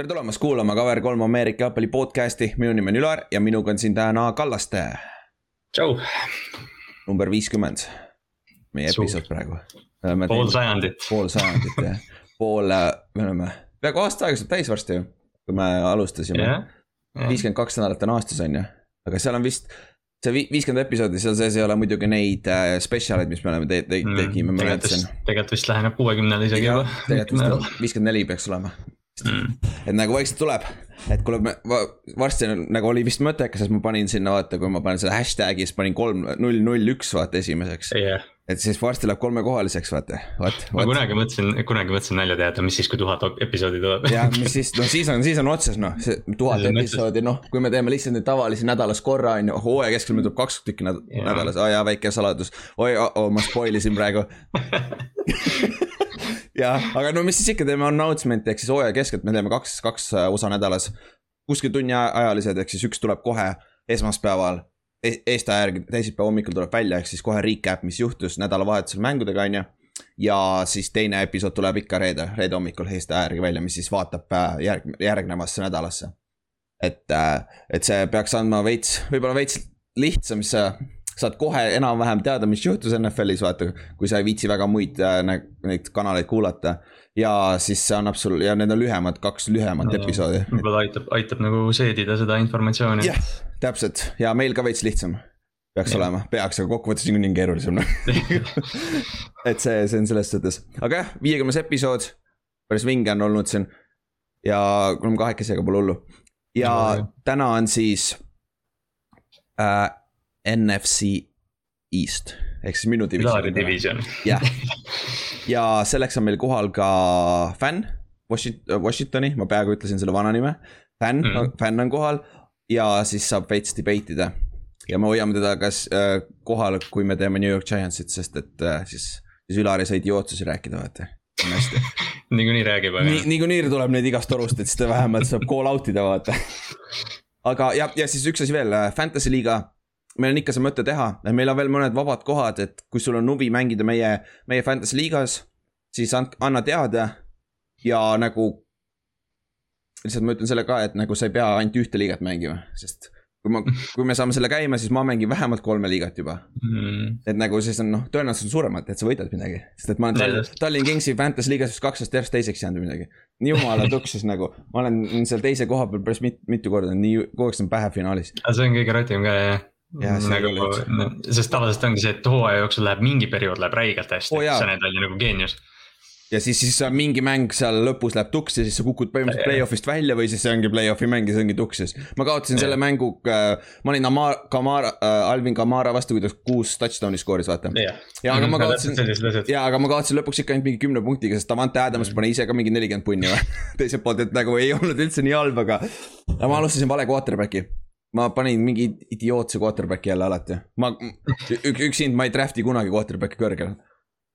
tere tulemast kuulama Cover kolm Ameerika jalgpalli podcast'i, minu nimi on Ülar ja minuga on siin täna Kallaste. tšau. number viiskümmend, meie episood praegu. pool sajandit. pool sajandit jah, pool, me oleme peaaegu aasta aega saab täis varsti ju, kui me alustasime. viiskümmend kaks nädalat on aastas on ju, aga seal on vist see vi- viiskümmend episoodi, seal sees ei ole muidugi neid äh, spetsialeid, mis me oleme te- te- Mm, tegime, ma näitasin. tegelikult vist läheneb kuuekümnele isegi juba. tegelikult vist viiskümmend neli peaks olema Mm. et nagu vaikselt tuleb, et kuule, me va, varsti nagu oli vist mõttekas, et ma panin sinna vaata, kui ma panen selle hashtag'i, siis panin kolm, null, null, üks vaata esimeseks. jah, et siis varsti läheb kolmekohaliseks vaata, vaat, ma kunagi mõtlesin, kunagi mõtlesin nalja teha, et mis siis, kui tuhat episoodi tuleb. ja mis siis, no siis on, siis on otsas noh, see tuhat episoodi, noh, kui me teeme lihtsalt neid tavalisi nädalas korra on ju, hooaja keskel meil tuleb kaks tükki nädalas, aa jaa, väike saladus. oi oh, oh, ma spoil isin praegu jah, aga no mis siis ikka, teeme announcement'i ehk siis hooaja keskelt me teeme kaks, kaks äh, osa nädalas. kuskil tunni aja- ajalised, ehk siis üks tuleb kohe esmaspäeval e. Eesti aja järgi teisipäeva hommikul tuleb välja, ehk siis kohe recap, mis juhtus nädalavahetusel mängudega, on ju. ja siis teine episood tuleb ikka reede, reede hommikul Eesti aja järgi välja, mis siis vaatab äh, järg, järgnevasse nädalasse. et, et see peaks andma veits, võib-olla veits lihtsam, sa saad kohe enam-vähem teada, mis juhtus NFL-is, vaata, kui sa ei viitsi väga muid äh, neid kanaleid kuulata. ja siis see annab sul ja need on lühemad, kaks lühemat episoodi. võib-olla aitab, aitab nagu seedida seda informatsiooni. jah, täpselt ja meil ka veits lihtsam peaks ja. Olema, peaks, aga kokkuvõttes niikuinii on keerulisem noh. et see, see on selles suhtes, aga jah, viiekümnes episood, päris vinge on olnud siin. ja oleme kahekesi, aga pole hullu. ja No, täna on siis äh, NFC East ehk siis minu division. jah, ja selleks on meil kohal ka fänn Washington, Washingtoni, ma peaaegu ütlesin selle vana nime. fänn Mm. fänn on kohal ja siis saab veits debate ida. ja me hoiame teda kas äh, kohal, kui me teeme New York Giantsit, sest et äh, siis, siis Ülar ei saa idiootsusi rääkida, vaata. on hästi niikuinii räägib, aga nii, niikuinii tuleb neid igast torust, et siis ta vähemalt saab call out ida, vaata. aga ja, ja siis üks asi veel, Fantasy liiga. Meil on ikka see mõte teha, meil on veel mõned vabad kohad, et kui sul on huvi mängida meie, meie Fantasy liigas, siis and, anna teada ja nagu. lihtsalt ma ütlen selle ka, et nagu sa ei pea ainult ühte liigat mängima, sest kui ma, kui me saame selle käima, siis ma mängin vähemalt kolme liigat juba mm, et nagu siis on noh, tõenäoliselt on suuremad, et sa võidad midagi, sest et ma olen Just. Tallinn Kingsi Fantasy liigas vist kaks aastat järjest teiseks jäänud või midagi. jumala tuksis nagu, ma olen seal teise koha peal päris mit, mitu korda, nii kogu aeg saan pähe finaalis. see on kõige rotim ka jah nagu sest tavaliselt ongi see, et hooaja jooksul läheb mingi periood läheb räigelt hästi oh,, sa välja nagu geenius. ja siis, siis sa mingi mäng seal lõpus läheb tuksi, siis sa kukud põhimõtteliselt play-off'ist välja või siis see ongi play-off'i mäng ja see ongi tuksis. ma kaotasin Jaa. selle mängu äh,, ma olin Amar-, Kamara äh,, Alvin Kamara vastu, kui ta kuus touchdown'i skooris, vaata. jah, ja aga ma kaotasin, ja aga ma kaotasin lõpuks ikka ainult mingi kümne punktiga, sest Davante Adams pani ise ka mingi nelikümmend punni või. teiselt poolt, et nagu ei olnud üldse nii halb, aga. aga ma alustasin vale quarterback'i. Ma panin mingi idiootse quarterback'i jälle alati. ma, üks, üks hind, ma ei draft'i kunagi quarterback'i kõrgel.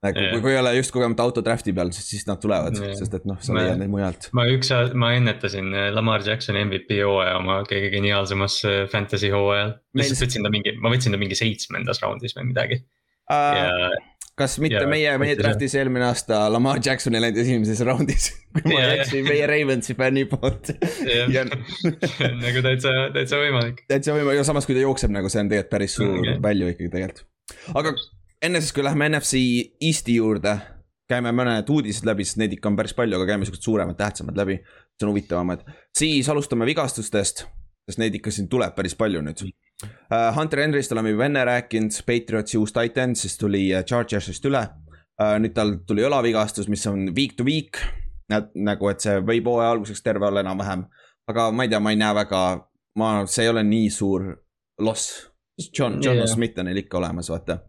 nagu kui, kui ei ole just kogemata auto draft'i peal, siis, nad tulevad sest et noh, sa leiad neid mujalt. ma üks, ma ennetasin äh, Lamar Jacksoni MVP hooaja oma kõige geniaalsemas äh, fantasy hooajal. Lihtsalt võtsin ta mingi, ma võtsin ta mingi seitsmendas raundis või midagi ja kas mitte ja- meie, meie draft'is eelmine aasta Lamar Jackson ei läinud esimeses raundis. kui ma ei jah. eksi, meie Ravensi fänni poolt. jah ja nagu täitsa, täitsa võimalik. täitsa võimalik ja samas, kui ta jookseb nagu see on tegelikult päris suur okay. value ikkagi tegelikult. aga enne siis, kui lähme NFC Eesti juurde, käime mõned uudised läbi, sest neid ikka on päris palju, aga käime siuksed suuremad, tähtsamad läbi. see on huvitavamad, siis alustame vigastustest, sest neid ikka siin tuleb päris palju nüüd. Hunter Henry'st oleme juba enne rääkinud, Patriotsi uus titan, siis tuli äh, Chargersist üle. nüüd tal tuli õlavigastus, mis on week to week. nagu, et see võib hooaja alguseks terve olla enam-vähem. aga ma ei tea, ma ei näe väga, ma, see ei ole nii suur loss. John, John yeah. Smith on neil ikka olemas, vaata.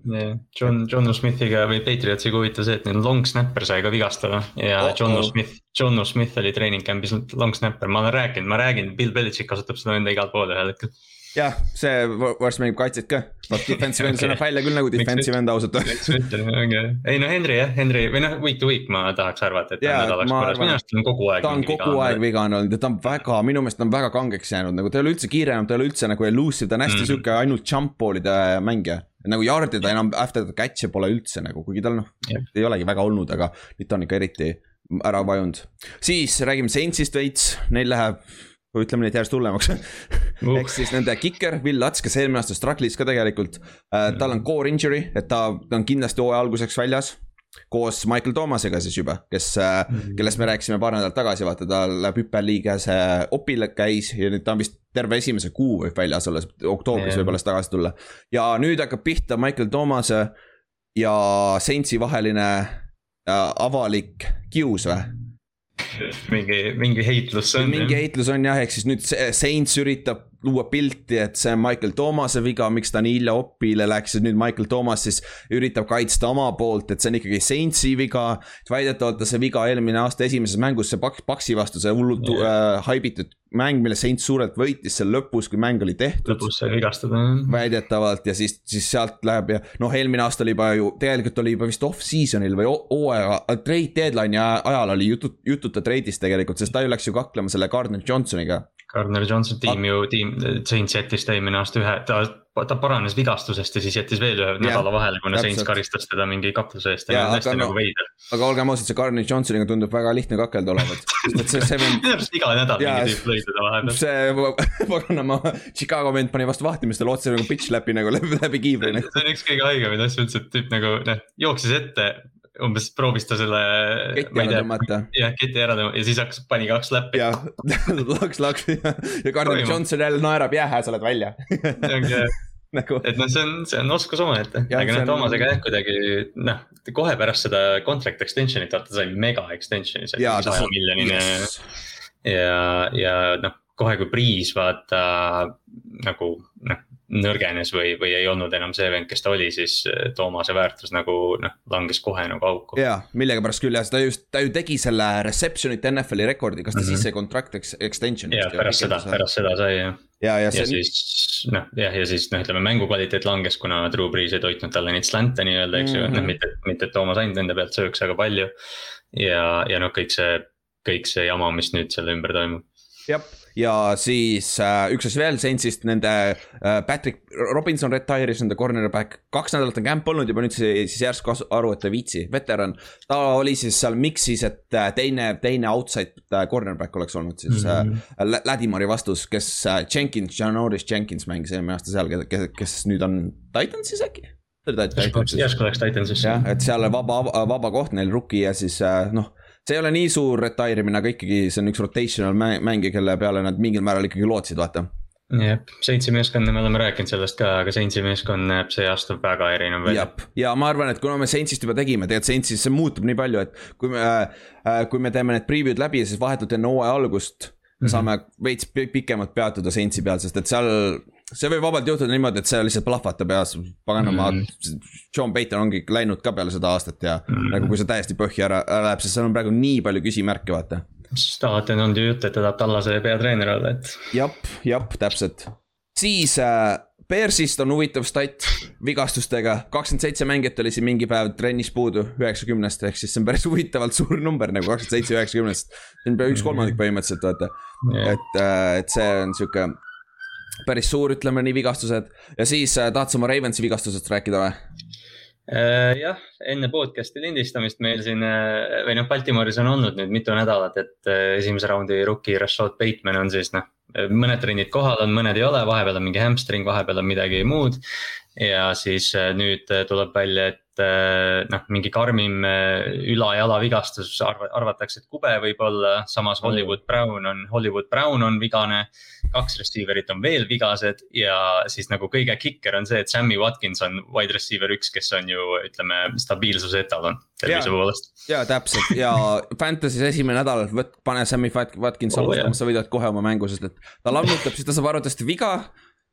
John, John Smithiga või Patriotsiga huvitav see, et neil long snapper sai ka vigastada ja oh, John Smith, John Smith oli treening camp'is long snapper, ma olen rääkinud, ma räägin, Bill Belichik kasutab seda enda igal pool ühel hetkel. jah, see varsti mängib kaitset ka. Defensive end, see näeb välja küll nagu defensive end ausalt öeldes. ei no Henry jah, Henry või noh, week to week ma tahaks arvata, et ta on nädalaks korras, minu arust on kogu aeg. ta on kogu aeg. vigane olnud ja ta on väga, minu meelest ta on väga kangeks jäänud, nagu ta ei ole üldse kiire enam, ta ei ole üldse nagu elusive, ta on hästi mm. Sihuke ainult jump ball'ide mängija. nagu yard'e ta enam after the catch'e pole üldse nagu, kuigi tal noh Jah. ei olegi väga olnud, aga nüüd ta on ikka eriti ära vajunud. siis räägime Saintsist veits, neil läheb ütleme nüüd järjest hullemaks uh. ehk siis nende kiker, Will Lats, kes eelmine aasta struggle'is ka tegelikult äh,. tal on core injury, et ta, ta on kindlasti hooaja alguseks väljas. koos Michael Thomasega siis juba, kes äh, mm, -hmm. kellest me rääkisime paar nädalat tagasi, vaata ta läheb hüppeliiges opile käis ja nüüd ta on vist terve esimese kuu võib väljas olla, oktoobris yeah. võib alles tagasi tulla. ja nüüd hakkab pihta Michael Thomase ja Saintsi vaheline äh, avalik kius või mingi, mingi heitlus on. mingi heitlus on jah, ehk siis nüüd Saints üritab luua pilti, et see on Michael Thomas'e viga, miks ta nii hilja opile läks ja nüüd Michael Thomas siis üritab kaitsta oma poolt, et see on ikkagi Saintsi viga. väidetavalt ta see viga eelmine aasta esimeses mängus, see Paks, Paksi vastu, see hullult yeah. äh, haibitud mäng, mille Saints suurelt võitis seal lõpus, kui mäng oli tehtud. lõpus sai vigastada. väidetavalt ja siis, siis sealt läheb ja noh, eelmine aasta oli juba ju, tegelikult oli juba vist off-season'il või hooaja, trade deadline'i ajal oli jutut, jututa trade'ist tegelikult, sest ta ju läks ju kaklema selle Gardner Johnsoniga Gardner Johnson tiim ju, tiim, Saints jättis ta eelmine aasta ühe, ta, ta paranes vigastusest ja siis jättis veel ühe ja, nädala vahele, kuna Saints karistas teda mingi kakluse eest ja, ja hästi no, nagu veider. aga olgem ausad, see Gardner Johnsoniga tundub väga lihtne kakelda olevat, minu arust iga nädal mingi tüüp lõi teda vahepeal. see, paganama, Chicago vend pani vastu vahtimist, lootis nagu pitch läbi nagu läbi, läbi kiivri. see on üks kõige haigemaid asju üldse, et tüüp nagu noh, jooksis ette umbes proovis ta selle. keti ära tõmmata. jah, keti ära tõmmata ja siis hakkas, pani kaks läppi. jah, laks, laks ja Gardner Johnson jälle naerab, jäähä, sa oled välja nagu. et noh, see on, see on oskus omaette, aga noh, Toomasega jah, kuidagi noh, kohe pärast seda contract extension'it vaata ta sai mega extension'i, see oli saja miljonine yes.. ja, ja noh, kohe kui Priis vaata nagu noh nõrgenes või, või ei olnud enam see vend, kes ta oli, siis äh, Toomase väärtus nagu noh, langes kohe nagu auku. jaa, millegipärast küll jah, ta just, ta ju tegi selle reception'ite NFL-i rekordi, kas ta mm -hmm. siis sai contract extension'i? jaa, pärast seda, pärast seda sai jah. ja, ja, ja see... siis noh, jah, ja siis noh, ütleme mängu kvaliteet langes, kuna Drew Brees ei toitnud talle neid slant'e nii-öelda, eks ju mm -hmm., noh mitte, mitte et Toomas ainult nende pealt sööks, aga palju. ja, ja noh, kõik see, kõik see jama, mis nüüd selle ümber toimub. jah ja siis äh, üks asi veel, Saintsist nende äh, Patrick Robinson retire'is nende cornerback, kaks nädalat on camp olnud juba nüüd siis järsku aru, et ta ei viitsi, veteran. ta oli siis seal mix'is, et äh, teine, teine outside äh, cornerback oleks olnud siis mm -hmm. äh, Ladimori vastus, kes äh, Jenkins, Janoris Jenkins mängis eelmine aasta seal, kes, kes nüüd on Titansis äkki? järsku läks Titansisse. jah, et seal vaba, vaba koht neil rookie ja siis äh, noh see ei ole nii suur retire imine, aga ikkagi see on üks rotational mängija, kelle peale nad mingil määral ikkagi lootsid, vaata. jah, Saintsi meeskond, me oleme rääkinud sellest ka, aga Saintsi meeskond näeb see aasta väga erinev välja. ja ma arvan, et kuna me Saintsist juba tegime, tegelikult Saintsis see muutub nii palju, et kui me äh,, kui me teeme need preview'd läbi, siis vahetult enne hooaja algust me mhm. saame veits pikemalt peatuda Saintsi peal, sest et seal see võib vabalt juhtuda niimoodi, et see lihtsalt plahvatab ja paganama mm. -hmm. John Payton ongi läinud ka peale seda aastat ja mm. -hmm. nagu kui see täiesti põhja ära, ära läheb, sest seal on praegu nii palju küsimärke, vaata. alati on ju jutt, et ta tahab Tallase peatreener olla, et. jep, jep, täpselt. siis äh, Bearsist on huvitav stat vigastustega, kakskümmend seitse mängijat oli siin mingi päev trennis puudu üheksakümnest, ehk siis see on päris huvitavalt suur number nagu kakskümmend seitse üheksakümnest. see on pea üks kolmandik põhimõtteliselt, vaata yeah., et, äh, et see on sihuke päris suur, ütleme nii, vigastused ja siis äh, tahad sa oma Ravensi vigastusest rääkida või? Äh, jah, enne podcast'i lindistamist meil siin äh, või noh, Baltimooris on olnud nüüd mitu nädalat, et esimese raundi rookie Rashad Bateman on siis noh, mõned trennid kohal on, mõned ei ole, vahepeal on mingi hamstring, vahepeal on midagi muud. ja siis nüüd tuleb välja, et noh, mingi karmim üla-jala vigastus arv-, arvatakse, et kube võib olla, samas Hollywood Brown on, Hollywood Brown on vigane. Kaks receiver'it on veel vigased ja siis nagu kõige kikker on see, et Sammy Watkins on wide receiver üks, kes on ju ütleme stabiilsuse etalon tervise poolest. ja täpselt ja Fantasy's esimene nädal, võt-, pane Sammy Watkins oh, alustama, sa võidad kohe oma mängu, sest et ta lammutab, siis ta saab arvatavasti viga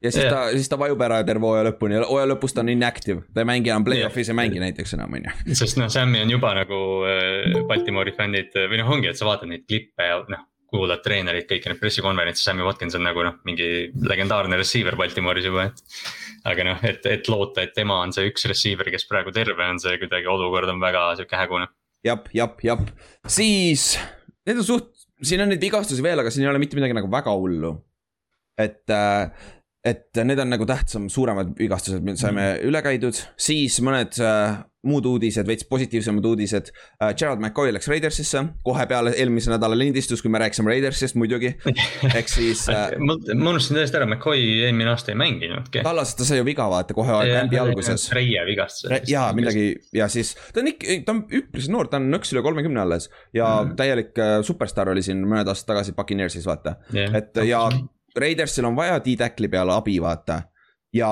ja siis yeah. ta, siis ta vajub ära terve hooaja lõpuni ja hooaja lõpus ta on inactive, ta ei mängi enam play-off'is yeah. ei mängi näiteks enam, on ju. sest noh, Sam'i on juba nagu äh, Baltimoori fännid või noh, ongi, et sa vaatad neid klippe ja noh. Kuulad treenerit, kõiki neid pressikonverentse, Sammy Watkins on nagu noh, mingi legendaarne receiver Baltimooris juba, et. aga noh, et, et loota, et tema on see üks receiver, kes praegu terve on, see kuidagi olukord on väga sihuke hägune. jap, jap, jap, siis need on suht, siin on neid vigastusi veel, aga siin ei ole mitte midagi nagu väga hullu. et äh, et need on nagu tähtsam, suuremad vigastused, me saime mm. üle käidud, siis mõned äh, muud uudised, veits positiivsemad uudised uh,. Gerald McCoy läks Raidersisse kohe peale eelmise nädala lindistust, kui me rääkisime Raidersist muidugi, ehk siis uh, ma, ma unustasin täiesti ära, McCoy eelmine aasta ei mänginudki. tallas, ta sai ju viga vaata kohe kämbi alguses. reie vigastus Re. jaa, midagi ja siis ta on ikka, ta on üpris noor, ta on nõks üle kolmekümne alles ja mm. täielik uh, superstaar oli siin mõned aastad tagasi Puccaneersis vaata yeah., et ja Raidersil on vaja D-tackli peale abi, vaata. ja,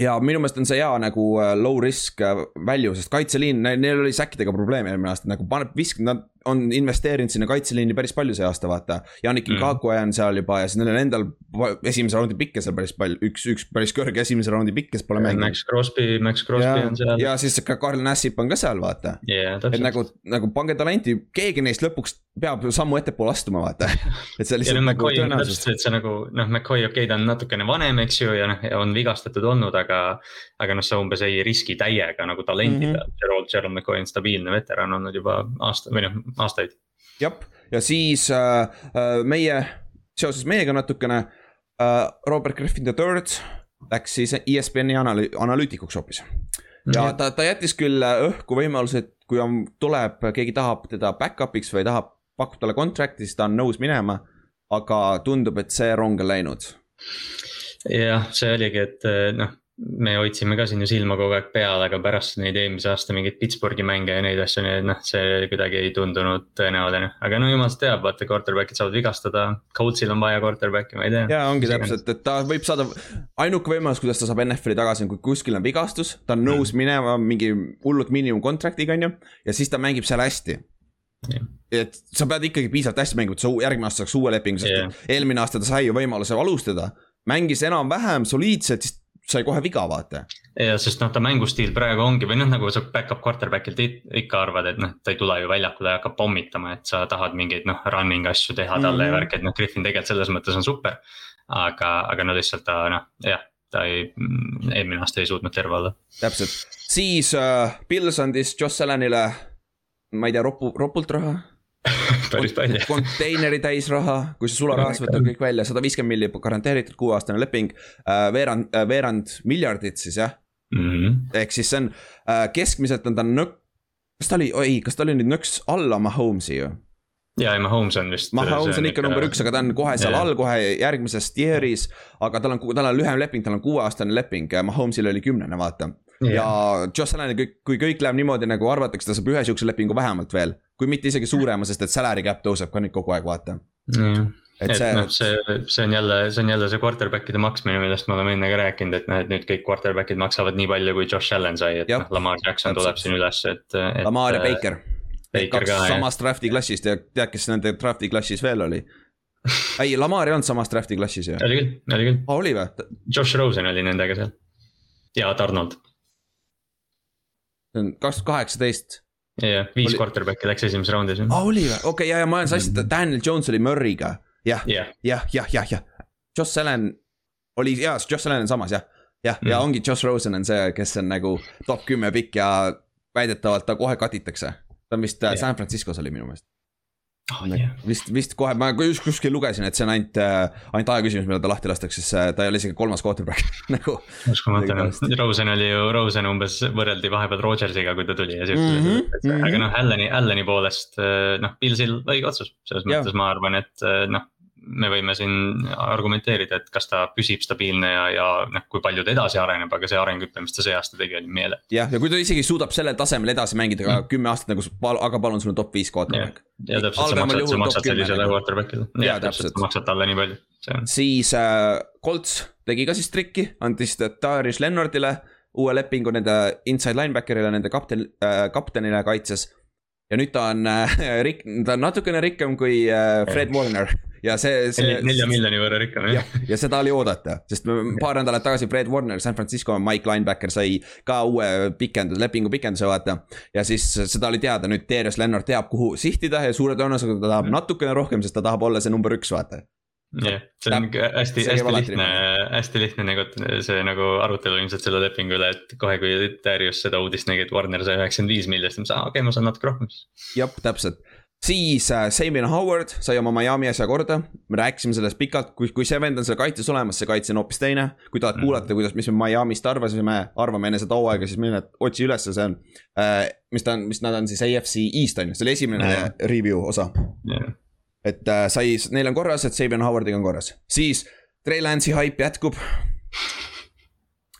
ja minu meelest on see hea nagu äh, low risk äh, value, sest kaitseliin, neil oli säkkidega probleeme eelmine aasta, nagu paneb, visk-, nad on investeerinud sinna kaitseliini päris palju see aasta, vaata. Janik Ngakue mm. on seal juba ja siis neil on endal esimese raundi pikke seal päris palju, üks, üks päris kõrge esimese raundi pikk, kes pole mänginud. Max Crosby, Max Crosby ja, on seal. ja siis ka Karl Nassip on ka seal, vaata yeah,. et nagu, nagu pange talenti, keegi neist lõpuks peab sammu ettepoole astuma, vaata. et see lihtsalt nagu tõenäosus. et see nagu noh, McCoy, okei okay,, ta on natukene vanem, eks ju, ja noh, on vigastatud olnud, aga. aga noh, sa umbes ei riski täiega nagu talenti mm -hmm. Gerald, Gerald McCoy on stabiilne veteran olnud juba aasta või noh, aastaid jah, ja siis äh, äh, meie, seoses meiega natukene äh,, Robert Griffin the third läks siis ESPN-i analü-, analüütikuks hoopis. ja ta, ta jättis küll õhku võimaluse, et kui on, tuleb, keegi tahab teda back-up'iks või tahab, pakub talle contract'i, siis ta on nõus minema. aga tundub, et see rong on läinud. jah, see oligi, et noh me hoidsime ka siin ju silma kogu aeg peal, aga pärast neid eelmise aasta mingeid Pittsburghi mänge ja neid asju, nii et noh, see kuidagi ei tundunud tõenäoline. aga no jumal teab, vaata quarterback'id saavad vigastada, Coltsil on vaja quarterback'i, ma ei tea. ja ongi täpselt, et ta võib saada, ainuke võimalus, kuidas ta saab NFL-i tagasi on, kui kuskil on vigastus, ta on nõus mm. minema mingi hullult miinimum contract'iga on ju, ja siis ta mängib seal hästi Yeah. et sa pead ikkagi piisavalt hästi mängima, et sa järgmine aasta saaks uue lepingu, sest yeah. eelmine aasta ta sai ju võimaluse alustada. mängis enam-vähem soliidselt, siis sai kohe viga, vaata. ja, sest noh, ta mängustiil praegu ongi või noh, nagu sa back-up quarterback'ilt ikka arvad, et noh, ta ei tule ju väljakule ja hakkab pommitama, et sa tahad mingeid noh, running asju teha talle mm -hmm. ja värki, et noh, Griffin tegelikult selles mõttes on super. aga, aga no lihtsalt ta noh, jah, ta ei, eelmine aasta ei suutnud terve olla. täpselt, siis uh, Pils andis Joss Allanile, ma ei tea, ropu, ropult raha päris palju. konteineri täis raha, kui sa sularahas võtad kõik välja, sada viiskümmend milli garanteeritud kuueaastane leping äh,. veerand äh,, veerand miljardit siis jah mm -hmm.. ehk siis see on äh,, keskmiselt on ta nõk-, kas ta oli, oi, kas ta oli nüüd nõks alla Mahomes'i ju? ja, ja Mahomes on vist. Mahomes on ikka number üks, aga ta on kohe seal all, kohe järgmises tier'is. aga tal on, tal on lühem leping, tal on kuueaastane leping, Mahomes'il oli kümnene, vaata ja Josh Allan'i kõik, kui kõik läheb niimoodi nagu arvatakse, ta saab ühe sihukese lepingu vähemalt veel kui mitte isegi suurema, sest et salary cap tõuseb ka nüüd kogu aeg, vaata mm.. et, et see noh, see, see on jälle, see on jälle see quarterback'ide maksmine, millest me oleme enne ka rääkinud, et noh, et nüüd kõik quarterback'id maksavad nii palju, kui Josh Allan sai, et noh, Lamar Jackson tuleb siin üles, et, et. Lamar ja Baker. kaks ka, samast draft'i klassist ja tead, kes nende draft'i klassis veel oli? ei, Lamar ei olnud samas draft'i klassis ju. oli küll, oli küll ah,. oli või? Josh Rosen oli nendega seal. ja Donald. see on kaks tuhat kaheksateist jah, viis oli... quarterback'i läks esimeses raundis. aa, oli või, okei okay,, ja, ja ma olen sassi, Daniel Jones oli Murry'ga. jah, jah, jah, jah, jah, jah. Josh Allan oli, jaa, Josh Allan on samas jah. jah mm., ja ongi Josh Rosen on see, kes on nagu top kümme pikk ja väidetavalt ta kohe cut itakse. ta on vist yeah. San Franciscos oli minu meelest oh,. Yeah. vist, vist kohe, ma just kuskil lugesin, et see on ainult, äh, ainult aja küsimus, millal ta lahti lastakse, sest äh, ta ei ole isegi kolmas quarterback nagu. uskumatu Rosen oli ju, Rosen umbes võrreldi vahepeal Rodgersiga, kui ta tuli ja siuksed mm -hmm, asjad, aga noh, Allani, Allani poolest äh, noh, Pilsil õige otsus, selles mõttes ja. ma arvan, et noh me võime siin argumenteerida, et kas ta püsib stabiilne ja, ja noh, kui palju ta edasi areneb, aga see arenguhüpe, mis ta see aasta tegi, oli meele. jah, ja kui ta isegi suudab sellel tasemel edasi mängida ka mm. kümme aastat nagu, aga palun, sul on top viis quarterback. ja täpselt, sa maksad, sa maksad sellisele quarterback'ile, jah täpselt, sa maksad talle nii palju. siis äh, Colts tegi ka siis trikki, andis Darius Lennartile uue lepingu nende inside linebacker'ile, nende kapten äh,, kaptenile kaitses ja nüüd ta on äh, rik-, ta on natukene rikkam kui äh, Fred Warner ja see, see. nelja miljoni võrra rikkam jah. ja seda oli oodata, sest paar nädalat tagasi Fred Warner, San Francisco Mike linebacker sai ka uue pikenduse, lepingu pikenduse vaata. ja siis seda oli teada, nüüd Darius Lennart teab, kuhu sihtida ja suure tõenäosusega ta tahab natukene rohkem, sest ta tahab olla see number üks, vaata jah, see on hästi, hästi lihtne, hästi lihtne nagu see nagu arutelu ilmselt selle lepingu üle, et kohe, kui Darius seda uudist nägi, et Warner sai üheksakümmend viis miljonit, siis aa, okei okay,, ma saan natuke rohkem. jah, täpselt siis äh, Sabian Howard sai oma Miami asja korda, me rääkisime sellest pikalt, kui, kui see vend on seal kaitses olemas, see kaitse on hoopis teine. kui tahad mm. kuulata, kuidas, mis me Miami'st arvasime, arvame enne seda hooaega, siis mine otsi ülesse, see on äh,. mis ta on, mis nad on siis AFC East on ju, see oli esimene yeah. review osa yeah.. et äh, sai, neil on korras, et Sabian Howardiga on korras, siis Trey Lance'i haip jätkub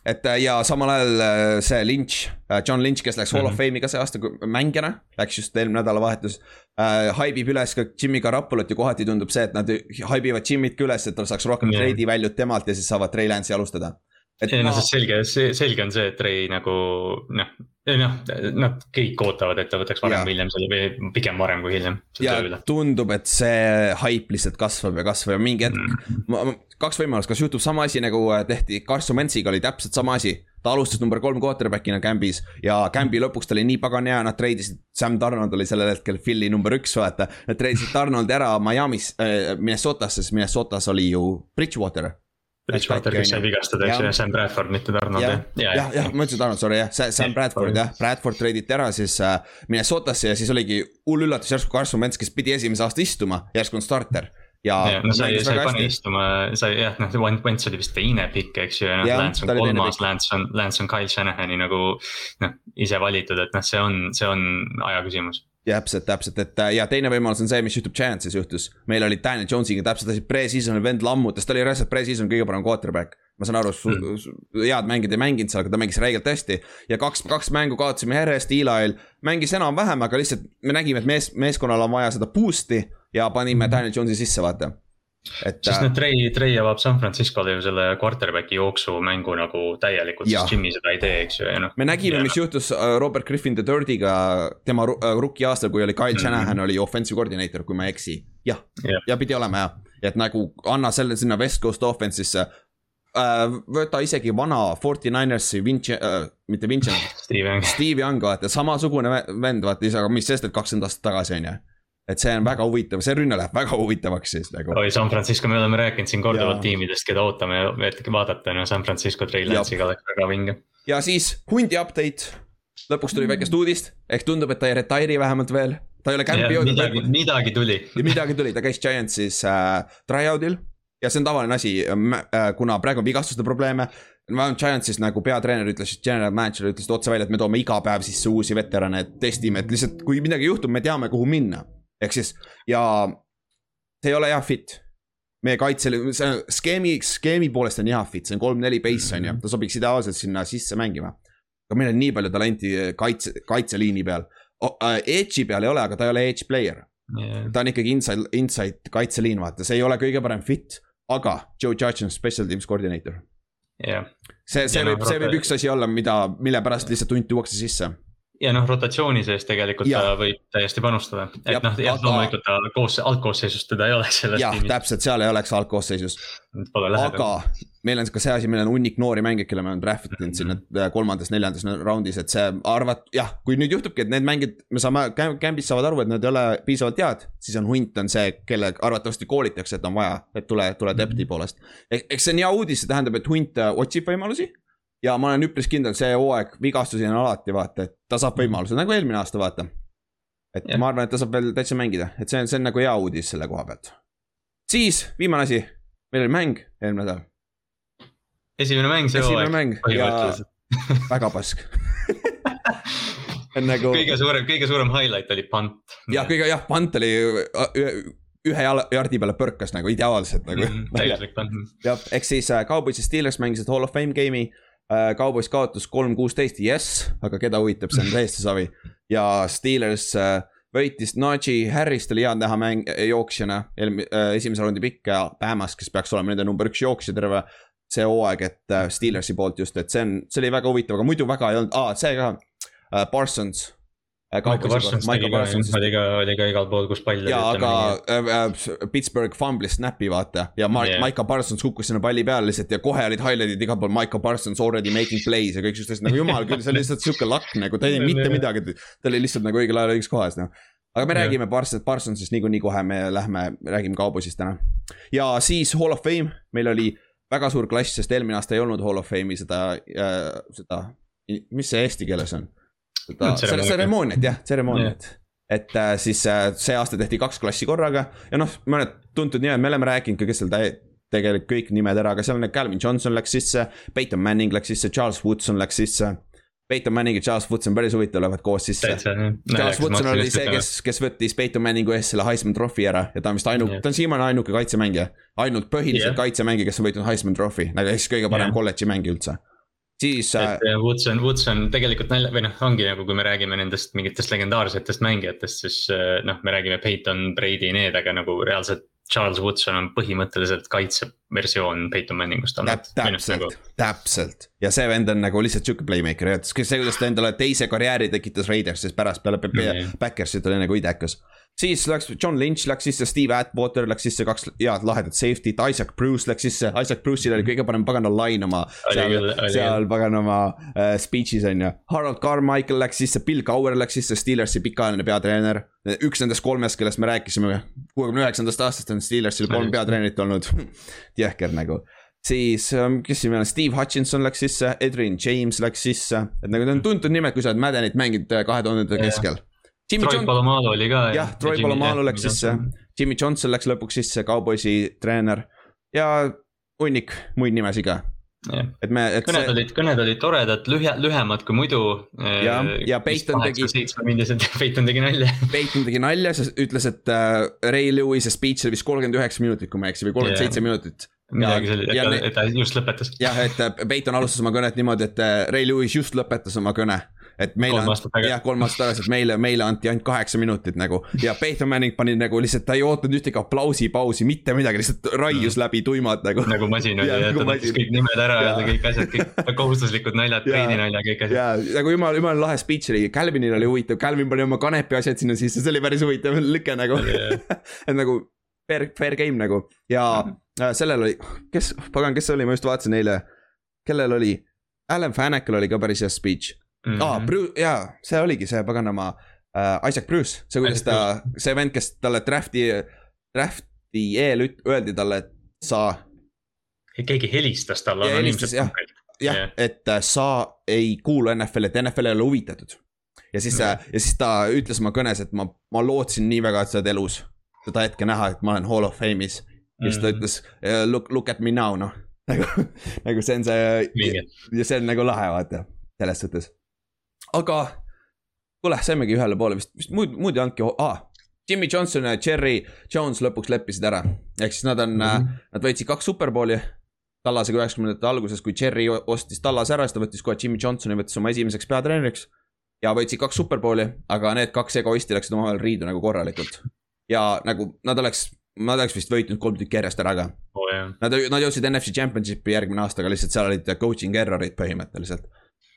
et äh, ja samal ajal äh, see Lynch, äh, John Lynch, kes läks Hall mm -hmm. of mhm. Fame'i ka see aasta mängijana, läks just eelmine nädalavahetus äh,. haibib üles ka Jimmy Garapolot ja kohati tundub see, et nad haibivad Jimmy't ka üles, et tal saaks rohkem yeah. trade'i väljut temalt ja siis saavad Trey Lance'i alustada et ei no sest selge, selge on see, et Trey nagu noh, noh, nad kõik ootavad, et ta võtaks varem või hiljem selle või pigem varem kui hiljem. ja tundub, et see haip lihtsalt kasvab ja kasvab ja mingi hetk mm., kaks võimalust, kas juhtub sama asi nagu äh, tehti Carson Wentz'iga oli täpselt sama asi. ta alustas number kolm quarterback'ina Campis ja Campi lõpuks ta oli nii pagan hea, nad treidisid, Sam Donald oli sellel hetkel Philly number üks, vaata. Nad treidisid Donaldi ära Miami's äh,, Minnesotasse, sest Minnesotas oli ju Bridgewater Bridgewater, kes sai vigastada, eks ju, ja Sam Bradford, mitte Donald jah. jah, jah, jah, ma ütlesin Donald, sorry jah, Sam Bradford jah, Bradford treiditi ära siis äh, Minnesotasse ja siis oligi hull üllatus järsku Carson Wentz, kes pidi esimese aasta istuma, järsku on starter. Ja, ja no sa ei, sa ei pane istuma, sa jah, noh, Wentz oli vist teine pikk, eks ju, ja noh, Lance on kolmas, Lance on, Lance on Kyle Shanahani nagu noh, ise valitud, et noh, see on, see on aja küsimus täpselt, täpselt, et äh, ja teine võimalus on see, mis juhtub Giantsis juhtus. meil oli Daniel Jones'iga täpselt asi, pre-season'il vend lammutas, ta oli reaalselt pre-season kõige parem quarterback. ma saan aru mm., head mängijad ei mänginud seal, aga ta mängis räigelt hästi. ja kaks, kaks mängu kaotasime järjest, Eli'l mängis enam-vähem, aga lihtsalt me nägime, et mees, meeskonnal on vaja seda boost'i ja panime Daniel Jones'i sisse, vaata et. sest noh, Trey, Trey avab San Franciscole ju selle quarterback'i jooksumängu nagu täielikult, sest Jimmy seda ei tee, eks ju, ja noh. me nägime, mis juhtus äh, Robert Griffin the Third'iga tema äh, rookie aastal, kui oli Kyle mm -hmm. Shanahan oli offensive coordinator, kui ma ei eksi. jah yeah., ja pidi olema jah, et nagu anna selle sinna West Coast offense'isse äh, võta isegi vana Forty Ninersi Vinci- äh,, mitte Vincent Steve Young, vaata samasugune vend, vaata, aga mis sest, et kakskümmend aastat tagasi on ju et see on väga huvitav, see rünne läheb väga huvitavaks siis nagu. oi, San Francisco, me oleme rääkinud siin korduvalt tiimidest, keda ootame, et vaadata, no San Francisco Trey Lance'iga oleks väga vinge. ja siis hundi update, lõpuks tuli väikest uudist, ehk tundub, et ta ei retire'i vähemalt veel. ta ei ole kämpi jõudnud. midagi, midagi tuli midagi tuli, ta käis Giantsis äh, tryout'il ja see on tavaline asi äh,, kuna praegu on vigastuste probleeme vähemalt Giantsis nagu peatreener ütles, general manager ütles otse välja, et me toome iga päev sisse uusi veterane, testime, et lihtsalt kui midagi juhtub, me teame, kuhu minna ehk siis ja see ei ole hea fit. meie kaitsel, see skeemi, skeemi poolest on hea fit, see on kolm-neli base on ju, mhm. ta sobiks ideaalselt sinna sisse mängima. aga meil on nii palju talenti kaitse, kaitseliini peal oh,. Edge'i peal ei ole, aga ta ei ole edge player yeah.. ta on ikkagi inside, inside kaitseliin, vaata, see ei ole kõige parem fit, aga Joe Judge on special teams coordinator. jah. see, see võib, see võib üks asi olla, mida, mille pärast lihtsalt hunt tuuakse sisse ja noh, rotatsiooni sees tegelikult ja. ta võib täiesti panustada, et noh, jah, loomulikult ta koos, algkoosseisus teda ei oleks selles jah, täpselt, seal ei oleks algkoosseisus. aga meil on ka see asi, meil on hunnik noori mängijaid, kelle me oleme draft inud sinna äh, kolmandas-neljandas raundis, et see arvad-, jah, kui nüüd juhtubki, et need mängijad, me saame, Gambis saavad aru, et nad ei ole piisavalt head, siis on hunt on see, kelle arvatavasti koolitakse, et on vaja, et tule, tule depth'i poolest. eks see on hea uudis, see tähendab, et hunt äh, otsib võimalusi ja ma olen üpris kindel, see hooaeg, vigastusi on alati, vaata, et ta saab võimaluse, nagu eelmine aasta, vaata. et ja. ma arvan, et ta saab veel täitsa mängida, et see on, see on nagu hea uudis selle koha pealt. siis viimane asi, meil oli mäng eelmine nädal. esimene mäng see hooaeg. põhimõtteliselt väga pask nagu. kõige suurem, kõige suurem highlight oli punt. jah, kõige jah, punt oli ühe jardi peale põrkas nagu ideaalselt nagu mm,. täiuslik punt. jah, ehk siis äh, Cowboys ja Steelers mängisid Hall of Fame game'i Äh, Cowboys kaotas kolm kuusteist, jess, aga keda huvitab, see on täiesti savi. ja Steelers äh, võitis Najee Harrist oli hea näha mäng, jooksjana, äh, esimese raundi pikk ja Bamas, kes peaks olema nende number üks jooksja terve see hooaeg, et Steelersi poolt just, et see on, see oli väga huvitav, aga muidu väga ei olnud, aa, see ka. Parsons Äh, Michael Parsons oli ka, oli ka igal pool, kus pall. jaa, aga äh, äh, Pittsburgh fumblis snap'i vaata ja Ma yeah. Michael Parsons kukkus sinna palli peale lihtsalt ja kohe olid highlight'id igal pool, Michael Parsons already making plays ja kõik siuksed asjad, nagu jumal küll, see oli lihtsalt sihuke lakk nagu, ta ei teinud mitte midagi, ta oli lihtsalt nagu õigel ajal õiges kohas, noh aga me yeah. räägime Parsons, Parsonsist niikuinii kohe, me lähme, räägime Cowboysist täna. ja siis Hall of Fame, meil oli väga suur klass, sest eelmine aasta ei olnud Hall of Fame'i seda äh,, seda, mis see eesti keeles on? Seda tseremooniat jah, tseremooniat. et äh, siis äh, see aasta tehti kaks klassi korraga ja noh, mõned tuntud nimed, me oleme rääkinud ka, kes seal tegelikult kõik nimed ära, aga seal on Calvin Johnson läks sisse, Peyton Manning läks sisse, Charles Woodson läks sisse. Peyton Manning ja Charles Woodson päris huvitav lähevad koos sisse. Charles Woodson oli see, kes, kes võttis Peyton Manningu eest selle Heisman Trophy ära ja ta on vist ainuke, ta on siiamaani ainuke kaitsemängija. ainult põhiliselt Jah. kaitsemängija, kes on võitnud Heisman Trophy, nagu ehk siis kõige parem Jah. kolledži mängija üldse. Siis äh, et äh, Woodson, Woodson tegelikult nalja, või noh, ongi nagu, kui me räägime nendest mingitest legendaarsetest mängijatest, siis äh, noh, me räägime Peyton, Brady, need, aga nagu reaalselt. Charles Woodson on põhimõtteliselt kaitseversioon Peyton Manningust olnud. täp-, täpselt, täpselt ja see vend on nagu lihtsalt sihuke playmaker see, kuidas ta endale teise karjääri tekitas Raidersis pärast peale. Backersit oli nagu idekas. Siis läks John Lynch läks sisse, Steve Atwater läks sisse, kaks head lahedat safety't, Isaac Bruce läks sisse, Isaac Bruce'il oli kõige parem pagana line oma. Seal seal paganama uh, speech'is on ju, Harold Carmichael läks sisse, Bill Cowher läks sisse, Steelersi pikaajaline peatreener. üks nendest kolmest, kellest me rääkisime, kuuekümne üheksandast aastast on Steelersil kolm peatreenerit olnud. Jõhker nagu. Siis ähm, kes siin veel on, Steve Hutchinson läks sisse, Edwin James läks sisse, et nagu need on tuntud nimed, kui sa oled Maddenit mänginud äh, kahe tuhandete keskel. Jimmy Troy John- Polamalu oli ka. jah, Troy Polamalu läks sisse, Jimmy Johnson läks lõpuks sisse, Cowboysi treener ja hunnik muid nimesid ka, et me, et kõned see, olid, kõned olid toredad, lühe, lühemad kui muidu. Jah, ja Peyton tegi- seitsmemindised, Peyton tegi nalja. Peyton tegi nalja, sest ütles, et äh, Ray Lewis'e speech oli vist kolmkümmend üheksa minutit, kui ma ei eksi, või kolmkümmend seitse minutit. midagi sellist, ja et ta, just lõpetas. jah, et äh, Peyton alustas oma kõnet niimoodi, et äh, Ray Lewis just lõpetas oma kõne. Et meile tagasi. jah, kolm aastat tagasi, et meile, meile anti ainult kaheksa minutit nagu ja Peyton Manning pani nagu lihtsalt, ta ei ootanud ühtegi aplausipausi, mitte midagi, lihtsalt raius läbi tuimad nagu. nagu masin oli Jaa, ja nagu ta võttis kõik nimed ära ja Jaa. kõik asjad, kõik kohustuslikud naljad, Jaa. Brady nalja, kõik asjad. ja nagu jumala, jumala lahe speech oli, Calvinil oli huvitav, Calvin pani oma kanepi asjad sinna sisse, see oli päris huvitav lüke nagu. et nagu fair, fair game nagu ja äh, sellel oli, kes, pagan, kes see oli, ma just vaatasin eile. kellel oli, Alan Fanekil oli ka päris hea speech. Mhm. aa, Bruce, jaa, see oligi see paganama äh, Isaac Bruce, see kuidas Isaac ta, see vend, kes talle draft'i, draft'i eel üt- öeldi talle, et sa keegi helistas talle jah. jah et äh, sa ei kuulu NFL-i, et NFL ei ole huvitatud. ja siis Jah. äh,, ja siis ta ütles oma kõnes, et ma, ma lootsin nii väga, et sa oled elus. seda hetke näha, et ma olen Hall of Fame'is. ja siis ta Mhm. ütles look, look at me now noh. nagu, nagu see on see ja see on nagu lahe, vaata, selles suhtes. Aga kuule, saimegi ühele poole vist, vist muud, muud ei olnudki ah,, Jimmy Johnson ja Cherry Jones lõpuks leppisid ära. ehk siis nad on mm. -hmm. nad võitsid kaks superbowli. Tallasega üheksakümnendate alguses, kui Cherry ostis Tallase ära, siis ta võttis kohe Jimmy Johnsoni, võttis oma esimeseks peatreeneriks. ja võitsid kaks superbowli, aga need kaks egoisti läksid omavahel riidu nagu korralikult. ja nagu nad oleks, nad oleks vist võitnud kolm tükki järjest ära ka oo jah. Nad, nad jõudsid NFC Championshipi järgmine aasta, aga lihtsalt seal olid coaching error'id põhimõtteliselt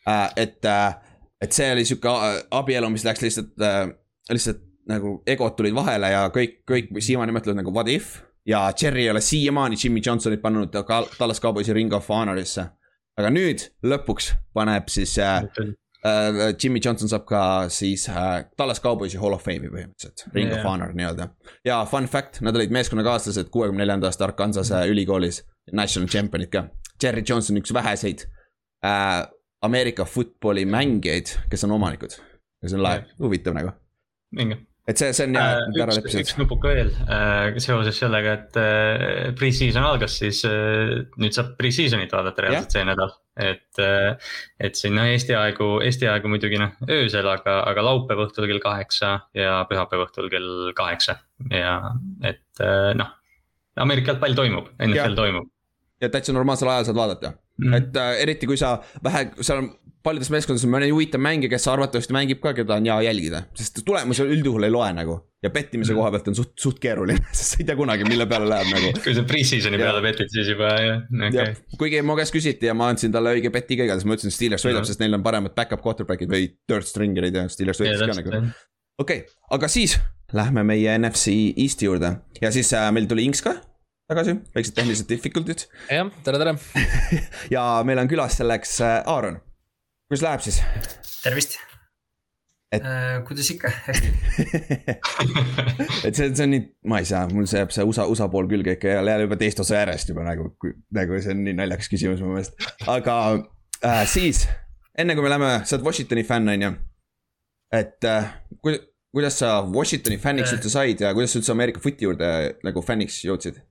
äh,. et äh,, et see oli sihuke äh, abielu, mis läks lihtsalt äh,, lihtsalt nagu egod tulid vahele ja kõik, kõik siiamaani mõtlevad nagu what if. ja Cherry ei ole siiamaani Jimmy Johnsonit pannud ka Tallas Cowboysi Ring of Honor'isse. aga nüüd lõpuks paneb siis äh, äh, Jimmy Johnson saab ka siis äh, Tallas Cowboysi Hall of Fame'i põhimõtteliselt, Ring yeah. of. Honor nii-öelda. ja fun fact, nad olid meeskonnakaaslased kuuekümne neljanda aasta Arkansase ülikoolis, national champion'id ka. Jerry Johnson on üks väheseid äh, Ameerika football'i mängijaid, kes on omanikud. ja see on lahe, huvitav nagu, et see, see on hea, nad ära leppisid üks. nupuka veel äh, seoses sellega, et äh, pre-season algas, siis äh, nüüd saab pre-season'it vaadata reaalselt see nädal. et, et siin noh, Eesti aegu, Eesti aegu muidugi noh öösel, aga, aga laupäeva õhtul kell kaheksa ja pühapäeva õhtul kell kaheksa ja et äh, noh. Ameerika jalgpall toimub. NFL toimub. ja täitsa normaalsel ajal saad vaadata, Mhm. et äh, eriti kui sa vähe, seal on paljudes meeskondades on mõni huvitav mängija, kes arvatavasti mängib ka, keda on hea jälgida, sest tulemusi üldjuhul ei loe nagu. ja pettimise Mhm. koha pealt on suht, suht keeruline, sest sa ei tea kunagi, mille peale läheb nagu. kui sa pre-season'i peale petid, siis juba jah, okei jah, kuigi mu käest küsiti ja ma andsin talle õige peti ka igatahes, ma ütlesin, Steelers võidab, Mhm. sest neil on paremad back-up quarterback'id või third stringer'id ja Steelers võitis ka nagu. okei okay,, aga siis lähme meie NFC Eesti juurde ja siis äh, meil tuli Inks ka tagasi, väiksed tehnilised difficulty'd jah, tere, tere. ja meil on külas selleks äh, Aaron. kuidas läheb siis? tervist Et- äh,. kuidas ikka, hästi. et see, see on nii, ma ei saa, mul see jääb see USA, USA pool külge ikka jälle jälle juba teist osa järjest juba nagu, nagu see on nii naljakas küsimus mu meelest. aga äh, siis, enne kui me läheme, sa oled Washingtoni fänn, on ju. et äh, kui kuidas sa Washingtoni fänniks Äh. üldse said ja kuidas sa üldse Ameerika footi juurde nagu fänniks jõudsid?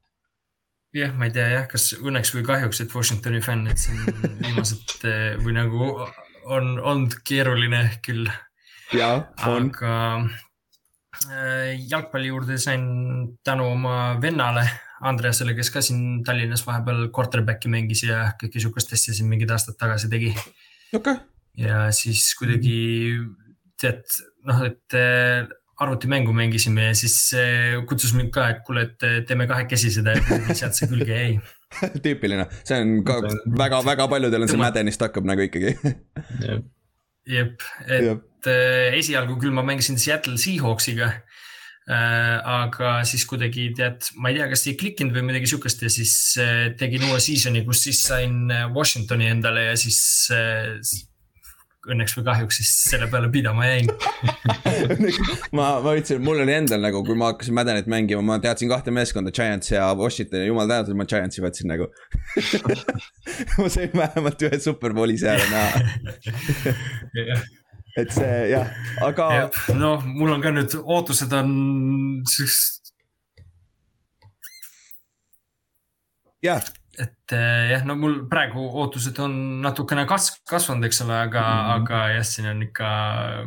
jah, ma ei tea jah, kas õnneks või kahjuks, et Washingtoni fänn, et siin viimased eh, või nagu on olnud keeruline küll, aga äh, jalgpalli juurde sain tänu oma vennale Andreasele, kes ka siin Tallinnas vahepeal quarterback'i mängis ja kõike sihukest asja siin mingid aastad tagasi tegi. okei, ja siis kuidagi tead, noh, et äh, arvutimängu mängisime ja siis kutsus mind ka, et kuule, et teeme kahekesi seda, kuidagi sealt see külge jäi. tüüpiline, see on ka väga-väga paljudel on see Maddenist hakkab nagu ikkagi. jep, et äh, esialgu küll ma mängisin Seattle Seahawksiga äh,. aga siis kuidagi tead, ma ei tea, kas ei klikkinud või midagi sihukest ja siis äh, tegin uue season'i, kus siis sain äh, Washingtoni endale ja siis äh, õnneks või kahjuks siis selle peale pidama jäin. ma, ma ütlesin, mul oli endal nagu, kui ma hakkasin Maddenit mängima, ma teadsin kahte meeskonda, Giants ja Washington ja jumal tänatud, ma Giantsi võtsin nagu. ma sain vähemalt ühe superbowli seal näha, et see jah, aga noh, mul on ka nüüd ootused on siis jah, et eh, jah, no mul praegu ootused on natukene kas-, kasvanud, eks ole, aga mm. -hmm. aga jah, siin on ikka,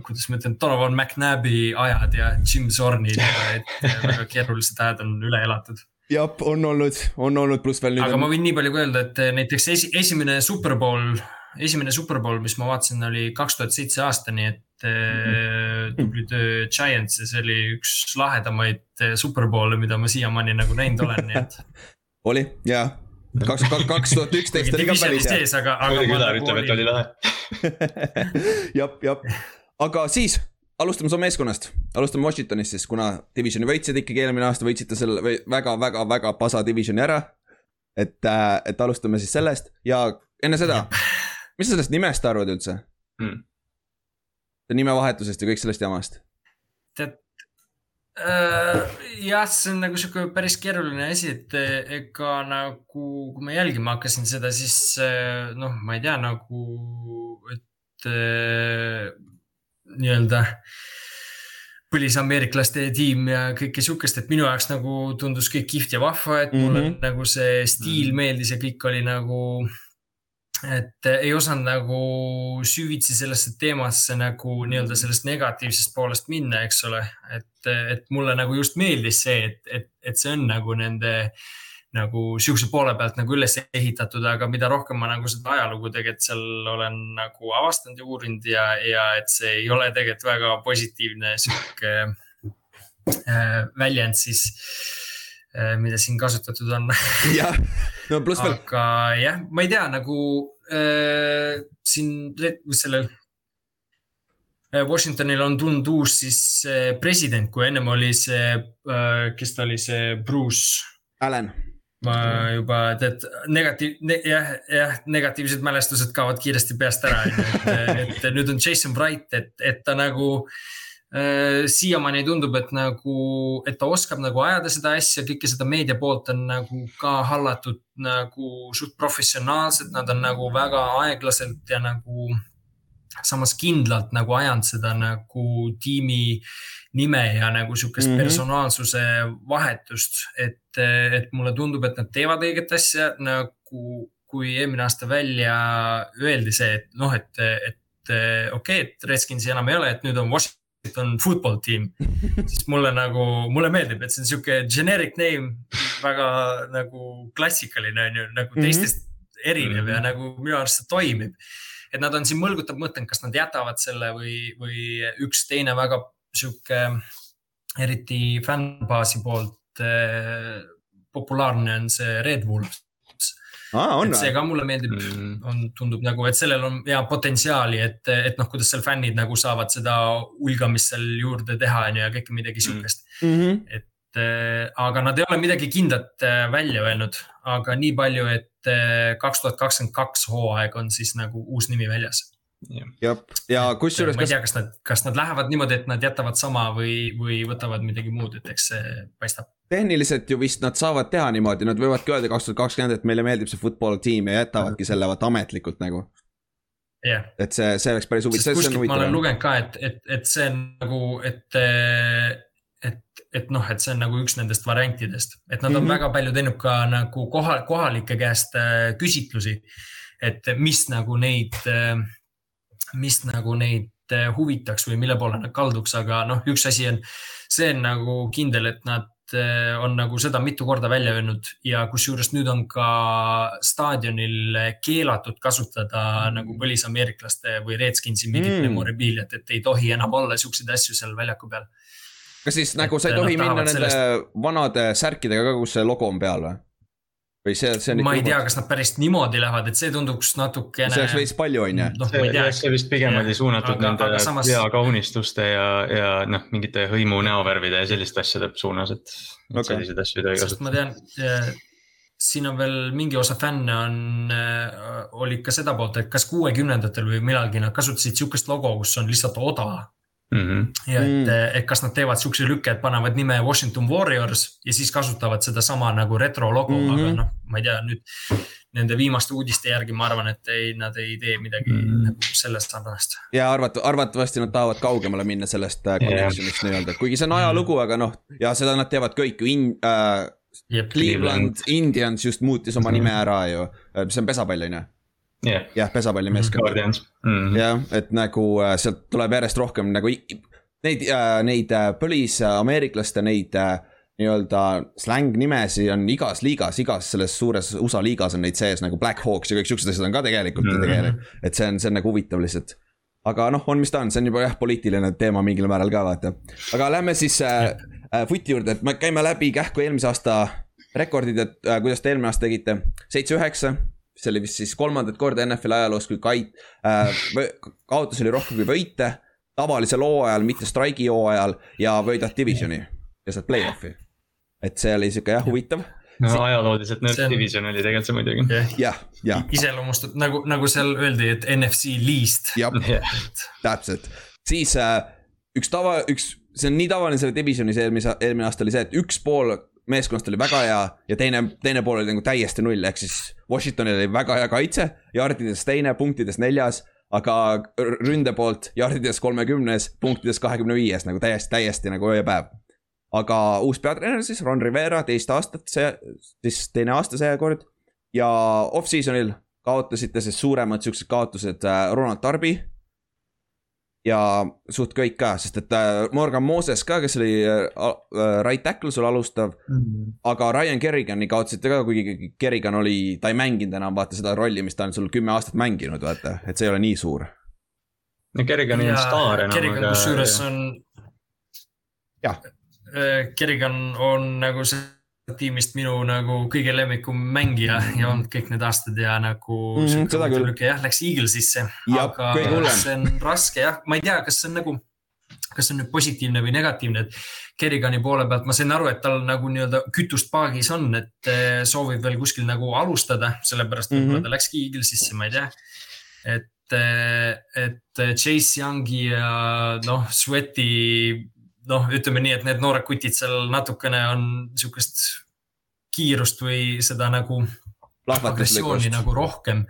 kuidas ma ütlen, Donovan McNabi ajad ja Jim Zornid, et väga keerulised ajad on üle elatud. jah, on olnud, on olnud, pluss veel nüüd aga ma on, võin nii palju ka öelda, et eh, näiteks esi, esimene Superbowl, esimene Superbowl, mis ma vaatasin, oli kaks tuhat seitse aasta, nii et Mhm. eh, tubli töö Giants ja see oli üks lahedamaid eh, Superbowle, mida ma siiamaani nagu näinud olen, nii et. oli jah, kaks, kaks tuhat üksteist oli ka päris hea. aga, aga Ülar nagu ütleb, et olin- oli lahe. jah, jah, aga siis alustame su meeskonnast, alustame Washingtonist siis, kuna divisioni võitsid ikkagi eelmine aasta, võitsite selle väga-väga-väga pasa divisioni ära. et, et alustame siis sellest ja enne seda, mis sa sellest nimest arvad üldse Hmm.? nimevahetusest ja kõik sellest jamast. tead äh,. jah, see on nagu sihuke päris keeruline asi, et eh, ega nagu, kui ma jälgima hakkasin seda, siis eh, noh, ma ei tea nagu, et eh, nii-öelda põlisameeriklaste tiim ja kõike sihukest, et minu jaoks nagu tundus kõik kihvt ja vahva, et mulle mm. -hmm. nagu see stiil Mhm. meeldis ja kõik oli nagu et eh, ei osanud nagu süvitsi sellesse teemasse nagu nii-öelda sellest negatiivsest poolest minna, eks ole. et, et mulle nagu just meeldis see, et, et, et see on nagu nende nagu sihukese poole pealt nagu üles ehitatud, aga mida rohkem ma nagu seda ajalugu tegelikult seal olen nagu avastanud ja uurinud ja, ja et see ei ole tegelikult väga positiivne sihuke äh, väljend siis mida siin kasutatud on. Jah, no pluss veel, aga jah, ma ei tea, nagu äh, siin sellel äh, Washingtonil on tulnud uus siis äh, president, kui ennem oli see äh,, kes ta oli, see Bruce. Alan, ma juba tead negatiiv ne,, jah, jah, negatiivsed mälestused kaovad kiiresti peast ära, et, et nüüd on Jason Wright, et, et ta nagu äh, siiamaani tundub, et nagu, et ta oskab nagu ajada seda asja, kõike seda meedia poolt on nagu ka hallatud nagu suht professionaalselt, nad on nagu väga aeglaselt ja nagu samas kindlalt nagu ajanud seda nagu tiimi nime ja nagu sihukest mm. -hmm. personaalsuse vahetust, et, et mulle tundub, et nad teevad õiget asja nagu, kui eelmine aasta välja öeldi see, et noh, et, et okei okay,, et Redskinsi enam ei ole, et nüüd on Washington football team. siis mulle nagu, mulle meeldib, et see on sihuke generic name, väga nagu klassikaline on ju, nagu Mhm. teistest erinev mm -hmm. ja Mhm. nagu minu arust see toimib et nad on siin mõlgutab mõtlenud, kas nad jätavad selle või, või üks teine väga sihuke, eriti fännbaasi poolt eh, populaarne on see Red Wolves. Aa on et see ka mulle meeldib, Mm. on, tundub nagu, et sellel on hea potentsiaali, et, et noh, kuidas seal fännid nagu saavad seda ulgamist seal juurde teha on ju ja kõike midagi sihukest. Mhm. et äh, aga nad ei ole midagi kindlat äh, välja öelnud, aga nii palju, et äh, kaks tuhat kakskümmend kaks hooaeg on siis nagu uus nimi väljas. jah, ja kusjuures, ma ei kas tea, kas nad, kas nad lähevad niimoodi, et nad jätavad sama või, või võtavad midagi muud, et eks see paistab. Tehniliselt ju vist nad saavad teha niimoodi, nad võivadki öelda kaks tuhat kakskümmend, et meile meeldib see football tiim ja jätavadki selle vaata ametlikult nagu. jah, et see, see oleks päris huvitav, kuskilt ma olen lugenud ka, et, et, et see on nagu, et, et, et noh, et see on nagu üks nendest variantidest, et nad on mm. -hmm. väga palju teinud ka nagu koha, kohalike käest äh, küsitlusi. et mis nagu neid, mis nagu neid huvitaks või mille poole nad kalduks, aga noh, üks asi on, see on nagu kindel, et nad on nagu seda mitu korda välja öelnud ja kusjuures nüüd on ka staadionil keelatud kasutada mm. nagu põlisameeriklaste või Redskinsi mingit Mm. memorabiliat, et ei tohi enam olla siukseid asju seal väljaku peal. kas siis nagu sa ei nad tohi minna nende sellest... vanade särkidega ka, kus see logo on peal või? Või see, see on ma ei tea, kas nad päris niimoodi lähevad, et see tunduks natukene. see oleks veits palju, on ju. noh, tea. see vist pigem oli suunatud Aga- nende aga samas- peakaunistuste ja, ja noh, mingite hõimu näovärvide ja selliste asjade suunas, et Okei. okay. selliseid asju ei tohi sest ma kasutada. tean, siin on veel mingi osa fänne on, olid ka seda poolt, et kas kuuekümnendatel või millalgi nad kasutasid sihukest logo, kus on lihtsalt oda Mhm. ja et Mm. mm., et kas nad teevad siukse lükke, et panevad nime Washington Warriors ja siis kasutavad sedasama nagu retro logo mm, Mhm. -hmm. aga noh, ma ei tea nüüd nende viimaste uudiste järgi ma arvan, et ei, nad ei tee midagi mm Mhm. -hmm. nagu sellest sarnast. ja arvat-, arvatavasti nad tahavad kaugemale minna sellest äh, connection'ist nii-öelda, kuigi see on ajalugu, aga noh, ja seda nad teevad kõik ju in- äh,. Cleveland Indians just muutis oma nime ära ju, see on pesapall on ju, jah, jah, pesapallimeeskond. Guardians. Mhm. jah, et nagu äh, sealt tuleb järjest rohkem nagu neid äh,, neid äh, põlisameeriklaste neid äh, nii-öelda släng-nimesi on igas liigas, igas selles suures USA liigas on neid sees nagu Black Hawks ja kõik siuksed asjad on ka tegelikult mm. -hmm. tegelikult, et see on, see on nagu huvitav lihtsalt. aga noh, on mis ta on, see on juba jah, poliitiline teema mingil määral ka vaata. aga lähme siis äh, äh, footi juurde, et me käime läbi kähku eelmise aasta rekordid, et äh, kuidas te eelmine aasta tegite, seitse-üheksa see oli vist siis kolmandat korda NFL ajaloos, kui kait- äh,, kaotusi oli rohkem kui võite. tavalisel hooajal, mitte straigi hooajal ja võidad divisioni ja saad play-off'i. et see oli sihuke jah, huvitav. no ajalooliselt nõrk See on- division oli tegelikult see muidugi. jah, jah, iseloomustab nagu, nagu seal öeldi, et NFC least. jah, täpselt. siis äh, üks tava, üks, see on nii tavaline selle divisionis eelmise, eelmine aasta oli see, et üks pool meeskonnast oli väga hea ja teine, teine pool oli nagu täiesti null, ehk siis Washingtonil oli väga hea kaitse, jardides teine, punktides neljas, aga ründe poolt jardides kolmekümnes, punktides kahekümne viies nagu täiesti, täiesti nagu öö ja päev. aga uus peatreener siis, Ron Rivera, teist aastat see, siis teine aasta seekord ja off-season'il kaotasite siis suuremad siuksed kaotused äh, Ronald Darby ja suht kõik ka, sest et äh, Morgan Moses ka, kes oli äh, äh, right tackle sul alustav, aga Ryan Kerrigani kaotasite ka, kuigi Kerrigan oli, ta ei mänginud enam vaata seda rolli, mis ta on sul kümme aastat mänginud, vaata, et see ei ole nii suur. no Kerrigan ei olnud staar enam. Kerrigan kusjuures on. Jah.. Kerrigan on nagu see tiimist minu nagu kõige lemmikum mängija ja olnud kõik need aastad ja nagu Mhm, sihuke seda küll. jah, läks Eaglesisse. Aga see on raske jah, ma ei tea, kas see on nagu, kas see on nüüd positiivne või negatiivne, et Kerrigani poole pealt ma sain aru, et tal nagu nii-öelda kütust paagis on, et eh, soovib veel kuskil nagu alustada, sellepärast võib-olla Mhm. ta läkski Eaglesisse, ma ei tea. et, et Chase Youngi ja noh, Sweati, noh, ütleme nii, et need noored kutid seal natukene on sihukest kiirust või seda nagu agressiooni nagu rohkem.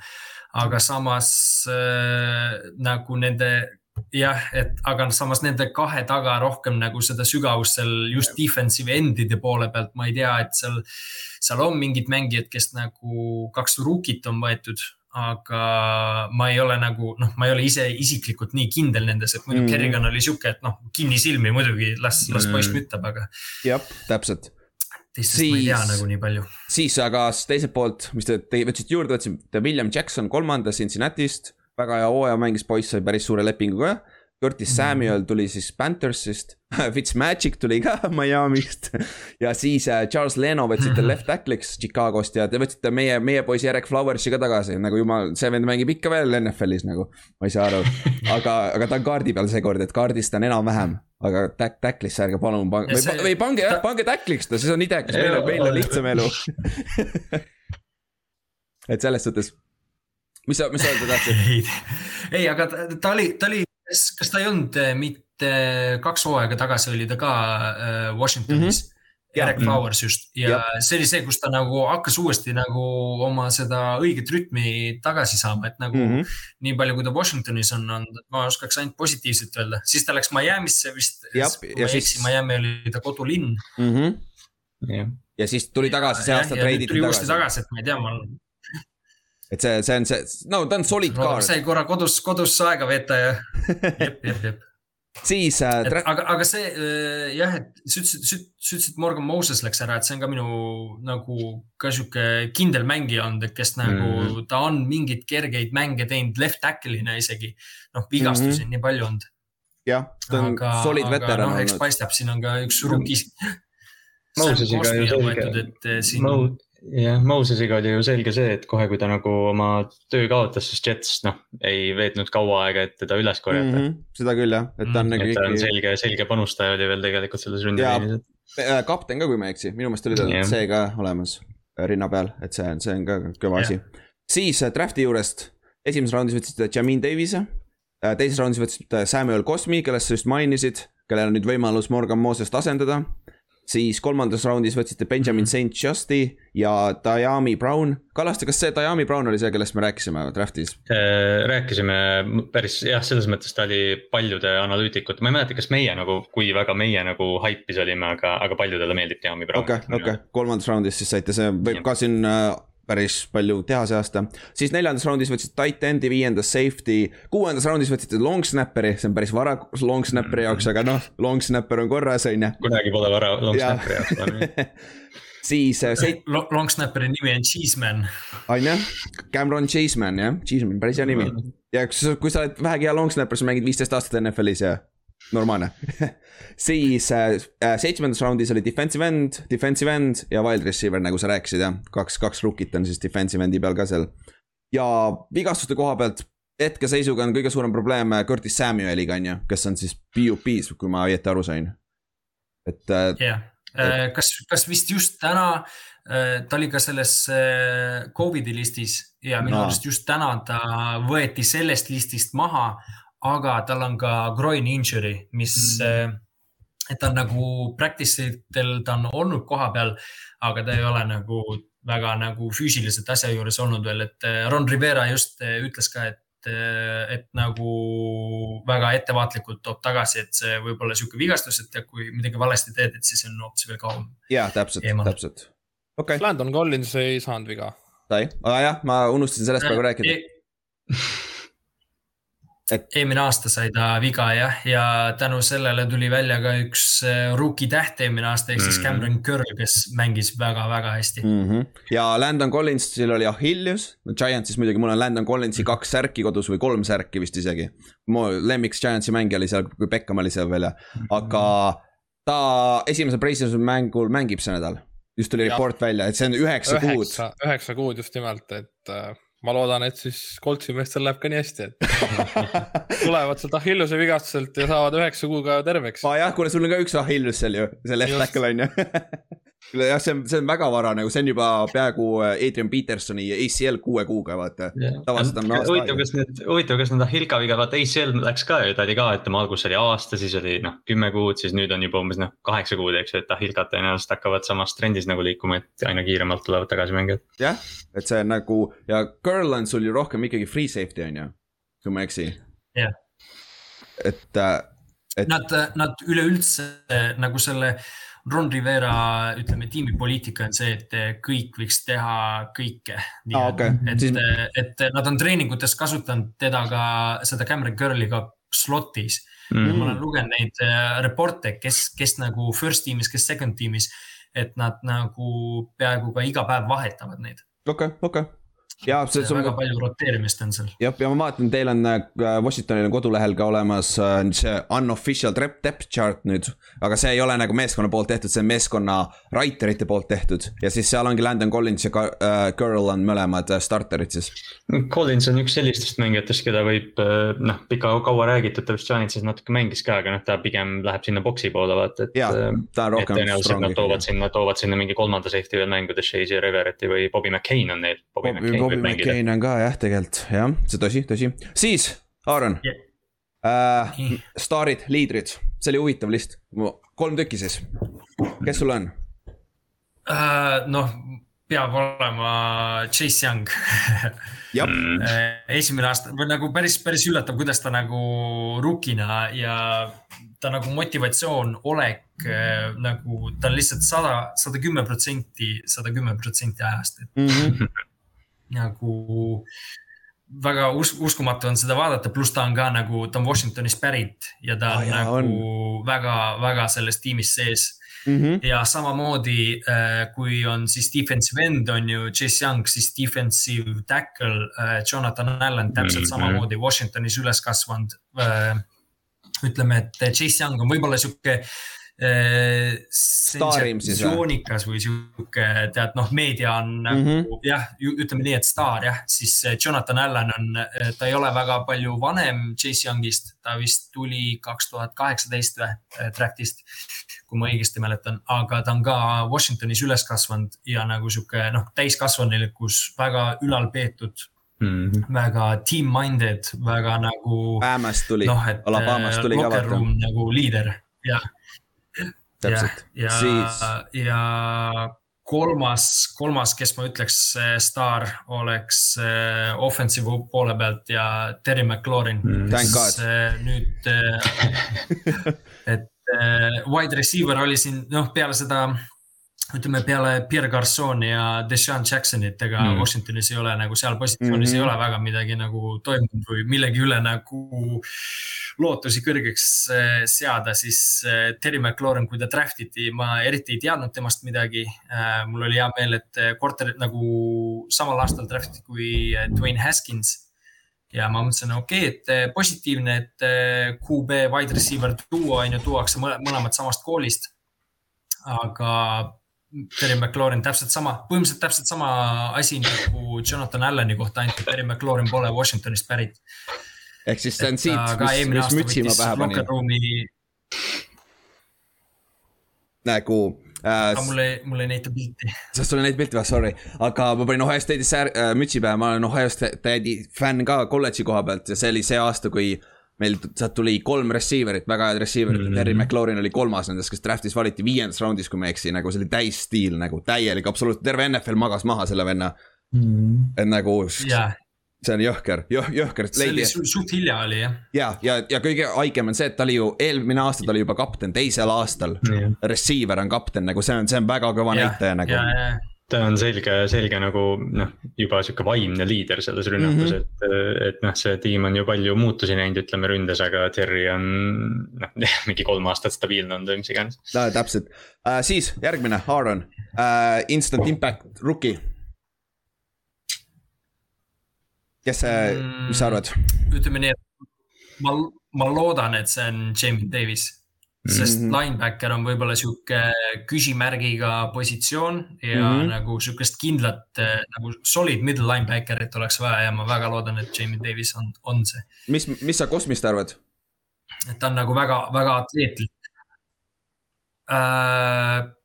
aga samas äh, nagu nende jah, et aga samas nende kahe taga rohkem nagu seda sügavust seal just defensive end'ide poole pealt, ma ei tea, et seal, seal on mingid mängijad, kes nagu kaks rookit on võetud, aga ma ei ole nagu noh, ma ei ole ise isiklikult nii kindel nendes, et muidu mm. Kerrigan oli sihuke, et noh, kinnisilmi muidugi las, las Mhm. poiss müttab, aga jah, täpselt. teistest siis... ma ei tea nagu nii palju. siis aga teiselt poolt, mis te, te võtsite juurde, võtsite William Jackson kolmanda Cincinnati'st. väga hea hooaja mängis poiss, sai päris suure lepingu ka. Curtis Samuel tuli siis Panthersist, Fitzmagic tuli ka Miami'st. Ja siis äh, Charles Leno võtsite left tackle'iks Chicagost ja te võtsite meie, meie poisi Eric Flowersi ka tagasi, nagu jumal, see vend mängib ikka veel NFL-is nagu. ma ei saa aru, aga, aga ta on kaardi peal seekord, et kaardis ta on enam-vähem, aga tack, tackle'isse ärge palun pange, või, või pange jah, pange tackle'iks ta, siis on idekas, meil on, meil on lihtsam elu. Et selles suhtes, mis sa, mis sa öelda tahtsid? ei, aga ta oli, ta oli, kas ta ei olnud eh, mitte kaks hooaega tagasi oli ta ka äh, Washingtonis mm. -hmm. Eric Flowers just ja, ja see oli see, kus ta nagu hakkas uuesti nagu oma seda õiget rütmi tagasi saama, et nagu mm -hmm. nii palju, kui ta Washingtonis on olnud, ma oskaks ainult positiivset öelda, siis ta läks Miami'sse vist. ei eksi, Miami oli ta kodulinn mm. -hmm. Ja. ja siis tuli tagasi see aasta treiditi tagasi. tuli uuesti tagasi, et ma ei tea, ma et see, see on see, no ta on solid no, kaart. sai korra kodus, kodus aega veeta ja jep, jep, jep siis äh,. aga, aga see äh, jah, et sa ütlesid, sa ütlesid, et Morgan Moses läks ära, et see on ka minu nagu ka sihuke kindel mängija olnud, et kes nagu mm. ta on mingeid kergeid mänge teinud left tackle'ina isegi. noh, vigastusi mm -hmm. on nii palju olnud. jah, ta on aga, solid veteran no, olnud. eks paistab, siin on ka üks rookie. Mosesiga ju selge. Eh, siin jah, Mosesiga oli ju selge see, et kohe, kui ta nagu oma töö kaotas, siis Jets noh, ei veetnud kaua aega, et teda üles korjata mm. -hmm, seda küll jah, et ta on mm, nagu. ta on ikkagi... selge, selge panustaja oli veel tegelikult selles ründeliinis. Äh, kapten ka, kui ma ei eksi, minu meelest oli tal yeah. see ka olemas äh, rinna peal, et see on, see on ka kõva yeah. asi. siis äh, draft'i juurest esimeses raundis võtsite Jamin Davis'e, teises raundis võtsite Samuel Cosmi, kellest sa just mainisid, kellel on nüüd võimalus Morgan Mosest asendada siis kolmandas raundis võtsite Benjamin mhm. St Justi ja Diami Brown. Kallaste, kas see Diami Brown oli see, kellest me rääkisime draft'is? Äh, rääkisime päris jah, selles mõttes ta oli paljude analüütikute, ma ei mäleta, kas meie nagu, kui väga meie nagu haipis olime, aga, aga paljudele meeldib Diami Brown. okei okay,, okei okay., kolmandas raundis siis saite, see võib ka siin äh, päris palju teha see aasta. siis neljandas raundis võtsid tight end'i, viiendas safety, kuuendas raundis võtsite long snapper'i, see on päris vara long snapper'i jaoks, aga noh, long snapper on korras, on ju. kunagi pole vara long ja. snapper'i jaoks siis äh, seit-. Long snapperi nimi on Cheeseman. on jah, Cameron Cheeseman jah, Cheeseman, päris hea nimi. ja kui sa oled vähegi hea long snapper, sa mängid viisteist aastat NFL-is ja normaalne siis äh, äh, seitsmendas raundis oli defensive end, defensive end ja wild receiver, nagu sa rääkisid jah, kaks, kaks rookit on siis defensive end'i peal ka seal. ja vigastuste koha pealt hetkeseisuga on kõige suurem probleem äh, Curtis Samueliga on ju, kes on siis PUP-s, kui ma õieti aru sain. et. jah yeah., kas, kas vist just täna ta oli ka selles Covidi listis ja minu no. arust just täna ta võeti sellest listist maha aga tal on ka groin injury, mis mm., et ta on nagu practice itel, ta on olnud kohapeal, aga ta ei ole nagu väga nagu füüsiliselt asja juures olnud veel, et eh, Ron Rivera just eh, ütles ka, et et nagu väga ettevaatlikult toob tagasi, et see võib olla sihuke vigastus, et kui midagi valesti teed, et siis on hoopis veel kauem. ja täpselt, täpselt. okei okay.. Landon Collins ei saanud viga. sai, aga jah, ma unustasin sellest praegu rääkida et.... eelmine aasta sai ta viga jah, ja tänu sellele tuli välja ka üks äh, rookie täht eelmine aasta ehk mm -hmm. siis. Cameron Curl, kes mängis väga-väga hästi mm. -hmm. ja Landon Collinsil oli Achilles, Giantsis muidugi, mul on Landon Collinsi kaks särki kodus või kolm särki vist isegi. mu lemmiks Giantsi mängija oli seal, kui Beckham oli seal veel ja, aga ta esimesel preseason mängul mängib see nädal just tuli report välja, et see on üheksa kuud. üheksa kuud just nimelt, et äh, ma loodan, et siis Coltsi meestel läheb ka nii hästi, et tulevad sealt Achilleuse vigastuselt ja saavad üheksa kuuga terveks. aa jah, kuule, sul on ka üks Achilles seal ju, see left tackle on ju jah, see on, see on väga vara nagu, see on juba peaaegu äh, Adrian Petersoni ACL kuue kuuga, vaata yeah.. tavaliselt on aasta huvitav, kas need, huvitav, kas need Hilka viga, vaata ACL läks ka ju, ta oli ka, ütleme alguses oli aasta, siis oli noh, kümme kuud, siis nüüd on juba umbes noh, kaheksa kuud, eks ju, et Hilkat tõenäoliselt hakkavad samas trendis nagu liikuma, et aina kiiremalt tulevad tagasi mängijad. jah, et see on nagu ja Curl on sul ju rohkem ikkagi free safety on ju, kui ma ei eksi. jah yeah.. et, äh, et. Nad, nad üleüldse nagu selle Ron Rivera, ütleme tiimipoliitika on see, et kõik võiks teha kõike. Okay. et siis..., et nad on treeningutes kasutanud teda ka, seda Cameron Curl'i ka slot'is mm. -hmm. ma olen lugenud neid äh, reporte, kes, kes nagu first tiim'is, kes second tiim'is, et nad nagu peaaegu ka iga päev vahetavad neid. okei okay,, okei okay ja see, see on väga palju roteerimist on seal. jah, ja ma vaatan, teil on äh, Washingtonil on kodulehel ka olemas äh, see unofficial depth chart nüüd. aga see ei ole nagu meeskonna poolt tehtud, see on meeskonna writer'ite poolt tehtud ja siis seal ongi Landon Collins ja uh, Girl on mõlemad starter'id siis. Collins on üks sellistest mängijatest, keda võib noh, pika, kaua räägitud, ta vist Giantsis natuke mängis ka, aga noh, ta pigem läheb sinna boksi poole vaata, et. jaa, ta on rohkem. tõenäoliselt nad toovad sinna, toovad sinna mingi kolmanda safety veel mängudes, Shazy Revereti või Bobby McCain on neil. Bobby, Bobby Bobby McCain on ka jah, tegelikult jah, see tõsi, tõsi. siis, Aaron yeah.. Äh, staarid, liidrid, see oli huvitav list, kolm tükki siis. kes sul on? uh, noh, peab olema Chase Young Mm. Eh, esimene aasta või nagu päris, päris üllatav, kuidas ta nagu rukina ja ta nagu motivatsioon, olek nagu ta on lihtsalt sada, sada kümme protsenti, sada kümme protsenti ajast, et Mhm. nagu väga us uskumatu on seda vaadata, pluss ta on ka nagu, ta on Washingtonist pärit ja ta on Ah, jaa, nagu väga-väga selles tiimis sees Mhm. ja samamoodi äh, kui on siis defensive end on ju Chase Young, siis defensive tackle äh, Jonathan Allan täpselt Mhm. samamoodi Washingtonis üles kasvanud äh,. ütleme, et Chase Young on võib-olla sihuke äh, sensatsioonikas või sihuke, tead noh, meedia on nagu mm. -hmm. jah, ütleme nii, et staar jah, siis äh, Jonathan Allan on, ta ei ole väga palju vanem Chase Youngist, ta vist tuli kaks tuhat kaheksateist või äh, draft'ist kui ma õigesti mäletan, aga ta on ka Washingtonis üles kasvanud ja nagu sihuke noh, täiskasvanulikkus väga ülalpeetud, Mm. väga team-minded, väga nagu Alabamast tuli noh, et Alabamast äh, tuli ka vaata, nagu liider ja, täpselt. ja siis, ja kolmas, kolmas, kes ma ütleks staar oleks äh, offensive poole pealt ja Terry McLaurin Mm. Äh, nüüd äh, et wide receiver oli siin noh, peale seda ütleme peale Pierre Garçoni ja Deshaun Jacksonit, ega Mm. Washingtonis ei ole nagu seal positsioonis mm Mhm. -hmm. ei ole väga midagi nagu toimunud või millegi üle nagu lootusi kõrgeks äh, seada, siis äh, Terry McLaurin, kui ta draft iti, ma eriti ei teadnud temast midagi. mul oli hea meel, et quarter nagu samal aastal draft iti kui Dwayne Haskins ja ma mõtlesin, okei okay,, et eh, positiivne, et eh, QB wide receiver duo on ju, tuuakse mõle- mõlemad samast koolist. aga Terry McLaurin täpselt sama, põhimõtteliselt täpselt sama asi nagu Jonathan Allani kohta, ainult et Terry McLaurin pole Washingtonist pärit. ehk siis see on siit, ka mis, mis mütsi ma pähe panin, room'i, nagu äh, aga mul ei, mul ei näita pilti. sest sul on neid pilte või, sorry, aga ma panin Ohio State'is säär- äh, mütsi pähe, ma olen Ohio State'i fänn ka kolledži koha pealt ja see oli see aasta, kui meil sealt tuli kolm receiver'it, väga head receiver'it mm. -hmm. Terry McLaurin oli kolmas nendest, kes draft'is valiti viiendas raundis, kui ma ei eksi, nagu see oli täisstiil nagu täielik, absoluutselt, terve NFL magas maha selle venna. et nagu ja, see on jõhker, jõh-, jõhker, see oli leidi su- suht hilja oli jah. ja, ja, ja kõige haigem on see, et ta oli ju eelmine aasta ta oli juba kapten, teisel aastal Jah. receiver on kapten, nagu see on, see on väga kõva näitaja nagu. ja, ja, ta on selge, selge nagu noh, juba sihuke vaimne liider selles rünnakus mm. -hmm. et, et noh, see tiim on ju palju muutusi näinud, ütleme ründes, aga Terry on noh, mingi kolm aastat stabiilne olnud või mis iganes. täpselt uh,, siis järgmine, Aaron uh,, Instant Impact rookie. kes see, mis sa arvad? ütleme nii, et ma, ma loodan, et see on Jamie Davis. Sest mm. -hmm. linebacker on võib-olla sihuke küsimärgiga positsioon ja mm. -hmm. nagu sihukest kindlat nagu solid middle linebacker'it oleks vaja ja ma väga loodan, et Jamie Davis on, on see. mis, mis sa Kosmist arvad? et ta on nagu väga, väga atleetlik äh,.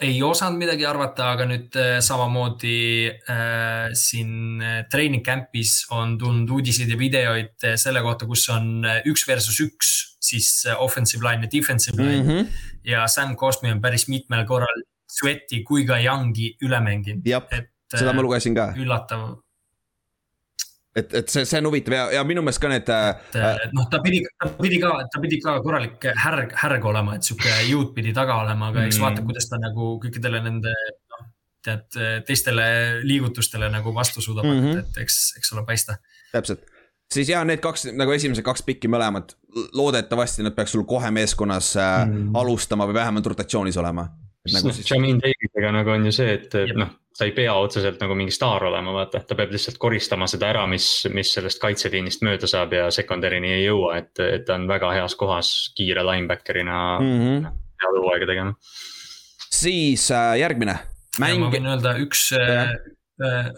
Ei osanud midagi arvata, aga nüüd äh, samamoodi äh, siin äh, training camp'is on tulnud uudiseid ja videoid äh, selle kohta, kus on üks versus üks, siis offensive line ja defensive line mm. -hmm. ja Sam Cosmi on päris mitmel korral Sweati kui ka Youngi üle mänginud, et seda ma lugesin ka, üllatav, et, et see, see on huvitav ja, ja minu meelest ka need äh, et noh, ta pidi, ta pidi ka, ta pidi ka korralik härg, härg olema, et sihuke jõud pidi taga olema, aga eks Mm. vaata, kuidas ta nagu kõikidele nende noh, tead teistele liigutustele nagu vastu suudab mm, -hmm. et eks, eks ole paista. täpselt. siis ja need kaks nagu esimesed kaks pikki mõlemad, loodetavasti nad peaks sul kohe meeskonnas äh, Mm. alustama või vähemalt rotatsioonis olema. nagu siis, Jamin Davisega nagu on ju see, et Jep. noh, ta ei pea otseselt nagu mingi staar olema, vaata, ta peab lihtsalt koristama seda ära, mis, mis sellest kaitseliinist mööda saab ja sekundarini ei jõua, et, et ta on väga heas kohas kiire linebacker'ina mm. mm. -hmm. head hooaega tegema. siis äh, järgmine ma mäng, võin öelda üks äh, äh,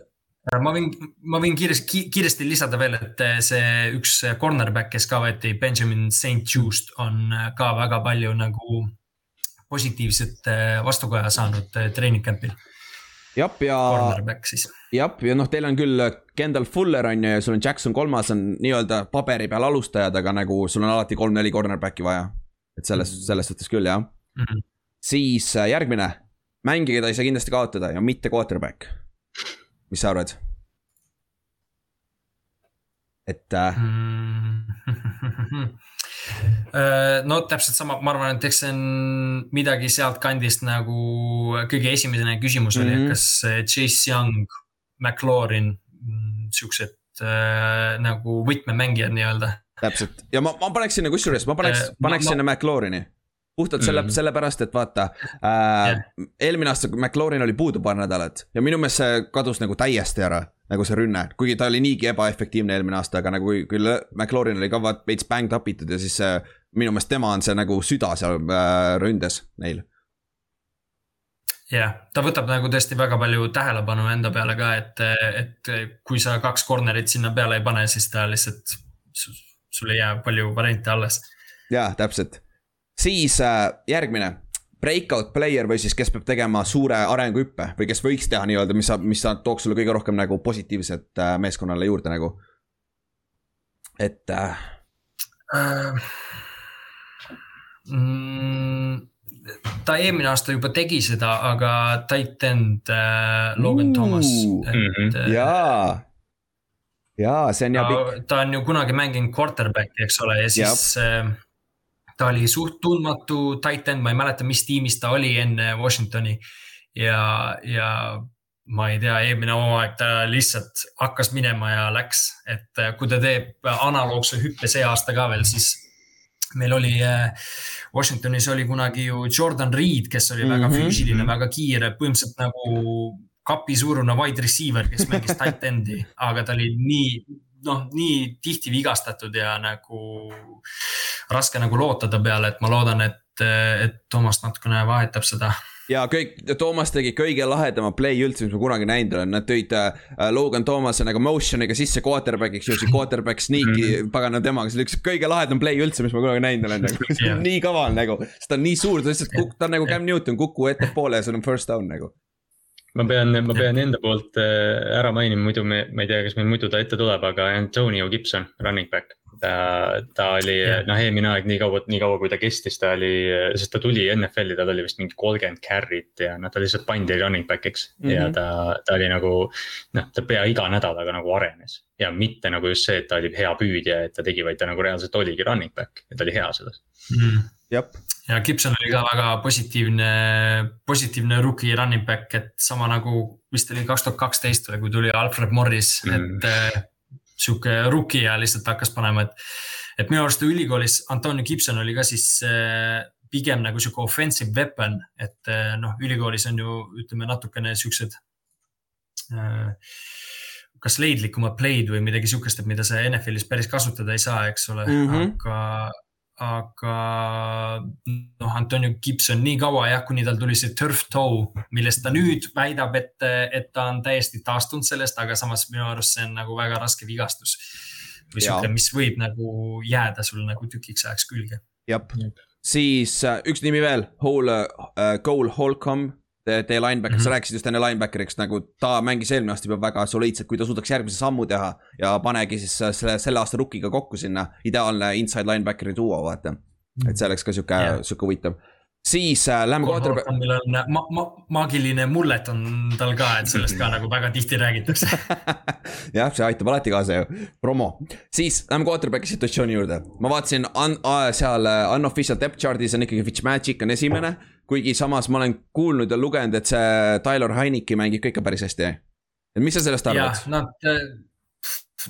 ma võin, ma võin kiiresti, kiiresti lisada veel, et äh, see üks cornerback, kes ka võeti, Benjamin St Just on äh, ka väga palju nagu positiivset äh, vastukaja saanud treening camp'il, jah, ja, jah, ja noh, teil on küll Kendall Fuller on ju ja sul on Jackson kolmas on nii-öelda paberi peal alustajad, aga nagu sul on alati kolm-neli cornerback'i vaja. et selles, selles suhtes küll jah, Mhm. siis äh, järgmine, mängija, keda ei saa kindlasti kaotada ja mitte quarterback. mis sa arvad? et äh, Mm. Äh, no täpselt sama, ma arvan, et eks see on midagi sealtkandist nagu kõige esimene küsimus oli mm. -hmm. kas äh, Chase Young, McLaurin, siuksed äh, nagu võtmemängijad nii-öelda. täpselt ja ma, ma paneks sinna kusjuures, ma paneks ma- paneks ma- sinna McLaurini. Puhtalt selle mm. -hmm. sellepärast, et vaata äh,, eelmine aasta McLaurin oli puudu paar nädalat ja minu meelest see kadus nagu täiesti ära. nagu see rünne, kuigi ta oli niigi ebaefektiivne eelmine aasta, aga nagu lõ- McLaurin oli ka vaat veits banged up itud ja siis äh, minu meelest tema on see nagu süda seal äh, ründes neil. jah, ta võtab nagu tõesti väga palju tähelepanu enda peale ka, et, et kui sa kaks corner'it sinna peale ei pane, siis ta lihtsalt, sul ei jää palju variante alles. jaa, täpselt. Siis äh, järgmine, breakout player või siis, kes peab tegema suure arenguhüppe või kes võiks teha nii-öelda, mis, mis sa- tooks sulle kõige rohkem nagu positiivset äh, meeskonnale juurde nagu. et äh, Mm, ta eelmine aasta juba tegi seda, aga tight end äh, Logan Ooh. Thomas, et äh, jaa, jaa, see on hea pikk, ta, ta on ju kunagi mänginud quarterback'i, eks ole, ja siis äh, ta oli suht tundmatu tight end, ma ei mäleta, mis tiimis ta oli enne Washingtoni. Ja, ja ma ei tea, eelmine hooaeg ta lihtsalt hakkas minema ja läks, et äh, kui ta teeb analoogse hüppe see aasta ka veel, siis meil oli äh, Washingtonis oli kunagi ju Jordan Reed, kes oli väga Mhm. füüsiline, väga kiire, põhimõtteliselt nagu kapi suurune wide receiver, kes mängis tight end'i, aga ta oli nii, noh, nii tihti vigastatud ja nagu raske nagu loota ta peale, et ma loodan, et, et Toomas natukene vahetab seda. ja kõik, Toomas tegi kõige lahedama play üldse, mis ma kunagi näinud olen, nad tõid äh, Logan Thomas'e nagu motion'iga sisse quarterback'iks, jõudsid quarterback sneak'i, pagana temaga, see oli üks kõige lahedam play üldse, mis ma kunagi näinud olen nagu, see on nii kaval nagu, sest ta on nii suur, ta lihtsalt kuk-, ta on nagu Cam Newton, kuku ettepoole ja sul on first down nagu. Ma pean, ma pean enda poolt äh, ära mainima, muidu me, ma ei tea, kas meil muidu ta ette tuleb, aga Antonio Gibson, running back. ta, ta oli noh, eelmine aeg nii kaua, nii kaua kui ta kestis, ta oli, sest ta tuli NFL-i, tal oli vist mingi kolmkümmend carry't ja noh, ta lihtsalt pandi running back'iks mm -hmm. ja Mhm. ta, ta oli nagu. noh, ta pea iga nädalaga nagu arenes ja mitte nagu just see, et ta oli hea püüdja, et ta tegi, vaid ta nagu reaalselt oligi running back ja ta oli hea selles. jah, ja Gibson oli ka väga positiivne, positiivne rookie running back, et sama nagu vist oli kaks tuhat kaksteist või kui tuli Alfred Morris mm., et äh, sihuke rookie ja lihtsalt hakkas panema, et. et minu arust ülikoolis Antonio Gibson oli ka siis äh, pigem nagu sihuke offensive weapon, et äh, noh, ülikoolis on ju ütleme natukene siuksed äh, kas leidlikumad play'd või midagi sihukest, et mida sa NFL-is päris kasutada ei saa, eks ole mm. -hmm. aga, aga noh, Antonio Gibson nii kaua jah, kuni tal tuli see turf toe, millest ta nüüd väidab, et, et ta on täiesti taastunud sellest, aga samas minu arust see on nagu väga raske vigastus. või sihuke, mis võib nagu jääda sul nagu tükiks ajaks külge. jah, siis äh, üks nimi veel, Hole äh,, Cole Holcomb. Teie linebacker mm, -hmm. sa Mhm. rääkisid just enne linebackeriks nagu ta mängis eelmine aasta juba väga soliidselt, kui ta suudaks järgmise sammu teha ja panegi siis äh, selle, selle aasta rookiga kokku sinna, ideaalne inside linebackeri duo, vaata. et see oleks ka sihuke yeah., sihuke huvitav. siis äh, lähme quarterback, meil on ma, ma, maagiline mullet on tal ka, et sellest ka nagu väga tihti räägitakse. jah, see aitab alati kaasa ju, promo. siis lähme quarterback'i situatsiooni juurde, ma vaatasin un, uh, seal uh, unofficial depth chart'is on ikkagi Fitzmagic on esimene. Kuigi samas ma olen kuulnud ja lugenud, et see Tyler Heineke mängib ka ikka päris hästi. et mis sa sellest arvad nad,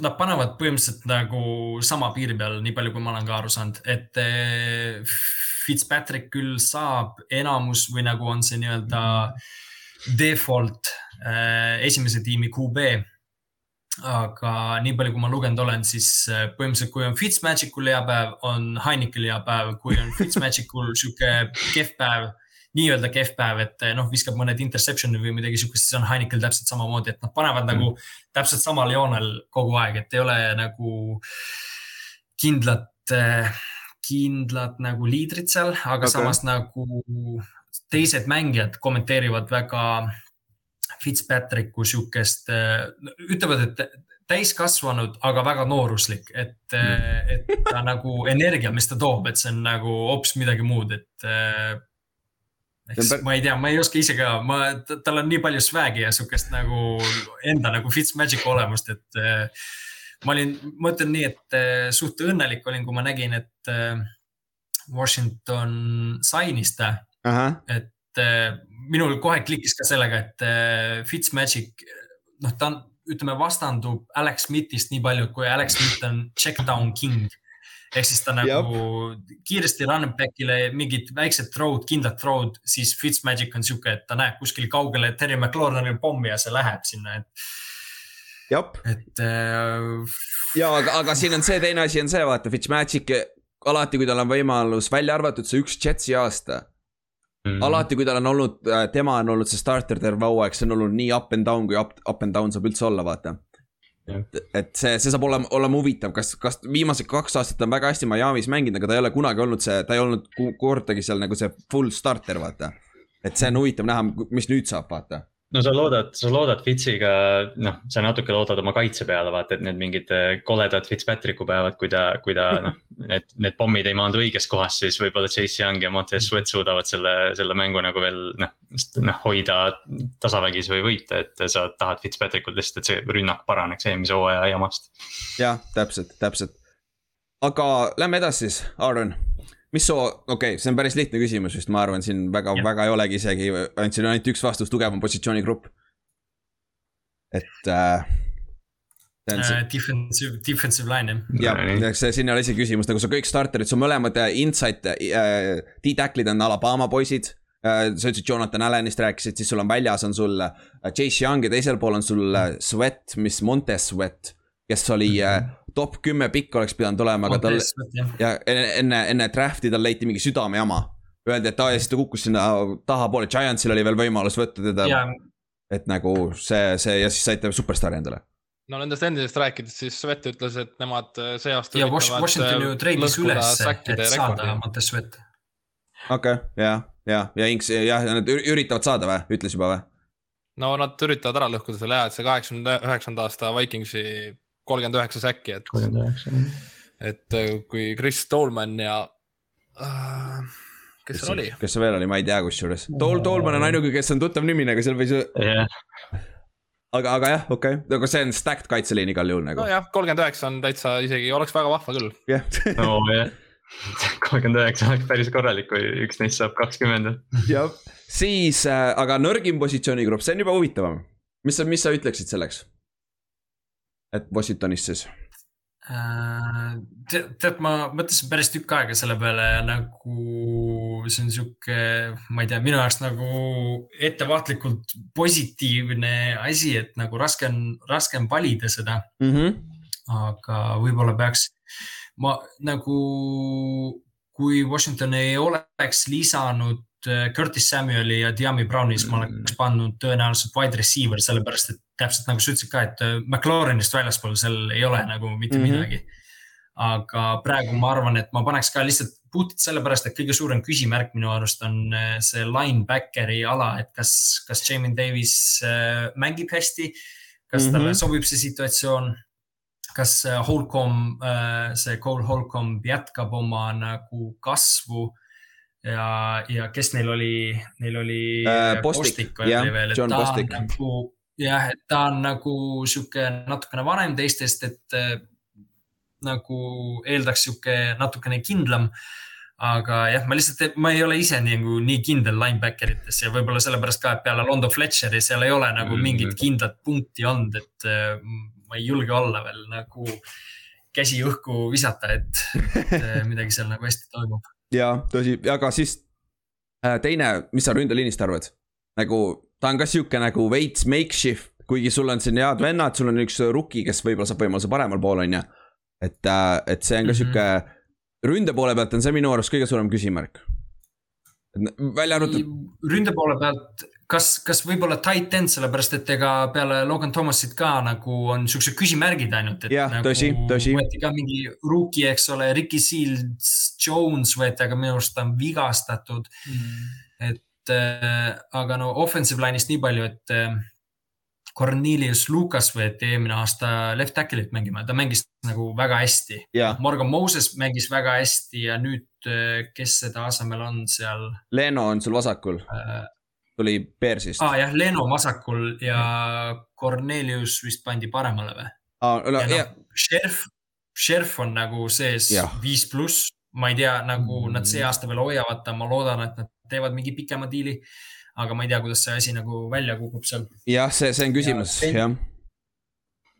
nad panevad põhimõtteliselt nagu sama piiri peal, nii palju, kui ma olen ka aru saanud, et eh, Fitzpatrick küll saab enamus või nagu on see nii-öelda default eh, esimese tiimi QB. aga nii palju, kui ma lugenud olen, siis põhimõtteliselt, kui on Fitzmagicul hea päev, on Heinekel hea päev, kui on Fitzmagicul sihuke kehv päev nii-öelda kehv päev, et eh, noh, viskab mõned interception'id või midagi sihukest, siis on Heinekel täpselt samamoodi, et nad panevad mm. nagu täpselt samal joonel kogu aeg, et ei ole nagu kindlat, kindlat nagu liidrit seal, aga okay. samas nagu teised mängijad kommenteerivad väga Fitzpatricku sihukest, ütlevad, et täiskasvanud, aga väga nooruslik, et mm., et ta nagu energia, mis ta toob, et see on nagu hoopis midagi muud, et eks ma ei tea, ma ei oska ise ka, ma, tal on nii palju swag'i ja sihukest nagu enda nagu Fitzmagic olemust, et äh, ma olin, ma ütlen nii, et äh, suht õnnelik olin, kui ma nägin, et äh, Washington sainis ta. et äh, minul kohe klikkis ka sellega, et äh, Fitzmagic, noh, ta on, ütleme, vastandub Alex Smithist nii palju, kui Alex Smith on check down king ehk siis ta nagu Jab. kiiresti running back'ile mingid väiksed throw'd, kindlad throw'd, siis Fitzmagic on sihuke, et ta näeb kuskil kaugele Terry McLaurinil pommi ja see läheb sinna, et. et äh.... ja aga, aga siin on see teine asi on see, vaata Fitzmagic alati, kui tal on võimalus, välja arvatud see üks Jetsi aasta Mm -hmm. alati, kui tal on olnud, äh, tema on olnud see starter terve hooaeg, see on olnud nii up and down, kui up, up and down saab üldse olla, vaata et see, see saab olema, olema huvitav, kas, kas viimased kaks aastat on väga hästi Miami's mänginud, aga ta ei ole kunagi olnud see, ta ei olnud kordagi seal nagu see full starter, vaata. et see on huvitav näha, mis nüüd saab, vaata no sa loodad, sa loodad Fitsiga, noh, sa natuke loodad oma kaitse peale, vaata, et need mingid eh, koledad Fitzpatricku päevad, kui ta, kui ta noh, need, need pommid ei maandu õiges kohas, siis võib-olla Chase Young ja Montez Sweat suudavad selle, selle mängu nagu veel noh, noh hoida tasavägis või võita, et sa tahad Fitzpatrickult lihtsalt, et see rünnak paraneks eelmise hooaja jamast. jah, täpselt, täpselt. aga lähme edasi siis, Aaron mis soo, okei okay,, see on päris lihtne küsimus vist, ma arvan, siin väga, väga ei olegi isegi, andsin ainult üks vastus, tugevam positsioonigrupp. et äh,. Uh, defensive, defensive line jah. jah, see siin ei ole isegi küsimus, nagu sa kõik starterid, su mõlemad äh, inside äh,, D-tackle'id on Alabama poisid äh,. sa ütlesid Jonathan Allanist rääkisid, siis sul on väljas on sul äh, Chase Young ja teisel pool on sul Sweat, mis Montez Sweat kes oli mm -hmm. Top kümme pikk oleks pidanud olema, aga tal ja enne, enne, enne draft'i tal leiti mingi südamejama. Öeldi, et aa ja siis ta kukkus sinna tahapoole, Giantsil oli veel võimalus võtta teda. et nagu see, see ja siis saite superstaari endale no nendest endisest rääkides, siis Svet ütles, et nemad äh, see aasta. ja Washington ju treidis üles, et saada Montes Svet. okei okay,, ja, ja, ja Inks, jah, nad üritavad saada või, ütles juba või? no nad üritavad ära lõhkuda selle ja, et see kaheksakümne üheksanda aasta Vikingsi kolmkümmend üheksa säkki, et. et äh, kui Chris Tolman ja äh,, kes seal oli? kes see veel oli, ma ei tea kusjuures. Tol-, Tolman on ainuke, kes on tuttav nimi, aga seal võis yeah.. aga, aga jah, okei okay., aga see on stacked kaitseliin igal juhul nagu. nojah, kolmkümmend üheksa on täitsa isegi, oleks väga vahva küll. jah. no jah kolmkümmend üheksa oleks päris korralik, kui üks neist saab kakskümmend. jah, siis äh, aga nõrgim positsioonigrupp, see on juba huvitavam. mis sa, mis sa ütleksid selleks? Et Washingtonis siis äh,? tead, tead, ma mõtlesin päris tükk aega selle peale nagu see on sihuke, ma ei tea, minu jaoks nagu ettevaatlikult positiivne asi, et nagu raske on, raske on valida seda mm. -hmm. aga võib-olla peaks, ma nagu, kui Washington ei oleks lisanud Äh, Curtis Samueli ja Diami Browni, siis ma oleks pannud tõenäoliselt wide receiver, sellepärast et täpselt nagu sa ütlesid ka, et äh, McLaurinist väljaspool seal ei ole nagu mitte mm -hmm. midagi. aga praegu ma arvan, et ma paneks ka lihtsalt puhtalt sellepärast, et kõige suurem küsimärk minu arust on äh, see linebackeri ala, et kas, kas Jamin Davis mängib hästi. kas mm -hmm. talle sobib see situatsioon? kas Holcomb, see Cole Holcomb jätkab oma nagu kasvu ja, ja kes neil oli, neil oli äh, Postik, jah, John Postik. Nagu, jah, et ta on nagu sihuke natukene vanem teistest, et äh, nagu eeldaks sihuke natukene kindlam aga jah, ma lihtsalt, ma ei ole ise nagu nii kindel linebacker ites ja võib-olla sellepärast ka, et peale Londo Fletcheri seal ei ole nagu mm. mingit kindlat punkti olnud, et äh, ma ei julge olla veel nagu käsi õhku visata, et, et äh, midagi seal nagu hästi toimub jaa, tõsi, aga siis äh, teine, mis sa ründeliinist arvad? nagu ta on ka sihuke nagu veits makeshift, kuigi sul on siin head vennad, sul on üks rookie, kes võib-olla saab võimaluse paremal pool, on ju. et, äh, et see on ka mm -hmm. sihuke, ründe poole pealt on see minu arust kõige suurem küsimärk. välja arvatud. ründe poole pealt kas, kas võib-olla tight end, sellepärast et ega peale Logan Thomasit ka nagu on siuksed küsimärgid ainult. jah nagu, tõsi, tõsi. võeti ka mingi rookie, eks ole, Ricky Seals Jones võeti, aga minu arust ta on vigastatud mm.. Et äh, aga no offensive line'ist nii palju, et äh, Cornelius Lucas võeti eelmine aasta left tackle'it mängima, ta mängis nagu väga hästi yeah.. Morgan Moses mängis väga hästi ja nüüd, kes seda asemel on seal? Leno on sul vasakul äh,, tuli Bearsist ah,. jah, Leno vasakul ja Cornelius vist pandi paremale või ah,? No, ja noh, Sheriff, Sheriff on nagu sees viis pluss, ma ei tea, nagu mm. nad see aasta veel hoiavad ta, ma loodan, et nad teevad mingi pikema diili aga ma ei tea, kuidas see asi nagu välja kukub seal. jah, see, see on küsimus, jah.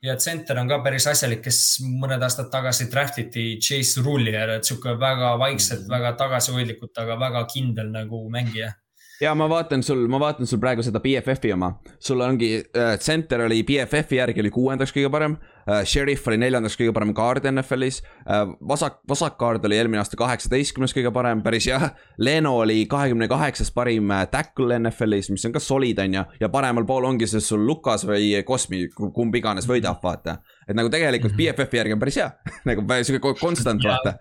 ja tsenter on ka päris asjalik, kes mõned aastad tagasi draft iti Chase Rullier, et sihuke väga vaikselt -hmm. väga tagasihoidlikult, aga väga kindel nagu mängija ja ma vaatan sul, ma vaatan sul praegu seda BFF-i oma. sul ongi äh,, center oli BFF-i järgi oli kuuendaks kõige parem äh,. Sheriff oli neljandaks kõige parem kaard NFL-is äh,. vasak, vasakkaard oli eelmine aasta kaheksateistkümnes kõige parem, päris jah. Leno oli kahekümne kaheksas parim äh, tackle NFL-is, mis on ka solid, on ju. ja paremal pool ongi see sul Lukas või Cosmi, kumb iganes võidab, vaata. et nagu tegelikult -hmm. BFF-i järgi on päris hea nagu sihuke konstant, vaata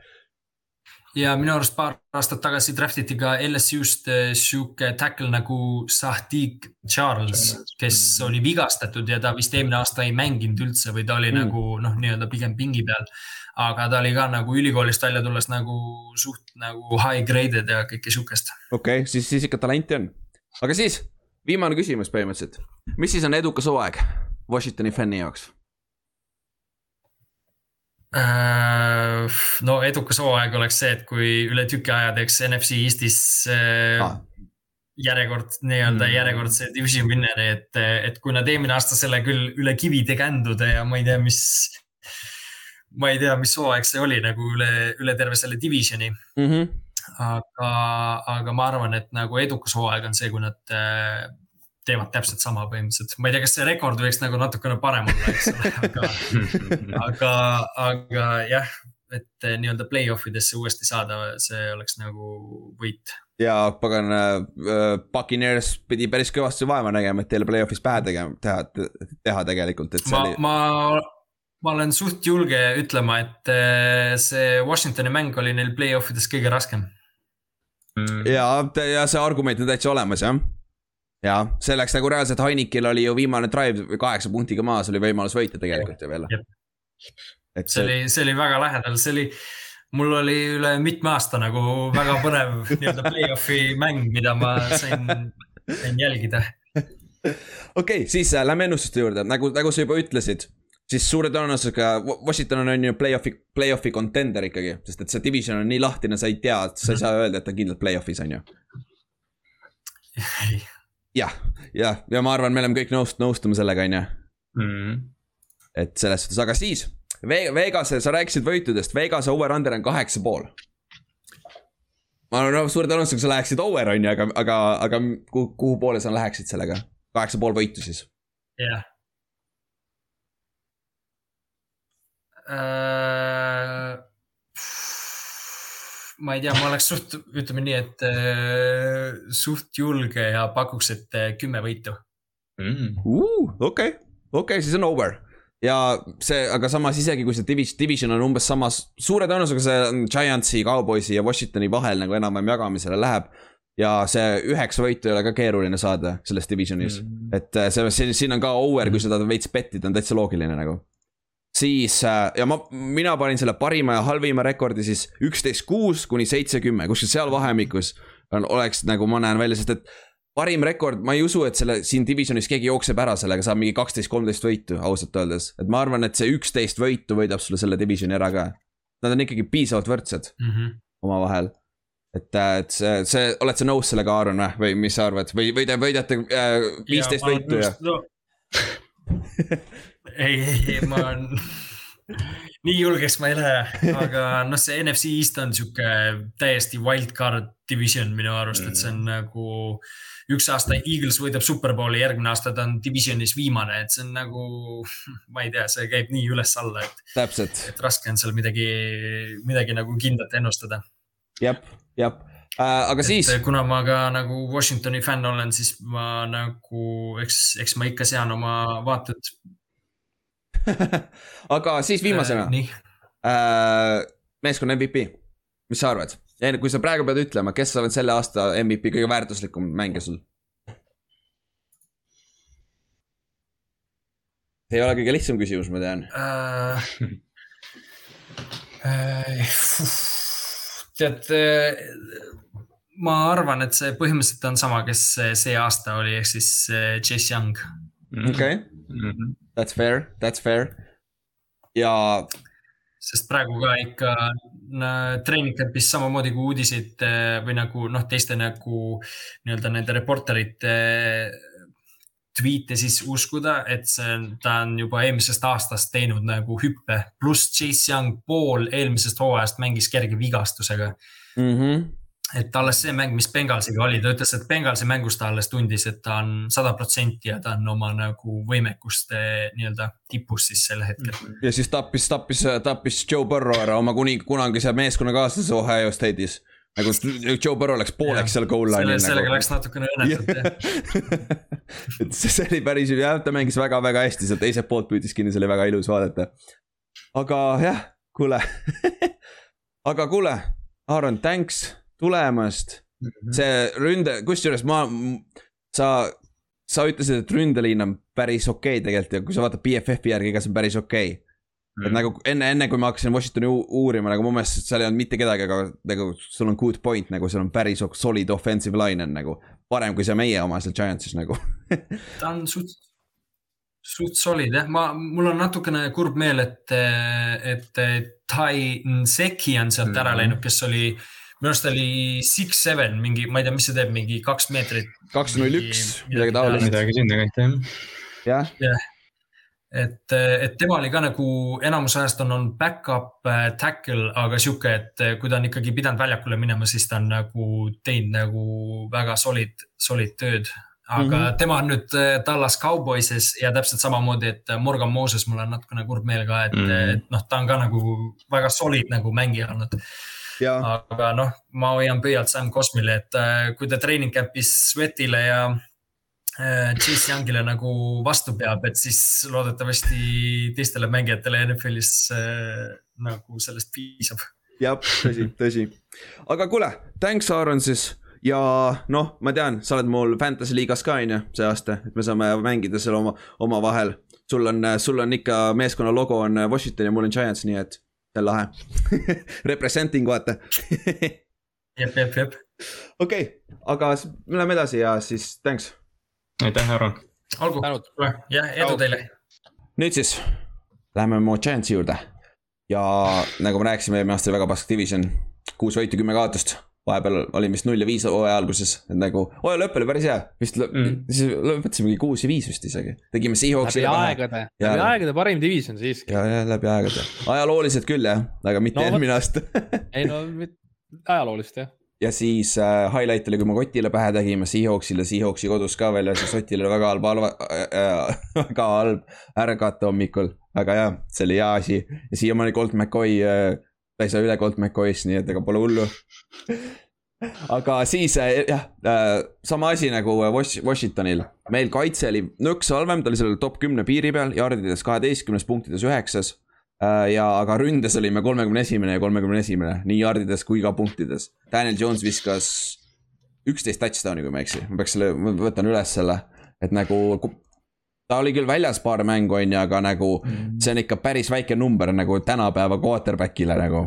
ja minu arust paar aastat tagasi draft iti ka LSU-st eh, sihuke tackle nagu Sahdik Charles, kes oli vigastatud ja ta vist eelmine aasta ei mänginud üldse või ta oli mm. nagu noh, nii-öelda pigem pingi peal. aga ta oli ka nagu ülikoolist välja tulles nagu suht nagu high graded ja kõike sihukest. okei okay,, siis, siis ikka talenti on. aga siis viimane küsimus põhimõtteliselt, mis siis on edukas hooaeg Washingtoni fänni jaoks? Äh, no edukas hooaeg oleks see, et kui üle tüki aja teeks NFC Eestis äh, ah. järjekord, nii-öelda mm. järjekordse division winner'i, et, et kui nad eelmine aasta selle küll üle kivide kändude ja ma ei tea, mis. ma ei tea, mis hooaeg see oli nagu üle, üle terve selle divisioni mm. -hmm. aga, aga ma arvan, et nagu edukas hooaeg on see, kui nad äh, teevad täpselt sama põhimõtteliselt, ma ei tea, kas see rekord võiks nagu natukene parem olla, eks ole, aga aga, aga jah, et nii-öelda play-off idesse uuesti saada, see oleks nagu võit. ja pagan äh,, Puccaneers pidi päris kõvasti vaeva nägema, et teile play-off'is pähe tegema, teha, teha tegelikult, et see ma, oli. ma, ma olen suht julge ütlema, et see Washingtoni mäng oli neil play-off ides kõige raskem mm.. ja, ja see argument on täitsa olemas, jah ja see läks nagu reaalselt, Heinikil oli ju viimane drive kaheksa punktiga maas, oli võimalus võita tegelikult ju veel. et see, see oli, see oli väga lähedal, see oli, mul oli üle mitme aasta nagu väga põnev nii-öelda play-off'i mäng, mida ma sain, sain jälgida. okei okay,, siis äh, lähme ennustuste juurde, nagu, nagu sa juba ütlesid siis suure tõenäosusega Washington on ju play-off'i, play-off'i contender ikkagi, sest et see division on nii lahtine, sa ei tea, sa ei saa öelda, et ta kindlalt play-off'is on ju jah, jah, ja ma arvan, me oleme kõik nõust-, nõustume sellega, on ju. Mhm. et selles suhtes, aga siis Ve, Vegase, sa rääkisid võitudest, Vegase over-under on kaheksa pool. ma arvan, no suure tõenäosusega sa läheksid over, on ju, aga, aga, aga kuhu, kuhu poole sa läheksid sellega? kaheksa pool võitu siis. jah yeah. uh ma ei tea, ma oleks suht, ütleme nii, et äh, suht julge ja pakuks, et äh, kümme võitu. Mm.. okei, okei, siis on over. Ja see, aga samas isegi kui see division, division on umbes samas, suure tõenäosusega see on Giantsi, Cowboysi ja Washingtoni vahel nagu enam-vähem jagamisele läheb. ja see üheksa võitu ei ole ka keeruline saada selles divisionis. Mm., et äh, see, siin on ka over, kui seda veits bettida, on täitsa loogiline nagu siis äh, ja ma, mina panin selle parima ja halvima rekordi siis üksteist kuus kuni seitse kümme, kuskil seal vahemikus on, oleks nagu ma näen välja, sest et parim rekord, ma ei usu, et selle siin divisionis keegi jookseb ära sellega, saab mingi kaksteist, kolmteist võitu ausalt öeldes. et ma arvan, et see üksteist võitu võidab sulle selle divisioni ära ka. Nad on ikkagi piisavalt võrdsed mm -hmm. omavahel. et, äh, et see, see, oled sa nõus sellega, Aaron või, või mis sa arvad või, või te võidate äh, viisteist äh, võitu ja. ei, ei, ma nii julgeks ma ei lähe, aga noh, see NFC East on sihuke täiesti wildcard division minu arust, et see on mm. nagu üks aasta Eagles võidab Superbowli, järgmine aasta ta on divisionis viimane, et see on nagu, ma ei tea, see käib nii üles-alla, et. et raske on seal midagi, midagi nagu kindlat ennustada. jah, jah äh,, aga et siis. kuna ma ka nagu Washingtoni fänn olen, siis ma nagu, eks, eks ma ikka sean oma vaated aga siis viimasena äh,. Äh, meeskonna MVP, mis sa arvad? kui sa praegu pead ütlema, kes on selle aasta MVP kõige väärtuslikum mängija sul? see ei ole kõige lihtsam küsimus, ma tean äh,. Äh, tead, äh, ma arvan, et see põhimõtteliselt on sama, kes see aasta oli, ehk siis äh, Chase Young. okei okay. mm, -hmm. That's fair, that's fair ja. sest praegu ka ikka treening camp'is samamoodi kui uudiseid või nagu noh, teiste nagu nii-öelda nende reporterite tweet'e siis uskuda, et see on, ta on juba eelmisest aastast teinud nagu hüppe, pluss Chase Young pool eelmisest hooajast mängis kerge vigastusega mm. -hmm. Et alles see mäng, mis Bengalsiga oli, ta ütles, et Bengalsi mängus ta alles tundis, et ta on sada protsenti ja ta on oma nagu võimekuste nii-öelda tipus siis sel hetkel. ja siis tappis, tappis, tappis Joe Burrow ära oma kuni, kunagise meeskonnakaaslase Ohio State'is nagu Joe Burrow läks pooleks seal goal line'il. sellega nagu. läks natukene õnnetult jah et see oli päris, jah, ta mängis väga-väga hästi seal teiselt poolt püüdis kinni, see oli väga ilus vaadata. aga jah, kuule aga kuule, Aaron, thanks tulemast. Mhm. see ründe, kusjuures ma, sa, sa ütlesid, et ründeliin on päris okei okay tegelikult ja kui sa vaatad BFF-i järgi ka, see on päris okei okay Mm. et nagu enne, enne kui ma hakkasin Washingtoni uurima, nagu mu meelest seal ei olnud mitte kedagi, aga nagu sul on good point, nagu seal on päris solid offensive line on nagu. parem kui see meie oma seal Giantsis nagu ta on suht, suht solid jah, ma, mul on natukene kurb meel, et, et Tai Nseki on sealt mm. ära mhm. läinud, kes oli minu arust oli six-seven mingi, ma ei tea, mis see teeb, mingi kaks meetrit. kaks null üks, midagi taolist. midagi sinnakanti jah. jah yeah et, et tema oli ka nagu enamus ajast on olnud back-up äh, tackle, aga sihuke, et äh, kui ta on ikkagi pidanud väljakule minema, siis ta on nagu teinud nagu väga solid, solid tööd. aga mm -hmm. tema on nüüd äh, Tallas Cowboyses ja täpselt samamoodi, et Morgan Moses, mul on natukene kurb meel ka, et mm, -hmm. et noh, ta on ka nagu väga solid nagu mängija olnud. Aga noh, ma hoian pöialt Sam Cosmile, et kui ta treening camp'is Sweatile ja Äh, Chase Youngile nagu vastu peab, et siis loodetavasti teistele mängijatele NFL-is äh, nagu sellest piisab. jah, tõsi, tõsi. aga kuule, thanks, Aaron siis ja noh, ma tean, sa oled mul Fantasy liigas ka on ju see aasta, et me saame mängida seal oma, omavahel. sul on, sul on ikka meeskonna logo on Washington ja mul on Giants, nii et lahe Representing vaata. Jep, jep, jep. okei okay,, aga läheme edasi ja siis thanks. Aitäh, Aaron. olgu, jah, edu teile. nüüd siis läheme mu Giantsi juurde. Ja nagu me rääkisime, eelmine aasta oli väga pask division, kuus võitu, kümme kaotust vahepeal olime vist null ja viis hooaja alguses, et nagu hooaja lõpp oli päris hea, vist mm. siis lõpetasimegi kuus ja viis vist isegi. tegime Seahawksi. läbi aegade, läbi aegade parim division siiski. ja, ja läbi aegade, ajalooliselt küll jah, aga mitte no, eelmine aasta ei no, ajaloolist jah ja siis äh, highlight oli, kui me Kotile pähe tegime Seahawksile, Seahawksi kodus ka veel ja siis Otil oli väga halb halva äh,, väga halb ärgata hommikul. väga hea, see oli hea asi ja siiamaani Colt McCoy äh,, ta ei saa üle Colt McCoy'st, nii et ega pole hullu aga siis äh, jah äh,, sama asi nagu Washingtonil, meil kaitse oli nõks halvem, ta oli seal top kümne piiri peal, jardides kaheteistkümnes, punktides üheksas ja, aga ründes olime kolmekümne esimene ja kolmekümne esimene, nii jardides kui ka punktides. Daniel Jones viskas üksteist touchdown'i, kui ma ei eksi, ma peaks selle, ma võtan üles selle, et nagu. Ta oli küll väljas paar mängu, on ju, aga nagu mm. see on ikka päris väike number nagu tänapäeva quarterback'ile nagu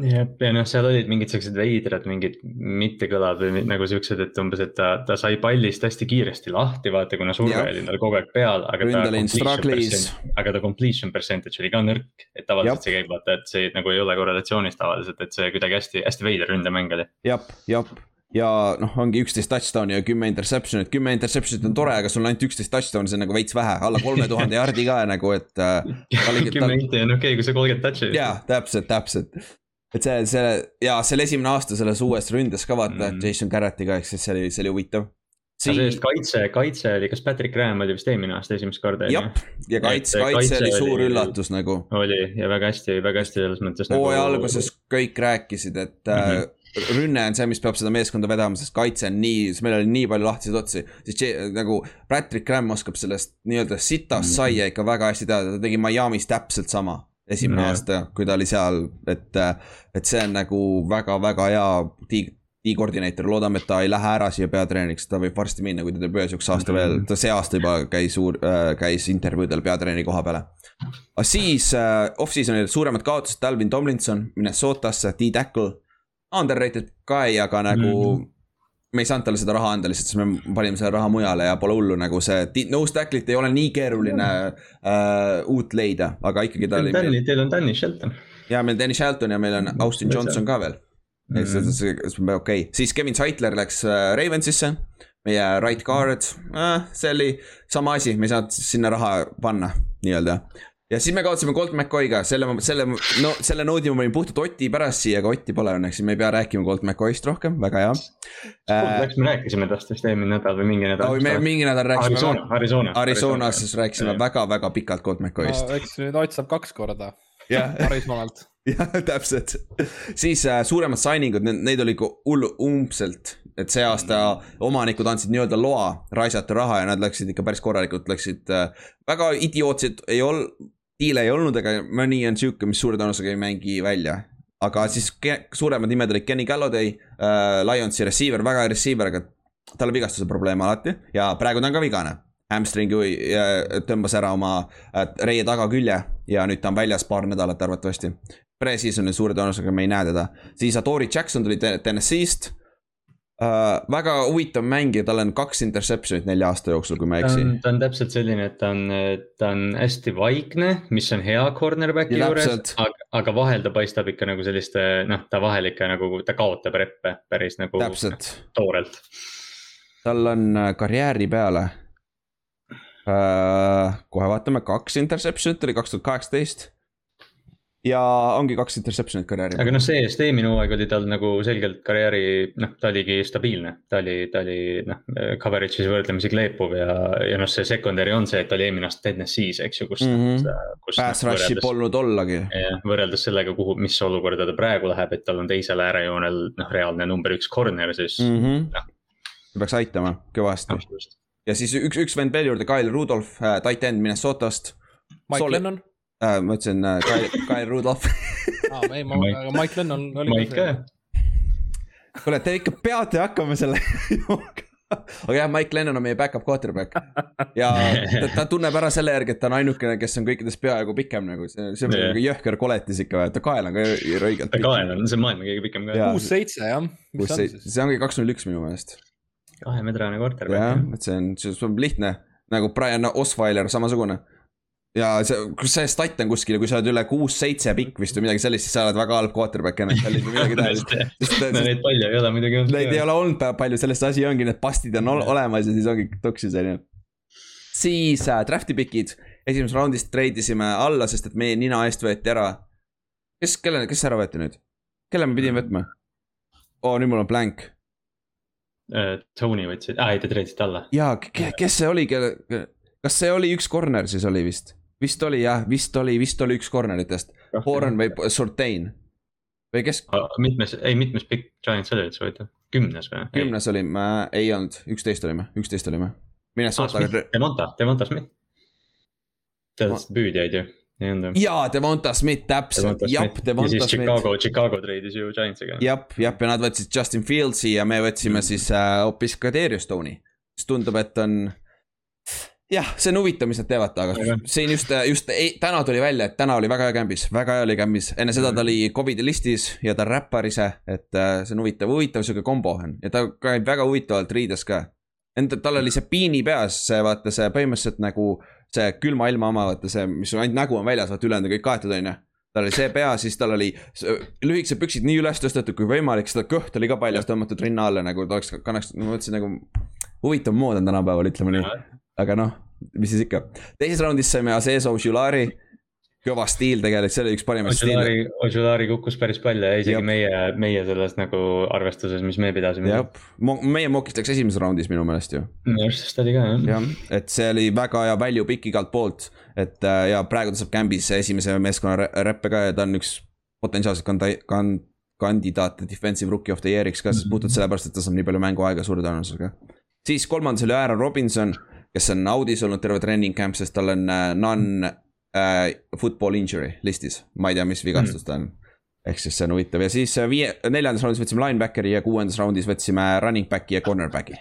jah, ja noh, seal olid mingid siuksed veidrad, mingid mittekõlad või nagu siuksed, et umbes, et ta, ta sai pallist hästi kiiresti lahti, vaata, kuna surve oli tal kogu aeg peal, aga ta. aga ta completion percentage oli ka nõrk, et tavaliselt see käib vaata, et see nagu ei ole korrelatsioonis tavaliselt, et see kuidagi hästi, hästi veider ründemäng oli. jah, jah ja noh, ongi üksteist touchdown'i ja kümme interception'it, kümme interception'it on tore, aga sul on ainult üksteist touchdown'i, see on nagu veits vähe, alla kolme tuhande jardi ka nagu, et äh,. kümme inti on okei kui sa kolmkümmend touch'i. jaa, täpselt, täpselt et see, see ja see oli esimene aasta selles uues ründes ka vaata mm. Jason Garrettiga, ehk siis see oli, see oli huvitav. Siin... sellest kaitse, kaitse oli, kas Patrick Graham oli vist eelmine aasta esimest korda? jah, ja kaitse, kaitse, kaitse oli suur oli, üllatus nagu. oli ja väga hästi, väga hästi selles mõttes. hooaja nagu... alguses kõik rääkisid, et mm -hmm. Rünne on see, mis peab seda meeskonda vedama, sest kaitse on nii, meil oli nii palju lahtiseid otsi. siis nagu Patrick Graham oskab sellest nii-öelda sitast -hmm. saia ikka väga hästi teada, ta tegi Miami's täpselt sama esimene no. aasta, kui ta oli seal, et, et see on nagu väga-väga hea tiig-, D-koordineeter, loodame, et ta ei lähe ära siia peatreeneriks, ta võib varsti minna, kui ta teeb ühe sihukese aasta veel, ta see aasta juba käis suur äh,, käis intervjuudel peatreeneri koha peale. aga siis äh, off-season'il suuremad kaotused, Dalvin Tomlinson Minnesotasse, D-tackle. Underrated ka ei, aga nagu mm. -hmm me ei saanud talle seda raha anda lihtsalt, siis me panime selle raha mujale ja pole hullu, nagu see nose tackle'it ei ole nii keeruline äh, uut leida, aga ikkagi ta oli. Teil on Danny Shelton. ja meil Danny Shelton ja meil on Austin Johnson ka veel mm. -hmm. see, okei okay., siis Kevin Zeitler läks äh, Ravensisse, meie right guard äh,, see oli sama asi, me ei saanud sinna raha panna nii-öelda ja siis me kaotasime Colt McCoy'ga, selle, selle, no selle noodi ma panin puhtalt Oti pärast siia, aga Otti pole õnneks, me ei pea rääkima Colt McCoy'st rohkem, väga hea äh,. me rääkisime tast vist eelmine nädal või mingi nädal oh,. me mingi nädal rääkisime. Arizona, Arizona. Arizonas rääkisime väga-väga pikalt Colt McCoy'st no,. eks nüüd Ott saab kaks korda Arizonalt jah, täpselt, siis äh, suuremad signing ud, neid oli ikka hullu umbselt, et see aasta omanikud andsid nii-öelda loa raisata raha ja nad läksid ikka päris korralikult, läksid äh, väga idiootsed, ei ol-, diile ei olnud, aga mõni on sihuke, mis suure tõenäosusega ei mängi välja. aga siis suuremad nimed olid Kenny Galladay äh,, Lionsi receiver, väga hea receiver, aga tal on vigastuse probleem alati ja praegu ta on ka vigane hamstringi tõmbas ära oma äh, reie tagakülje ja nüüd ta on väljas paar nädalat arvatavasti. Pre-season'il suure tõenäosusega me ei näe teda, siis Adori Jackson tuli Tennessee'st Uh, väga huvitav mängija, tal on kaks interception'it nelja aasta jooksul, kui ma ei eksi. ta on täpselt selline, et ta on, ta on hästi vaikne, mis on hea cornerback'i juures, aga, aga vahel ta paistab ikka nagu selliste, noh, ta vahel ikka nagu, ta kaotab reppe päris nagu täpselt. toorelt. tal on äh, karjääri peale uh,. kohe vaatame, kaks interception'it oli kaks tuhat kaheksateist ja ongi kaks interception'it karjääri. aga noh, see, see eelmine hooaeg oli tal nagu selgelt karjääri, noh, ta oligi stabiilne, ta oli, ta oli noh, coverage'is võrdlemisi kleepuv ja, ja noh, see secondary on see, et ta oli eelmine aasta Tennessee's, eks ju, kus mm. -hmm. Kus, Pass noh, rush'i polnud ollagi. võrreldes sellega, kuhu, mis olukorda ta praegu läheb, et tal on teisel äärejoonel noh, reaalne number üks corner, siis mm -hmm. noh. peaks aitama kõvasti ja siis üks, üks vend veel juurde, Kyle Rudolph äh,, tight end Minnesotast. Mike. Lennon äh,. ma ütlesin äh, Kyle, Kyle Rudolph aa, ei, ma, aga Mike Lennon oli Mike ka see. kuule, te ikka peate hakkama selle aga jah, Mike Lennon on meie back-up quarterback ja ta, ta tunneb ära selle järgi, et ta on ainukene, kes on kõikidest peaaegu pikem nagu, see, see on yeah. jõhker koletis ikka, ta kael on ka õigelt. ta kael on, see on maailma kõige pikem ka. kuus-seitse jah. see ongi kaks null üks minu meelest. kahemetrane quarterback. jah, et see on, see on lihtne nagu Brian Osweiler, samasugune ja see, kus see stat on kuskil, kui sa oled üle kuus-seitse pikk vist või midagi sellist, siis sa oled väga halb quarterback NFL-is või midagi taolist. no neid palju ei ole muidugi olnud. Neid ei ole olnud palju, sellest asi ongi, need pastid on olemas ja siis ongi tuksis on ju. siis äh, draft'i pikid, esimeses raundis treidisime alla, sest et meie nina eest võeti ära. kes, kelle, kes ära võeti nüüd? kelle me pidime võtma? oo oh,, nüüd mul on blank uh,. Tony võtsid, aa ei te treidisite alla. jaa, kes see oli, kelle, kas see oli üks corner siis oli vist? Vist oli jah, vist oli, vist oli üks corneritest, Horan või Surtain või kes? mitmes, ei mitmes pikk Giants oli üldse võetud, kümnes või? kümnes olime, ei olnud, üksteist olime, üksteist olime. Minnesota ah,. Devonta, Devonta Smith. Tead ei olnud ju? jaa, Devonta Smith, täpselt, jah, Devonta Smith. Chicago, Chicago treidis ju Giantsiga. jah, jah, ja nad võtsid Justin Fieldsi ja me võtsime siis äh, hoopis äh, Kadrius Stone'i. mis tundub, et on jah, see on huvitav, mis nad teevad, aga siin just, just ei, täna tuli välja, et täna oli väga hea kämbis, väga hea oli kämbis, enne seda ta oli Covidi listis ja ta räppar ise, et äh, see on huvitav, huvitav sihuke kombo on. Ja ta käib väga huvitavalt riides ka. Enda, tal oli see piini peas, see vaata see põhimõtteliselt nagu see külma ilma oma, vaata see, mis ainult nägu on väljas, vaata ülejäänud on kõik kaetud, on ju tal oli see pea, siis tal oli lühikesed püksid nii üles tõstetud kui võimalik, seda kõht oli ka paljas tõmmatud rinna alla nagu ta oleks, kannaks, ma mõtlesin nagu huvitav mood on tänapäeval, ütleme nii aga noh, mis siis ikka. teises raundis saime Azezo Žulari, kõva stiil tegelikult, see oli üks parimaid stiile. Ožulari kukkus päris palju ja isegi Jab. meie, meie selles nagu arvestuses, mis me pidasime. jah, meie mock'ist läks esimeses raundis minu meelest ju. minu arust vist oli ka jah. jah, et see oli väga hea value pick igalt poolt, et äh, ja praegu ta saab Gambis esimese meeskonna reppe ka ja ta on üks potentsiaalselt kanda-, kan-, kandidaat defensive rookie of the year'iks ka, sest puhtalt sellepärast, et ta saab nii palju mänguaega suure tõenäosusega. siis kolmandas oli Aaron Robinson kes on audis olnud terve treening camp, sest tal on äh, non äh, football injury listis, ma ei tea, mis vigastus ta on. ehk siis see on huvitav. Ja siis äh, viie, neljandas raundis võtsime linebackeri ja kuuendas raundis võtsime running back'i ja cornerback'i.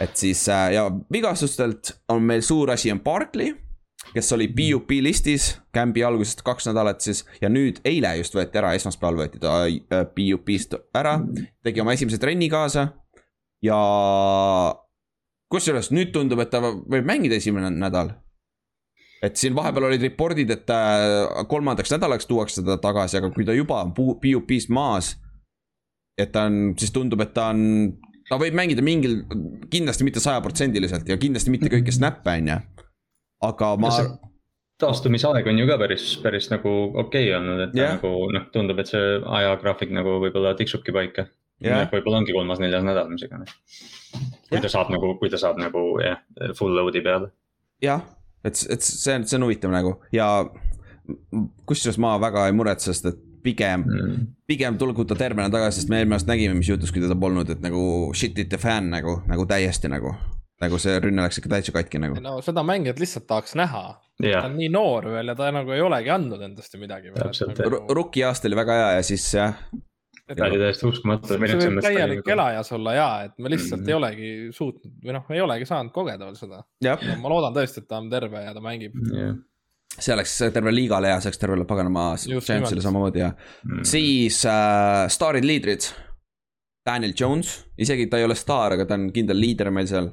et siis äh, ja vigastustelt on meil suur asi on Barkley, kes oli PUP listis kämbi algusest kaks nädalat siis. Ja nüüd eile just võeti ära, esmaspäeval võeti ta PUP-st ära, tegi oma esimese trenni kaasa. Ja kusjuures nüüd tundub, et ta võib mängida esimene nädal. et siin vahepeal olid report'id, et kolmandaks nädalaks tuuakse ta tagasi, aga kui ta juba on PUP-st maas. et ta on, siis tundub, et ta on, ta võib mängida mingil, kindlasti mitte sajaprotsendiliselt ja kindlasti mitte kõiki snap'e, on ju. aga ma. taastumisaeg on ju ka päris, päris nagu okei okay olnud, et yeah. nagu noh, tundub, et see ajagraafik nagu võib-olla tiksubki paika. Võib-olla ongi kolmas-neljas nädal, mis iganes. kui yeah. ta saab nagu, kui ta saab nagu jah yeah,, full load'i peale. jah, et, et see on, see on huvitav nagu ja kusjuures ma väga ei muretse, sest et pigem mm., pigem tulgu ta tervena tagasi, sest me eelmine aasta nägime, mis juhtus, kui teda polnud, et nagu shit ite fänn nagu, nagu täiesti nagu. nagu see rünne läks ikka täitsa katki nagu. no seda mängijat lihtsalt tahaks näha yeah.. ta on nii noor veel ja ta nagu ei olegi andnud endast ju midagi. Nagu... Rookie aasta oli väga hea ja siis jah see oli täiesti uskumatu. see võib täielik elajas olla ja, et me lihtsalt mm -hmm. ei olegi suutnud või noh, ei olegi saanud kogeda veel seda. ma loodan tõesti, et ta on terve ja ta mängib yeah see oleks terve liigale hea, see oleks tervele paganama Jamesile samamoodi ja mm. siis äh, staarid, liidrid. Daniel Jones, isegi ta ei ole staar, aga ta on kindel liider meil seal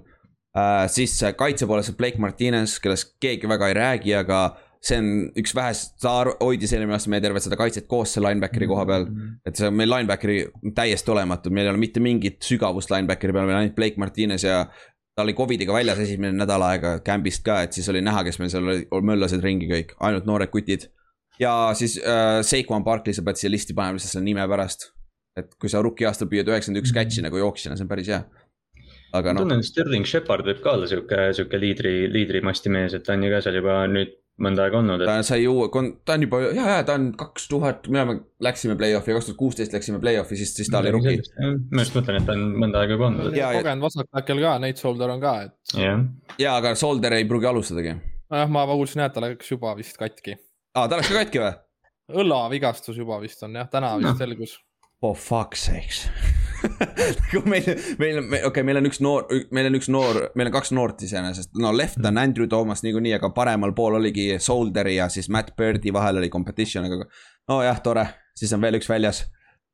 äh,. siis kaitse poolest Blake Martinez, kellest keegi väga ei räägi, aga see on üks vähest, ta hoidis eelmine aasta meie tervet seda kaitset koos selle linebackeri koha peal. Mhm. et see on meil linebackeri täiesti olematu, meil ei ole mitte mingit sügavust linebackeri peal, meil on ainult Blake Martinez ja. ta oli Covidiga väljas esimene nädal aega camp'ist ka, et siis oli näha, kes meil seal oli, möllasid ringi kõik, ainult noored kutid. ja siis äh, Seikuan Barkley, sa pead siia listi panema lihtsalt selle nime pärast. et kui sa rookie aastal püüad üheksakümmend üks mhm. catch'i nagu jooksjana, see on päris hea aga noh. tunnen, Sterling Shepard võib ka olla sihuke, sihuke liidri, liidrimasti mees, et ta on ju ka seal juba nüüd mõnda aega olnud et.... ta sai uue, ta on juba, ja, ja ta on kaks tuhat, me oleme, läksime play-off'i, kaks tuhat kuusteist läksime play-off'i, siis, siis ta oli rookie. ma just mõtlen, et ta on mõnda aega juba olnud. kogenud vasakpäkkel ka, Nate Solder on ka, et. jah, ja, aga Solder ei pruugi alustadagi. nojah, ma kuulsin jah, et ta läks juba vist katki. aa, ta läks ka katki või? õlavigastus juba vist on jah, täna vist no. selgus. For fuck's sakes nagu meil, meil, okei okay,, meil on üks noor, meil on üks noor, meil on kaks noort iseenesest, no left on Andrew Thomas niikuinii, aga paremal pool oligi Solderi ja siis Matt Birdi vahel oli competition, aga. nojah, tore, siis on veel üks väljas.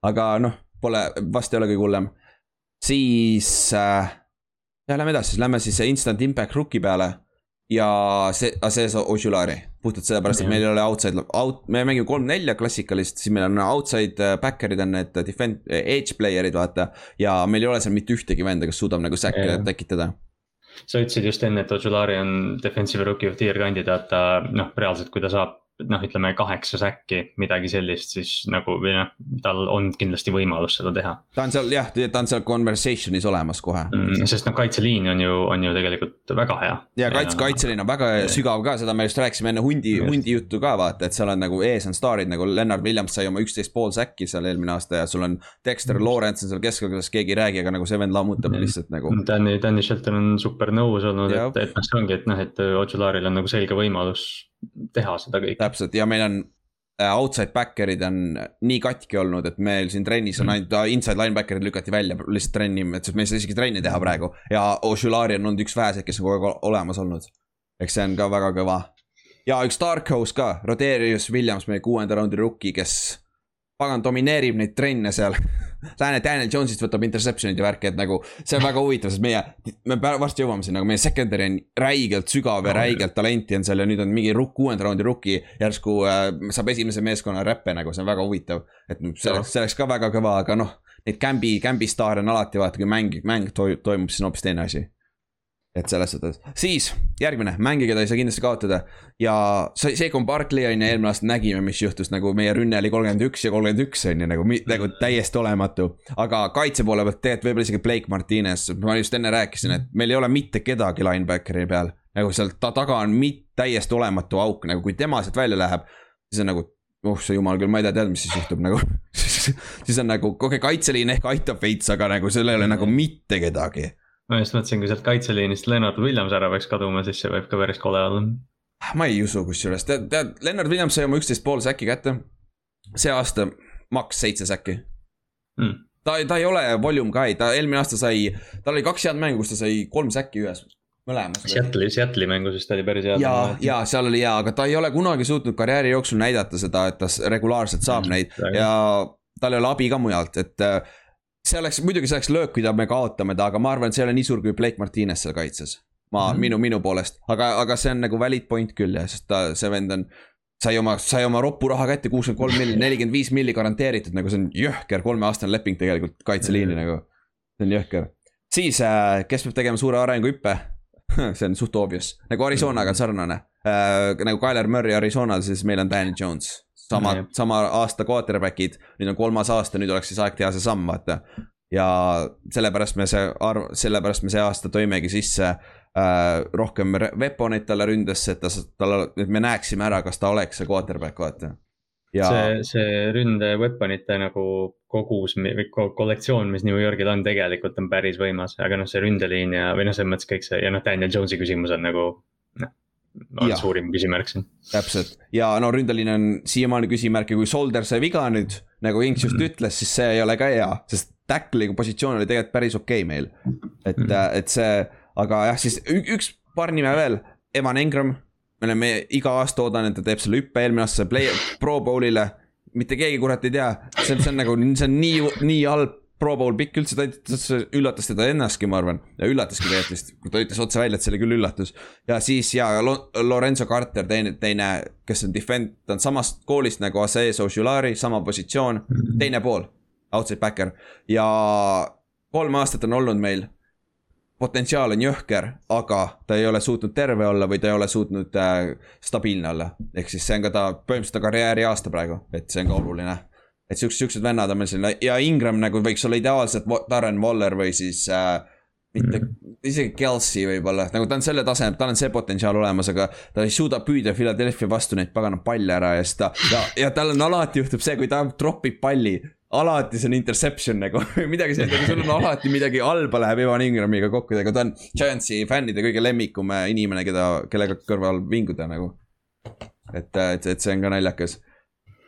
aga noh, pole, vast ei ole kõige hullem. siis äh,, ja lähme edasi, lähme siis instant impact rookie peale ja see, see on Ožulari, puhtalt sellepärast, et meil ei ole outside, out, me mängime kolm-nelja klassikalist, siis meil on outside äh, backer'id on need defend-, edge player'id vaata. ja meil ei ole seal mitte ühtegi venda, kes suudab nagu säkke tekitada. Sa ütlesid just enne, et Ojulari on defensive rookie of the year kandidaat, ta noh, reaalselt, kui ta saab noh, ütleme kaheksas äkki midagi sellist, siis nagu või noh, tal on kindlasti võimalus seda teha. ta on seal jah, ta on seal conversation'is olemas kohe mm,. sest noh, kaitseliin on ju, on ju tegelikult väga hea. ja kaitse, kaitseliin on väga ja. sügav ka, seda me just rääkisime enne hundi, hundi juttu ka vaata, et seal on nagu ees on staarid nagu Lennart Williams sai oma üksteist pool säkki seal eelmine aasta ja sul on. Dexter mm. Lawrence on seal keskel, kellest keegi ei räägi, aga nagu see vend lammutab mm. lihtsalt nagu. Danny, Danny Shelton on super nõus olnud, et, et noh, see ongi, et noh, et Ojularil on nagu selge võimalus teha seda kõike. täpselt ja meil on äh, outside backer'id on nii katki olnud, et meil siin trennis on mm. ainult mm. inside linebacker'id lükati välja lihtsalt trenni, et me ei saa isegi trenni teha praegu. ja Oshulari on olnud üks väheseid, kes on kogu aeg olemas olnud. eks see on ka väga kõva. ja üks Dark Horse ka, Roderius Williams, meie kuuenda raundi rookie, kes pagan domineerib neid trenne seal Lääne Daniel Jones'ist võtab interception'id ja värki, et nagu see on väga huvitav, sest meie, me varsti jõuame sinna, aga meie secondary on räigelt sügav ja räigelt talenti on seal ja nüüd on mingi rukk, kuuenda raundi rookie järsku äh, saab esimese meeskonna räppe nagu, see on väga huvitav. et see oleks ka väga kõva, aga noh, neid kämbi, kämbi staare on alati vaata, kui mäng, mäng toimub, siis on hoopis teine asi et selles suhtes, siis järgmine mäng, keda ei saa kindlasti kaotada. ja see, see, kui Barkley on ju, eelmine aasta nägime, mis juhtus, nagu meie rünne oli kolmkümmend üks ja kolmkümmend üks on ju nagu, nagu täiesti olematu. aga kaitse poole pealt tegelikult võib-olla isegi Blake Martinez, ma just enne rääkisin, et meil ei ole mitte kedagi linebackeri peal. nagu seal ta taga on mit-, täiesti olematu auk, nagu kui tema sealt välja läheb, siis on nagu oh sa jumal küll, ma ei tea, tead, mis siis juhtub nagu siis on nagu, okei okay,, kaitseliin ehk aitab veits, aga nagu seal ei ole nagu mitte kedagi ma just mõtlesin, kui sealt kaitseliinist Lennart Williams ära peaks kaduma, siis see võib ka päris kole olla. ma ei usu kusjuures, tead, tead, Lennart Williams sai oma üksteist pool säki kätte. see aasta maks seitse säki mm. ta, ta ei ole volume guy, ta eelmine aasta sai, tal oli kaks head mängu, kus ta sai kolm säki ühes, mõlemas. Seattle'i, Seattle'i mängus vist oli päris hea. ja, ja seal oli hea, aga ta ei ole kunagi suutnud karjääri jooksul näidata seda, et ta regulaarselt saab mm, neid ja tal ei ole abi ka mujalt, et äh, see oleks, muidugi see oleks löök, mida me kaotame ta, aga ma arvan, et see ei ole nii suur kui Blake Martinez seal kaitses. ma mm, -hmm. minu, minu poolest, aga, aga see on nagu valid point küll jah, sest ta, see vend on sai oma, sai oma roppu raha kätte, kuuskümmend kolm milli, nelikümmend viis milli garanteeritud, nagu see on jõhker kolmeaastane leping tegelikult kaitseliini nagu. see on jõhker. siis äh,, kes peab tegema suure arenguhüppe see on suht obvious, nagu Arizonaga on sarnane äh,. nagu Tyler Murray Arizonal, siis meil on Danny Jones sama mm, -hmm. sama aasta quarterback'id, nüüd on kolmas aasta, nüüd oleks siis aeg teha see samm, vaata. ja sellepärast me see arv, sellepärast me see aasta tõimegi sisse äh, rohkem weapon'eid talle ründesse, et ta, tal, et me näeksime ära, kas ta oleks see quarterback, vaata. Ja... see, see ründe weapon'ite nagu kogus või kollektsioon, mis New Yorgil on, tegelikult on päris võimas, aga noh, see ründeliin ja, või noh, selles mõttes kõik see ja noh, Daniel Jones'i küsimus on nagu on ja. suurim küsimärk siin. täpselt ja no ründeliin on siiamaani küsimärk ja kui Solder sai viga nüüd, nagu Inks just mm -hmm. ütles, siis see ei ole ka hea, sest tackle'i positsioon oli tegelikult päris okei okay meil. et mm, -hmm. et see, aga jah, siis üks paar nime veel, Evan Engram. me oleme iga aasta oodanud, et ta teeb selle hüppe eelmine aasta play, pro bowl'ile. mitte keegi kurat ei tea, see on, see on nagu, see on nii, nii halb Pro Bowl pikk üldse, ta üllatas teda ennastki, ma arvan. ja üllataski tegelikult vist, kui ta ütles otse välja, et see oli küll üllatus. ja siis ja Lorenzo Carter, teine, teine, kes on defend, ta on samast koolist nagu Asee Sociulari, sama positsioon, teine pool. Outside backer ja kolm aastat on olnud meil. potentsiaal on jõhker, aga ta ei ole suutnud terve olla või ta ei ole suutnud äh, stabiilne olla. ehk siis see on ka ta, põhimõtteliselt ta karjääri aasta praegu, et see on ka oluline et siuksed, siuksed vennad on meil siin ja Ingram nagu võiks olla ideaalselt Darren Waller või siis äh, mitte mm., isegi Kelsey võib-olla, nagu ta on selle taseme, tal on see potentsiaal olemas, aga ta ei suuda püüda Philadelphia vastu neid pagana palle ära ja siis ta ja, ja tal on alati juhtub see, kui ta tropib palli. alati see on interception nagu midagi sellist, aga sul on alati midagi halba läheb Evan Ingramiga kokku, aga ta on Giantsi fännide kõige lemmikum inimene, keda, kellega kõrval vinguda nagu. et, et, et see on ka naljakas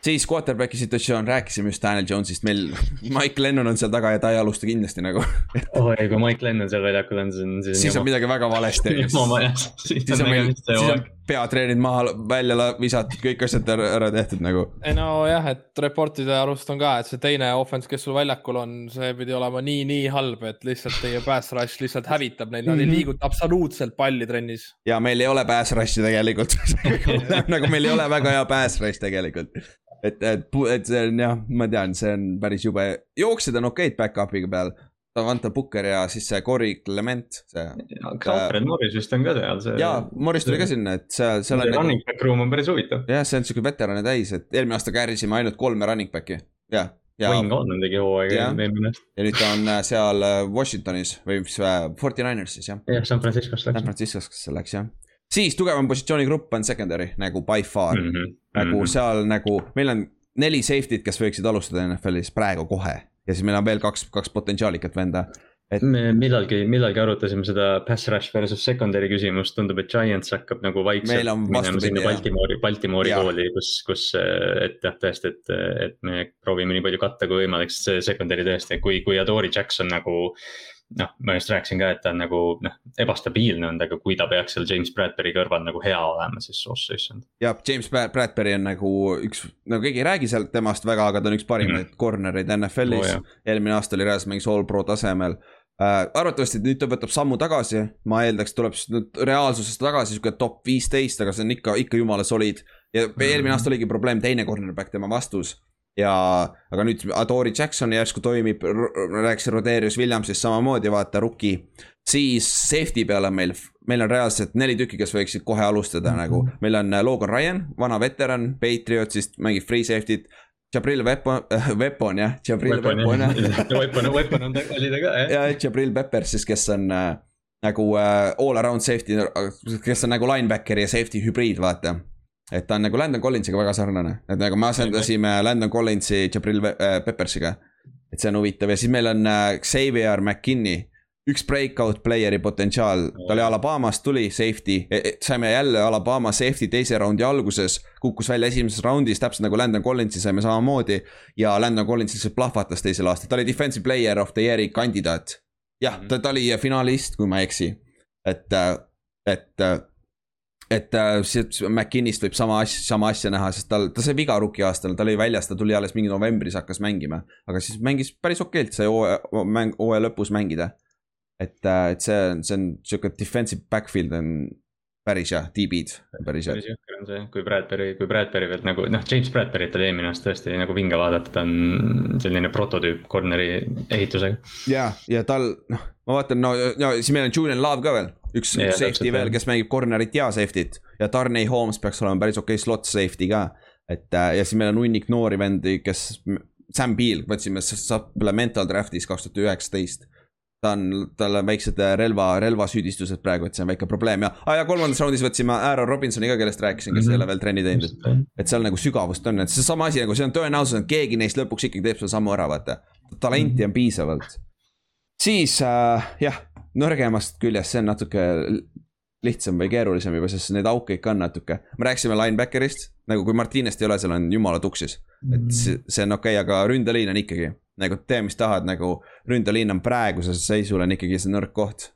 siis quarterback'i situatsioon, rääkisime just Daniel Jones'ist, meil Mike Lennon on seal taga ja ta ei alusta kindlasti nagu oi, kui Mike Lennon seal väljakul on, siis on. siis on midagi väga valesti. siis on meil, siis on peatreenid maha, välja visatud, kõik asjad ära tehtud nagu. nojah, et reportide arust on ka, et see teine offense, kes sul väljakul on, see pidi olema nii, nii halb, et lihtsalt teie pass rush lihtsalt hävitab neid, nad mm -hmm. ei mhm. liiguta absoluutselt palli trennis. ja meil ei ole pass rush'i tegelikult nagu meil ei ole väga hea pass rush tegelikult et, et, et see on jah, ma tean, see on päris jube, jooksjad on okeid back-up'iga peal. Davante Booker ja siis see Corey Clement, see. Alfred Morris vist on ka seal, see. jaa, Morris tuli ka sinna, et seal, seal on. Nagu- running back room on päris huvitav. jah, see on siuke veterane täis, et eelmine aasta kärisime ainult kolme running back'i, jah. Ja, Wayne Gordon tegi hooaega eelmine aasta. ja nüüd ta on äh, seal äh, Washingtonis või mis, äh, Forty Ninersis jah. jah, San Franciscost läks. San Franciscost läks jah siis tugevam positsioonigrupp on secondary nagu by far mm. -hmm. nagu mm -hmm. seal nagu, meil on neli safety't, kes võiksid alustada NFL-is praegu kohe. Ja siis meil on veel kaks, kaks potentsiaalikat venda. et me millalgi, millalgi arutasime seda pass rush versus secondary küsimust, tundub, et Giants hakkab nagu vaikselt minema sinna Baltimoori, Baltimoori kooli, kus, kus, et jah, tõesti, et, et me proovime nii palju katta kui võimalik, sest see secondary tõesti, kui, kui Adori Jackson nagu noh, ma just rääkisin ka, et ta on nagu noh, ebastabiilne olnud, aga kui ta peaks seal James Bradbury kõrval nagu hea olema, siis oh issand. jah, James Bradbury on nagu üks, no keegi ei räägi sealt temast väga, aga ta on üks parimaid mm -hmm. corner'eid NFL-is oh,. eelmine aasta oli reaalselt mängis all pro tasemel äh,. arvatavasti nüüd ta võtab sammu tagasi, ma eeldaks, tuleb nüüd reaalsusest tagasi sihuke top viisteist, aga see on ikka, ikka jumala solid. ja mm -hmm. eelmine aasta oligi probleem, teine cornerback tema vastus ja, aga nüüd Adori Jackson järsku toimib, rääkisin Roderius Williamsist samamoodi, vaata, rookie. siis safety peal on meil, meil on reaalselt neli tükki, kes võiksid kohe alustada nagu, meil on äh, Logan Ryan, vana veteran, Patriotsist, mängib free safety't. Jabril Weapon äh,, Weapon jah, Jabril Weapon jah. Weapon, Weapon on oli ta ka jah. ja Jabril Peppers siis, kes on äh, nagu äh, all around safety, kes on nagu linebacker ja safety hübriid, vaata et ta on nagu Landon Collinsiga väga sarnane, et nagu me asendasime Landon Collinsi Jabril äh, Peppersiga. et see on huvitav. Ja siis meil on äh, Xavier McKinney üks breakout player'i potentsiaal, ta oli Alabamast, tuli safety, e, saime jälle Alabama safety teise raundi alguses. kukkus välja esimeses raundis, täpselt nagu Landon Collinsi saime samamoodi. ja Landon Collins lihtsalt plahvatas teisel aastal, ta oli defensive player of the year'i kandidaat. jah, ta, ta oli finalist, kui ma ei eksi, et, et et äh, McKinnist võib sama asja, sama asja näha, sest tal, ta sai viga rookie aastal, ta oli väljas, ta tuli alles mingi novembris hakkas mängima. aga siis mängis päris okeilt, sai hooaja, mäng, hooaja lõpus mängida et, äh, et see on, see on sihuke defensive backfield on päris hea, DB-d on päris hea. päris jõhker on see, kui Bradbury, kui Bradbury pealt nagu noh, James Bradbury't oli eelmine aasta tõesti nagu vinge vaadata, ta on selline prototüüp corner'i ehitusega. ja, ja tal noh, ma vaatan, no, no siis meil on Julian Love ka veel, üks ja, safety veel, kes mängib corner'it ja safety't ja Darnay Holmes peaks olema päris okei okay slot safety ka. et äh, ja siis meil on hunnik noori vendi, kes, Sam Peel, võtsime supplemental draft'is kaks tuhat üheksateist ta on, tal on väiksed äh, relva, relvasüüdistused praegu, et see on väike probleem ja ah,, ja kolmandas raundis võtsime Aaron Robinsoni ka, kellest rääkisin, kes mm -hmm. ei ole veel trenni teinud, et. et seal nagu sügavust on, et seesama asi nagu see on tõenäosus, et keegi neist lõpuks ikkagi teeb selle sammu ära, vaata. talenti on piisavalt. siis äh, jah, nõrgemast küljest, see on natuke lihtsam või keerulisem juba, sest neid auke ikka on natuke. me rääkisime linebacker'ist, nagu kui Martinest ei ole, seal on jumala tuksis. et see, see on okei okay,, aga ründeliin on ikkagi nagu tee, mis tahad, nagu ründeliin on praeguses seisul on ikkagi see nõrk koht.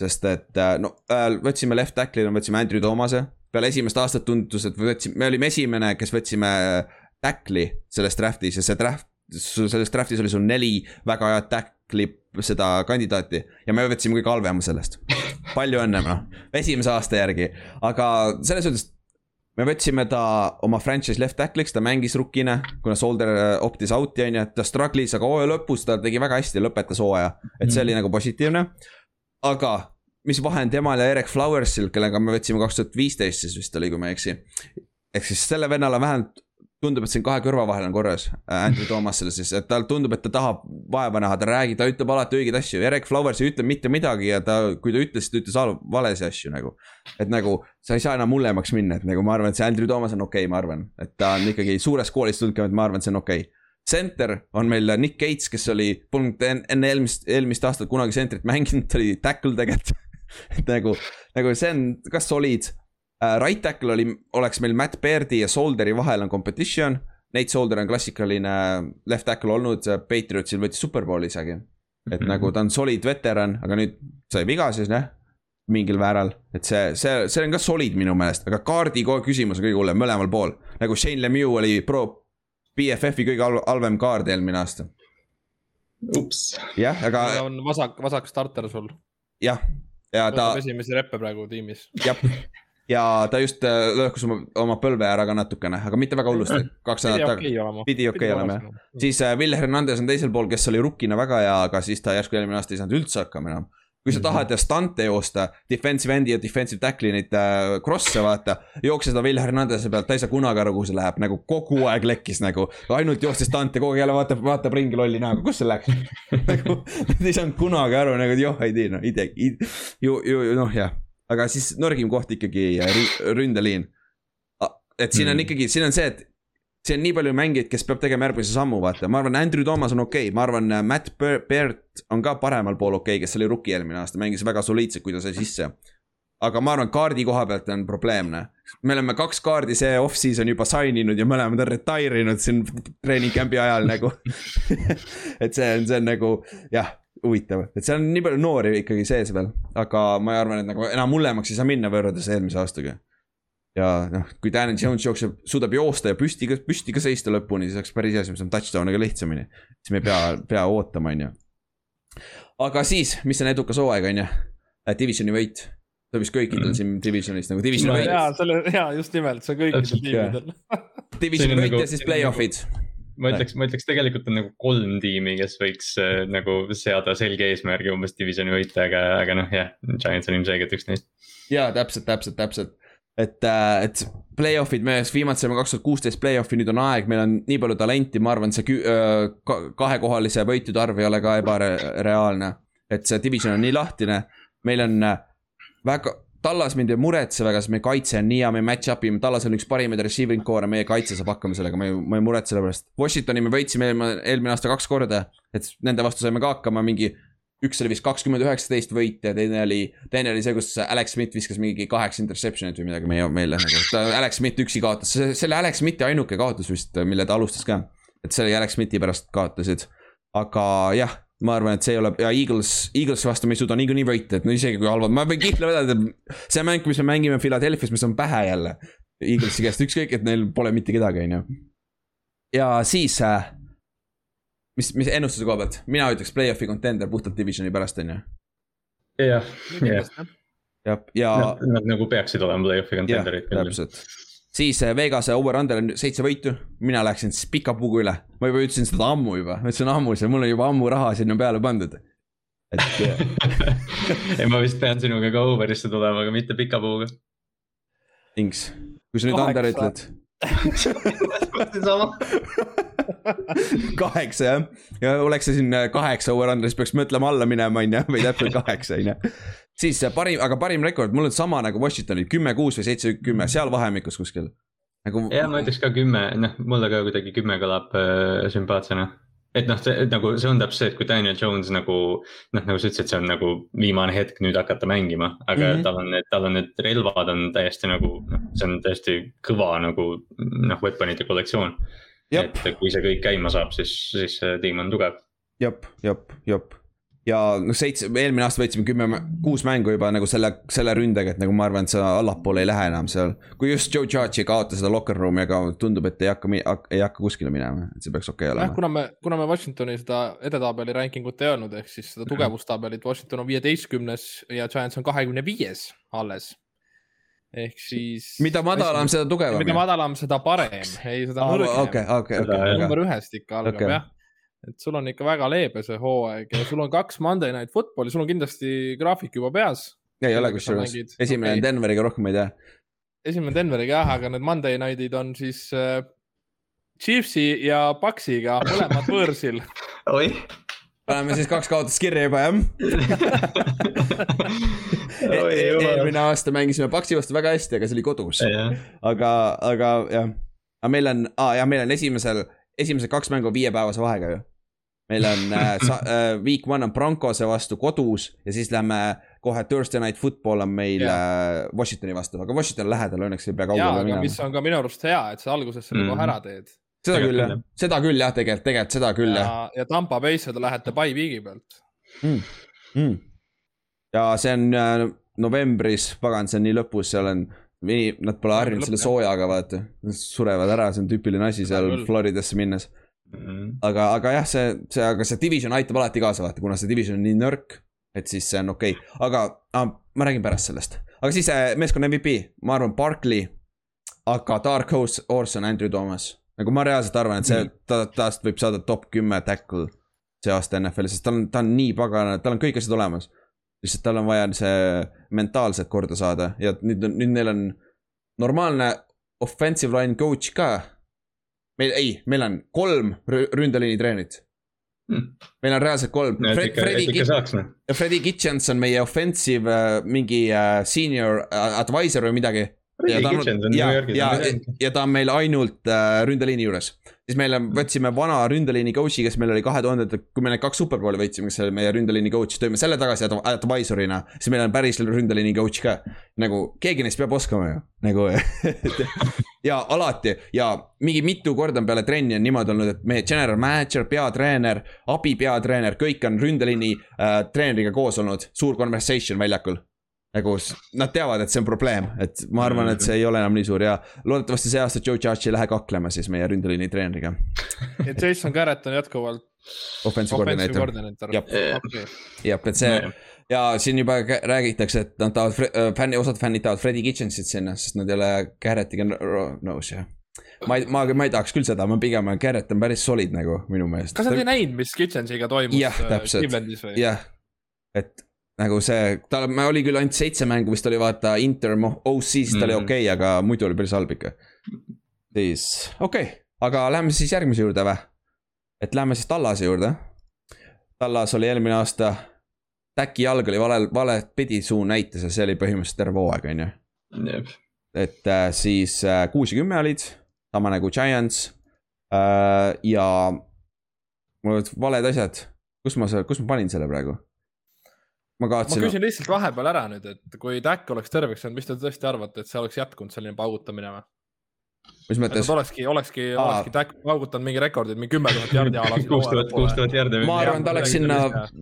sest et äh, no äh, võtsime left tackle'ina, võtsime Andrew Thomas'e. peale esimest aastat tundus, et võtsime, me olime esimene, kes võtsime äh, tackle'i selles draft'is ja see draft, selles draft'is oli sul neli väga head tackle'i seda kandidaati ja me võtsime kõige halvema sellest. palju õnne, noh, esimese aasta järgi, aga selles suhtes me võtsime ta oma franchise left tackle'iks, ta mängis rukkina, kuna Solder äh, optis out'i on ju, ta struggle'is, aga hooaja lõpus ta tegi väga hästi, lõpetas hooaja. et see mm. oli nagu positiivne. aga mis vahe on temal ja Erik Flowersil, kellega me võtsime kaks tuhat viisteist siis vist oli, kui ma ei eksi. ehk siis selle vennal on vähemalt tundub, et siin kahe kõrva vahel on korras äh, Andrew Thomasele siis, et tal tundub, et ta tahab vaeva näha, ta räägib, ta ütleb alati õigeid asju, Erik Flowers ei ütle mitte midagi ja ta, kui ta ütles, ta ütles valesid asju nagu. et nagu sa ei saa enam hullemaks minna, et nagu ma arvan, et see Andrew Thomas on okei okay,, ma arvan, et ta on ikkagi suurest koolist tulnud, et ma arvan, et see on okei okay center on meil Nick Gates, kes oli, polnud enne eelmist, eelmist aastat kunagi center'it mänginud, ta oli tackle tegelikult et nagu, nagu see on ka solid. Right tackle oli, oleks meil Matt Bairdi ja Solderi vahel on competition. Nate Solder on klassikaline left tackle olnud, Patriotsil võttis superbowli isegi. et mm -hmm. nagu ta on solid veteran, aga nüüd sai viga siis jah mingil määral, et see, see, see on ka solid minu meelest, aga kaardi küsimus on kõige hullem mõlemal pool. nagu Shane Lemieux oli pro BFF-i kõige halvem kaard eelmine aasta. ups. jah, aga. on vasak, vasak starter sul. jah, ja ta. esimesi reppe praegu tiimis. jah ja ta just äh, lõhkus oma, oma põlve ära ka natukene, aga mitte väga hullusti, kaks nädalat tagasi. pidi okei okay olema jah. siis äh, Will Hernandez on teisel pool, kes oli rukkina väga hea, aga siis ta järsku eelmine aasta ei saanud üldse hakkama enam. kui sa mhm. tahad stante joosta, defensive end'i ja defensive tackle'i neid äh, cross'e vaata. jookse seda Will Hernandez'e pealt, ta ei saa kunagi aru, kuhu see läheb, nagu kogu aeg lekkis nagu. ainult joostis stante, kogu aeg jälle vaatab, vaatab ringi lolli näoga, kus see läks nagu ei saanud kunagi aru nagu, joh, ei tea, noh, ei tea, ju, ju, noh jah aga siis nõrgim koht ikkagi ründeliin. et siin on mm. ikkagi, siin on see, et siin on nii palju mängijaid, kes peab tegema järgmise sammu, vaata, ma arvan, Andrew Thomas on okei okay., ma arvan, Matt Baird on ka paremal pool okei okay,, kes oli rookie eelmine aasta, mängis väga soliidselt, kui ta sai sisse. aga ma arvan, kaardi koha pealt on probleemne. me oleme kaks kaardi see off-season juba sign inud ja mõlemad on retire inud siin treening camp'i ajal nagu et see on, see on nagu jah huvitav, et seal on nii palju noori ikkagi sees veel, aga ma arvan, et nagu enam hullemaks ei saa minna võrreldes eelmise aastaga. ja noh, kui Daniel Jones jookseb, suudab joosta ja püsti, püsti ka seista lõpuni, siis oleks päris hea, siis me saame touchdown'e ka lihtsamini. siis me ei pea, pea ootama, on ju. aga siis, mis on edukas hooaeg, on ju, äh, divisioni võit see on vist kõikidel siin divisionis nagu divisioni võit. jaa, selle, jaa, just nimelt, see on kõikidel tiimidel. divisioni võit nagu, ja siis play-off'id ma ütleks, ma ütleks tegelikult on nagu kolm tiimi, kes võiks äh, nagu seada selge eesmärgi umbes divisioni võita, aga, aga noh, jah, Giants on ilmselgelt üks neist. ja täpselt, täpselt, täpselt, et äh,, et play-off'id, me viimati saime kaks tuhat kuusteist play-off'i, nüüd on aeg, meil on nii palju talenti, ma arvan, see äh, kahekohalise võitude arv ei ole ka ebareaalne. et see division on nii lahtine, meil on äh, väga Tallas mind ei muretse väga, sest meie kaitse on nii hea, me match-up ime, Tallas on üks parimaid receiving core'e, meie kaitse saab hakkama sellega, ma ei, ma ei muretse selle pärast. Washingtoni me võitsime eelmine, eelmine aasta kaks korda, et nende vastu saime ka hakkama. Mingi üks oli vist kakskümmend üheksateist võite, teine oli, teine oli see, kus Alex Smith viskas mingi kaheksa interception'it või midagi meie meile nagu, Alex Smith üksi kaotas, see oli Alex Smithi ainuke kaotus vist, mille ta alustas ka. et see oli Alex Smithi pärast kaotasid, aga jah ma arvan, et see ei ole ja Eagles, Eaglesi vastu me ei suuda niikuinii võita, et no isegi kui halvad, ma võin kihla vedada, et see mäng, mis me mängime Philadelphia's, me saame pähe jälle. Eaglesi käest, ükskõik, et neil pole mitte kedagi, on ju. ja siis äh, mis, mis ennustuse koha pealt, mina ütleks play-off'i contender puhtalt divisioni pärast, on ju. jah, jah. jah, ja. Nad nagu peaksid olema play-off'i contender'id täpselt, siis äh, Vegase over-under on seitse võitu, mina läksin siis pika puuga üle. ma juba ütlesin seda ammu juba, ma ütlesin ammu, see mul on juba ammu raha sinna peale pandud. et ei, ma vist pean sinuga ka over'isse tulema, aga mitte pika puuga. Inks, kui sa nüüd under ütled sama kaheksa jah, ja oleks see siin äh, kaheksa over-under, siis peaks mõtlema alla minema, on ju, või täpselt kaheksa, on ju. siis äh, parim, aga parim rekord, mul on sama nagu Washingtonil, kümme, kuus või seitse, kümme, seal vahemikus kuskil nagu.... ja ma ütleks ka kümme, noh, mulle ka kuidagi kümme kõlab äh, sümpaatsena et noh, see nagu see on täpselt see, et kui Daniel Jones nagu noh, nagu sa ütlesid, see on nagu viimane hetk nüüd hakata mängima, aga mm -hmm. tal on need, tal on need relvad on täiesti nagu noh, see on täiesti kõva nagu noh, weapon'ide kollektsioon et kui see kõik käima saab, siis, siis see tiim on tugev. jep, jep, jep ja noh, seitse, eelmine aasta võitsime kümme, kuus mängu juba nagu selle, selle ründega, et nagu ma arvan, et see allapoole ei lähe enam seal. kui just Joe Judge ei kaota seda locker room'i, aga tundub, et ei hakka, ei hakka kuskile minema, et see peaks okei okay olema. kuna me, kuna me Washingtoni seda edetabeli ranking ut ei öelnud, ehk siis seda tugevustabelit, Washington on viieteistkümnes ja Giants on kahekümne viies alles ehk siis. mida madalam, seda tugevam. mida madalam, seda parem, ei seda nõrgem. okei, okei, okei. number ühest ikka algab okay. jah. et sul on ikka väga leebe see hooaeg ja sul on kaks Monday Night Footballi, sul on kindlasti graafik juba peas. ei ole kusjuures, esimene on okay. Denveriga, rohkem ei tea. esimene Denveriga jah, aga need Monday Night'id on siis äh, Chiefsi ja Paxiga mõlemad võõrsil. oih paneme siis kaks kaotust kirja juba jah eelmine aasta mängisime Paksi vastu väga hästi, aga see oli kodus. aga, aga jah, aga meil on ah,, jah, meil on esimesel, esimesed kaks mängu viiepäevase vahega ju. meil on äh, sa, äh, week one on Broncose vastu kodus ja siis lähme kohe Thursday night football on meil äh, Washingtoni vastu, aga Washington lähedal õnneks ei pea kaugele minema. mis on ka minu arust hea, et sa alguses selle mm -hmm. kohe ära teed seda küll jah, seda küll jah, tegelikult, tegelikult seda küll jah. ja Tampa Bay'sse te lähete by week'i pealt mm.. Mm. ja see on äh, novembris, pagan, see on nii lõpus, seal on nii, nad pole harjunud selle soojaga, vaata. surevad ära, see on tüüpiline asi seal Floridasse minnes mm. -hmm. aga, aga jah, see, see, aga see division aitab alati kaasa, vaata, kuna see division on nii nõrk. et siis see on okei okay., aga ah, ma räägin pärast sellest. aga siis äh, meeskonna MVP, ma arvan, Barkley. aga Dark Horse, Horse on Andrew Thomas nagu ma reaalselt arvan, et see mm., ta, tast võib saada top kümme tackle see aasta NFL-is, sest tal on, ta on nii pagana, tal on kõik asjad olemas. lihtsalt tal on vaja see mentaalselt korda saada ja nüüd nüüd neil on normaalne offensive line coach ka. meil, ei, meil on kolm ründeliini treenerit hmm.. meil on reaalselt kolm no,. Fred, Freddy, Kitchens on meie offensive uh, mingi uh, senior uh, advisor või midagi ja ta on, ja, ja, ja ta on meil ainult äh, ründeliini juures. siis meil on, võtsime vana ründeliini coach'i, kes meil oli kahe tuhandendatel, kui me need kaks superbowli võitsime, kes oli meie ründeliini coach, tõime selle tagasi advisor'ina. siis meil on päris ründeliini coach ka. nagu keegi neist peab oskama ju, nagu ja alati ja mingi mitu korda on peale trenni on niimoodi olnud, et meie general manager, peatreener, abipeatreener, kõik on ründeliini äh, treeneriga koos olnud, suur conversation väljakul nagu nad teavad, et see on probleem, et ma arvan, et see ei ole enam nii suur ja loodetavasti see aasta Joe Judge ei lähe kaklema siis meie ründeliini treeneriga. ja Jason Garrett on jätkuvalt. Offensive coordinator. jah, et see ja siin juba räägitakse, et nad tahavad, äh, fänni, osad fännid tahavad Freddie Kitchensit sinna, sest nad ei ole Garrettiga nõus ja ma ei, ma, ma ei tahaks küll seda, ma pigem, Garrett on päris solid nagu minu meelest. kas nad ei näinud, mis Kitchensiga toimus? jah, äh, täpselt, jah, et nagu see, tal oli küll ainult seitse mängu, vist oli vaata Inter OC-s ta mm. oli okei okay,, aga muidu oli päris halb ikka. siis okei okay., aga lähme siis järgmise juurde või? et lähme siis Tallase juurde. Tallas oli eelmine aasta, Täki jalg oli valel, valet pidi suu näitas ja see oli põhimõtteliselt terve hooaeg, on ju. et äh, siis äh, kuus ja kümme olid, sama nagu Giants äh,. ja mul olid valed asjad, kus ma, kus ma panin selle praegu ma ma kaotasin, küsin lihtsalt vahepeal ära nüüd, et kui Tack oleks terveks jäänud, mis te tõesti arvate, et see oleks jätkunud selline paugutamine või? mis mõttes olekski, olekski, olekski Tack paugutanud mingi rekordid, mingi kümme tuhat jardi alas. kuus tuhat, kuus tuhat järgi. ma arvan, ta oleks sinna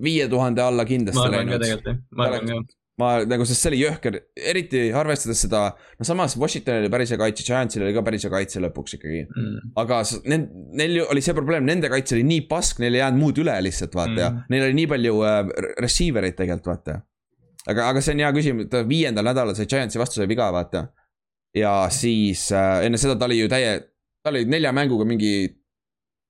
viie tuhande alla ma kindlasti arvan ka läinud. tegelikult jah, ma arvan ka. Ma nagu, sest see oli jõhker, eriti arvestades seda, no samas Washingtonil oli päris hea kaitse, Giantsil oli ka päris hea kaitse lõpuks ikkagi. Mm. aga neil, neil oli see probleem, nende kaitse oli nii pask, neil ei jäänud muud üle lihtsalt vaata mm. ja neil oli nii palju äh, receiver eid tegelikult vaata. aga, aga see on hea küsimus, ta viiendal nädalal sai Giantsi vastu sai viga vaata. ja siis äh, enne seda ta oli ju täie, tal oli nelja mänguga mingi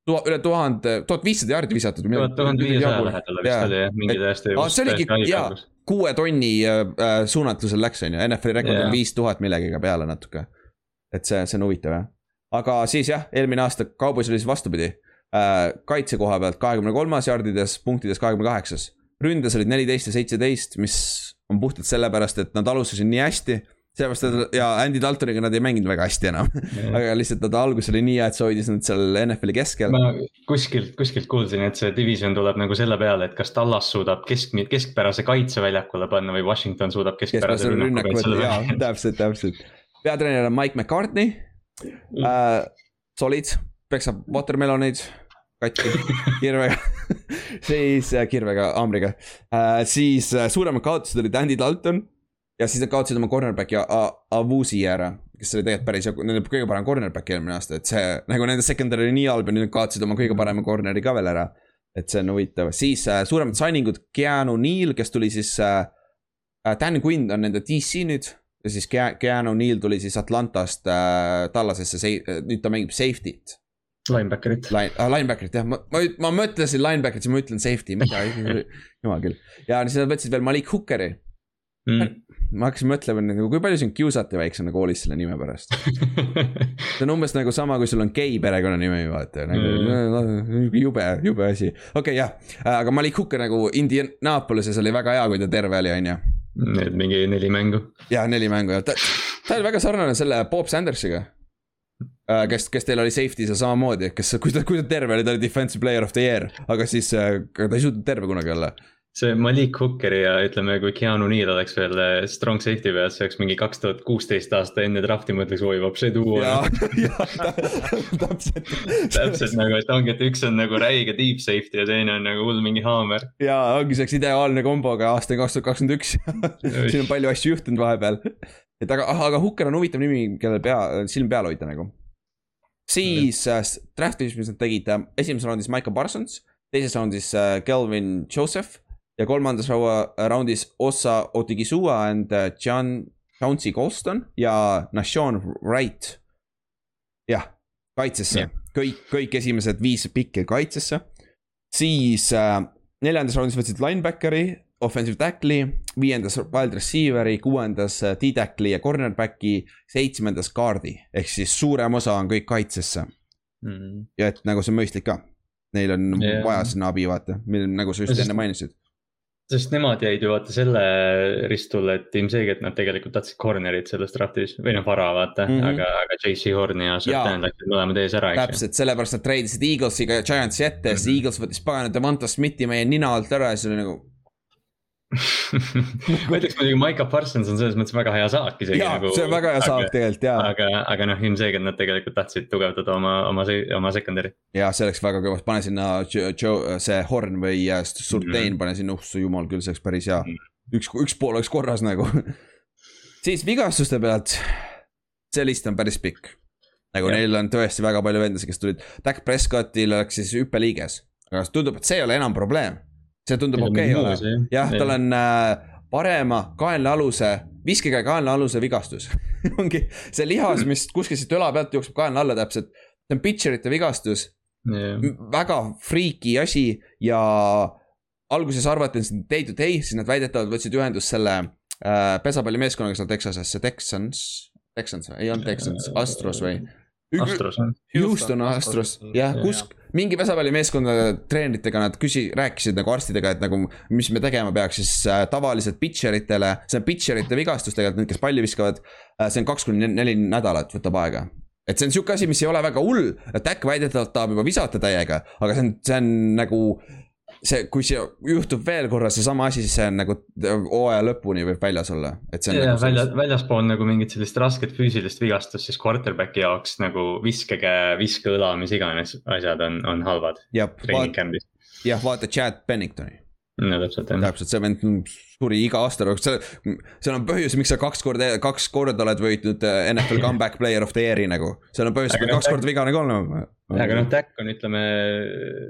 tuha, üle tuhande, tuhat viissada jaardi visatud. tuhat viiesaja lähedal vist oli jah, mingi täiesti. See oligi- jaa. Kuue tonni äh, äh, suunatlusel läks, on ju, NFL-i rekord Jaa. on viis tuhat millegagi peale natuke. et see, see on huvitav jah. aga siis jah, eelmine aasta Cowboys oli siis vastupidi äh,. kaitse koha pealt kahekümne kolmas jardides, punktides kahekümne kaheksas. ründes olid neliteist ja seitseteist, mis on puhtalt sellepärast, et nad alustasid nii hästi. sellepärast, et ja Andy Daltoniga nad ei mänginud väga hästi enam, aga lihtsalt nad algus oli nii hea, et see hoidis nad seal NFL-i keskel. ma kuskilt, kuskilt kuulsin, et see division tuleb nagu selle peale, et kas Tallas suudab kesk, keskpärase kaitse väljakule panna või Washington suudab keskpärase rünnaku kaitsele panna., täpselt, täpselt. peatreener on Mike McCartney äh,. Solid, peksab watermeloneid katki kirvega siis äh, kirvega, haamriga äh,, siis äh, suuremad kaotused olid Andy Dalton. Ja siis nad kaotasid oma cornerback'i Avusi ära, kes oli tegelikult päris, nende kõige parem cornerback eelmine aasta, et see nagu nende secondary oli nii halb ja nüüd nad kaotasid oma kõige parema corner'i ka veel ära. et see on huvitav, siis äh, suuremad signing ud, Keanu Neal, kes tuli siis äh, äh, Dan Quinn on nende DC nüüd ja siis Kea- Keanu Neal tuli siis Atlantast äh, Tallasesse, nüüd ta mängib safety't. Linebackerit. Line äh,, linebacker'it jah, ma, ma, ma mõtlesin linebacker'it, siis ma ütlen safety, mida, jumal küll. ja siis nad võtsid veel Malik Hookeri, Mm. Ma hakkasin mõtlema nagu, kui palju sind kiusati väiksena koolis selle nime pärast. see on umbes nagu sama, kui sul on gei perekonnanimi, vaata nagu jube, jube asi. okei okay, jah, aga Malik Hooker nagu Indianapolises oli väga hea, kui ta terve oli, on ju Need mingi neli mängu. ja neli mängu ja ta, ta oli väga sarnane selle Bob Sandersiga. kes, kes teil oli safety's ja samamoodi, kes, kui ta, kui ta terve oli, ta oli defensive player of the year, aga siis äh, aga ta ei suutnud terve kunagi olla. See Malik Hookeri ja ütleme, kui Keanu Neal oleks veel eh, strong safety peal, see oleks mingi kaks tuhat kuusteist aasta enne drafti mõtleks, oi vapsi duo. ja, ja täpselt. täpselt nagu, et ongi, et üks on nagu räige deep safety ja teine on nagu hull mingi haamer. ja ongi selleks ideaalne komboga aasta kaks tuhat kakskümmend üks. siin on palju asju juhtunud vahepeal. et aga, aga Hooker on huvitav nimi, kellel pea, silm peal hoida nagu. siis äh, draft'is, mis nad tegid äh,, esimeses raundis Michael Parsons, teises raundis äh, Kelvin Joseph ja kolmandas raua, raundis Ossa Otigisua and äh, John Chauncey Colston ja Nashon Wright. jah, kaitsesse Jah. kõik, kõik esimesed viis pikki kaitsesse. siis äh, neljandas raundis võtsid linebackeri, offensive tackle'i, viiendas wild receiver'i, kuuendas äh, D-tackle'i ja cornerback'i, seitsmendas guard'i ehk siis suurem osa on kõik kaitsesse Mm. ja et nagu see on mõistlik ka. Neil on yeah. vaja sinna abi vaata, nagu sa just enne mainisid. Sest nemad jäid ju vaata selle ristule, et ilmselgelt nad tegelikult tahtsid corner'it selles draftis või noh, vara vaata mm. -hmm. aga, aga JC Horn ja Sertan läksid mõlemad ees ära, täpselt, sellepärast nad treidisid Eaglesiga ja Giantsi ette ja siis Mhm. Eagles võttis pagana Devonta Smithi meie nina alt ära ja siis oli nagu. ma ütleks muidugi Maiko Parsons on selles mõttes väga hea saak isegi jaa nagu. see on väga hea saak tegelikult jaa. aga, aga noh, ilmselgelt nad tegelikult tahtsid tugevdada oma, oma, oma secondary. ja see oleks väga kõva, pane sinna Jo- Jo- see Horn või äh, Surtain Mhm. pane sinna, uhsu jumal küll, see oleks päris hea Mhm.. üks, üks pool oleks korras nagu. siis vigastuste pealt, see list on päris pikk. nagu Jah. neil on tõesti väga palju vendasid, kes tulid, Dak Prescottil oleks siis hüppeliiges, aga tundub, et see ei ole enam probleem. See tundub okei okay olevat, jah, tal on äh, parema kaenlaaluse, viskekäe kaenlaaluse vigastus. Ongi see lihas, mis kuskil siit õla pealt jookseb kaenla alla täpselt, see on pitcherite vigastus, väga friiki asi ja alguses arvati, et see on day to day, siis nad väidetavalt võtsid ühendust selle äh, pesapallimeeskonnaga seal Texases, see Texans, Texans, ei olnud Texans, Astros või? Astros on. Houston Astros, jah, kus mingi pesapallimeeskonna treeneritega nad küsi-, rääkisid nagu arstidega, et nagu, mis me tegema peaks siis äh, tavaliselt pitcher itele, see on pitcherite vigastus tegelikult, need, kes palli viskavad äh,. see on kaks kuni neli nädalat võtab aega. et see on sihuke asi, mis ei ole väga hull, et äkki väidetavalt tahab juba visata täiega, aga see on, see on nagu see, kui see juhtub veel korra seesama asi, siis see on nagu hooaja lõpuni võib väljas olla, et see on nagu välja, väljaspool nagu mingit sellist rasket füüsilist vigastust, siis quarterback'i jaoks nagu viskekäe, viskeõla, mis iganes asjad on, on halvad jah, vaata, Chad Penningtoni. no täpselt jah. täpselt, see vend suri iga aasta jooksul, seal, on põhjus, miks sa kaks korda, kaks korda oled võitnud äh, NFL comeback player of the year'i nagu. seal on põhjus, et noh, kaks korda vigane ka olema. aga noh, Dak on, ütleme,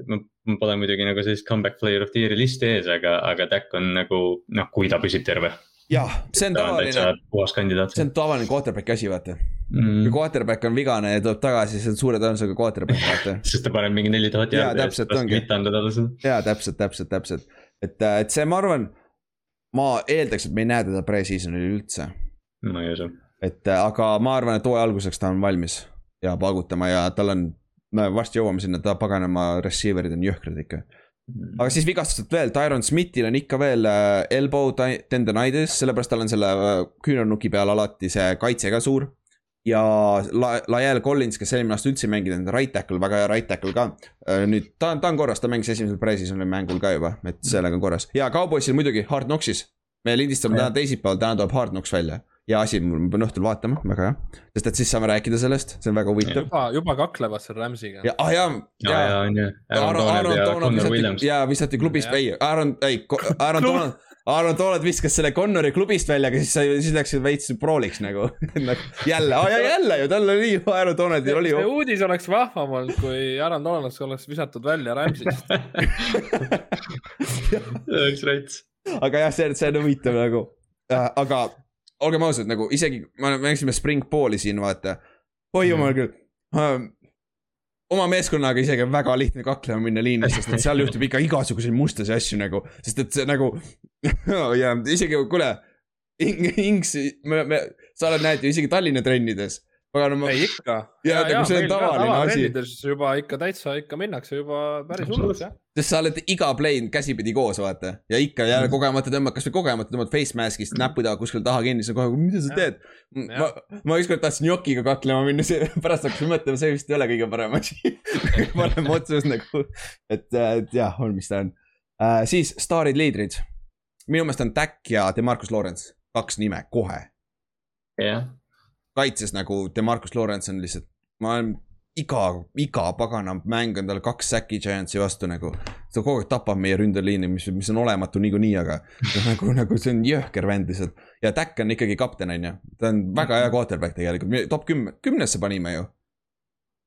ma pole muidugi nagu sellist comeback player of the year'i listi ees, aga, aga Dak on nagu noh, kui ta püsib terve. jah, see on tavaline, puhas kandidaat see on tavaline quarterback'i asi, vaata. kui mm.. quarterback on vigane ja tuleb tagasi, siis on suure tõenäosusega quarterback, vaata. sest ta paneb mingi neli tuhat Jaa, jaardi. täpselt ongi. mitte anda talle seda. jaa, täpselt, täpselt, täpselt. et, et see, ma arvan, ma eeldaks, et me ei näe teda pre-season'il üldse. ma ei usu. et äh, aga ma arvan, et hooaja alguseks ta on valmis ja paugutama ja tal on, me varsti jõuame sinna, ta paganama receiver'id on jõhkrad ikka. aga siis vigastused veel, Tyron Smithil on ikka veel äh, elbow ti- tendonitis, sellepärast tal on selle äh, küünarnuki peal alati see kaitse ka suur. ja La-, Lael Collins, kes eelmine aasta üldse ei mänginud, right tackle, väga hea right tackle ka. nüüd ta on, ta on korras, ta mängis esimesel pre-season'i mängul ka juba, et sellega on korras ja Cowboysil muidugi Hard Knocksis. me lindistame täna teisipäeval, täna tuleb Hard Knocks välja ja asi, ma pean õhtul vaatama, väga hea. sest et siis saame rääkida sellest, see on väga huvitav. juba, juba kaklevad seal Rams'iga. ja, ah jaa, ja, ja jaa. on ju. Aaron, Aaron Donald visati, Williams. jaa visati klubist, ei, Aaron, ei, Aaron Donald, Aaron Donald viskas selle Connori klubist välja, aga siis sai, siis läks veits prooliks nagu. jälle, jälle ju, tal oli, Aaron Donaldil oli see uudis oleks vahvam olnud, kui Aaron Donald oleks visatud välja Rams'ist. üks rets. aga jah, see, see on huvitav nagu, aga olgem ausad, nagu isegi, me mängisime Spring Balli siin, vaata. oi jumal küll uh,. oma meeskonnaga isegi on väga lihtne kaklema minna liinis, sest et seal juhtub ikka igasuguseid mustasi asju nagu, sest et see nagu ja isegi, kuule. Inks, me, me, sa oled, näed ju isegi Tallinna trennides. paganama, ei ikka. Jaa, nagu see on tavaline asi. juba ikka täitsa ikka minnakse juba päris hullult jah. sest sa oled iga play käsipidi koos, vaata. ja ikka jälle kogemata tõmbad, kasvõi kogemata tõmbad face mask'ist näpu taha kuskil taha kinni, siis on kohe, mida sa teed. ma, ma ükskord tahtsin jokiga kaklema minna, see pärast hakkasin mõtlema, see vist ei ole kõige parem asi. kõige parem otsus nagu, et, et jah, on, mis ta on uh,. siis staarid, liidrid. minu meelest on Dak ja Demarcus Lawrence, kaks nime kohe. jah, kaitses nagu Demarcus Lawrence on lihtsalt, ma olen iga, iga pagana mäng on tal kaks säki Giantsi vastu nagu. ta kogu aeg tapab meie ründeliini, mis, mis on olematu niikuinii, aga nagu, nagu see on jõhker vend lihtsalt. ja Dak on ikkagi kapten, on ju, ta on väga hea quarterback tegelikult, top kümme, kümnesse panime ju.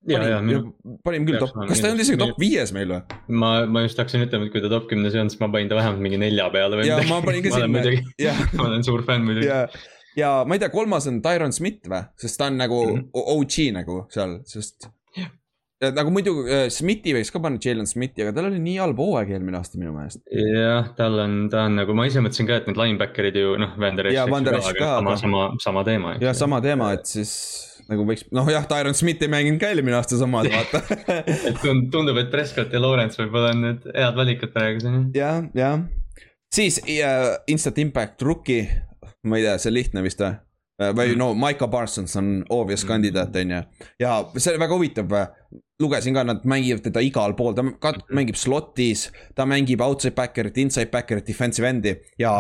minu, panime küll top, kas ta ei olnud isegi top viies meil või? ma, ma just hakkasin ütlema, et kui ta top kümnes ei olnud, siis ma panin ta vähemalt mingi nelja peale või midagi. ma panin ka sinna muidugi, ja, ma olen suur fänn muidugi. ja, ma ei tea, kolmas on Tyron Smith või, sest ta on nagu Mhm. OG nagu seal, sest. Ja nagu muidu äh, Smithi võiks ka panna Jalen Smithi, aga tal oli nii halb hooaeg eelmine aasta minu meelest. jah, tal on, ta on nagu, ma ise mõtlesin ka, et need linebacker'id ju noh, Van der Jaa, Esch. Sama aga-, sama, sama teema. ja sama teema, et siis nagu võiks, noh jah, Tyron Smith ei mänginud ka eelmine aasta samad, vaata. et tund- tundub, et Prescott ja Lawrence võib-olla on need head valikud praegu siin. jah, jah. siis äh, Instant Impact Rookie, ma ei tea, see on lihtne vist või? või no Maiko Parsons on obvious Mm. kandidaat, on ju. ja see oli väga huvitav, lugesin ka, nad mängivad teda igal pool, ta ka- mängib slot'is, ta mängib outside backer'it, inside backer'it, defensive end'i ja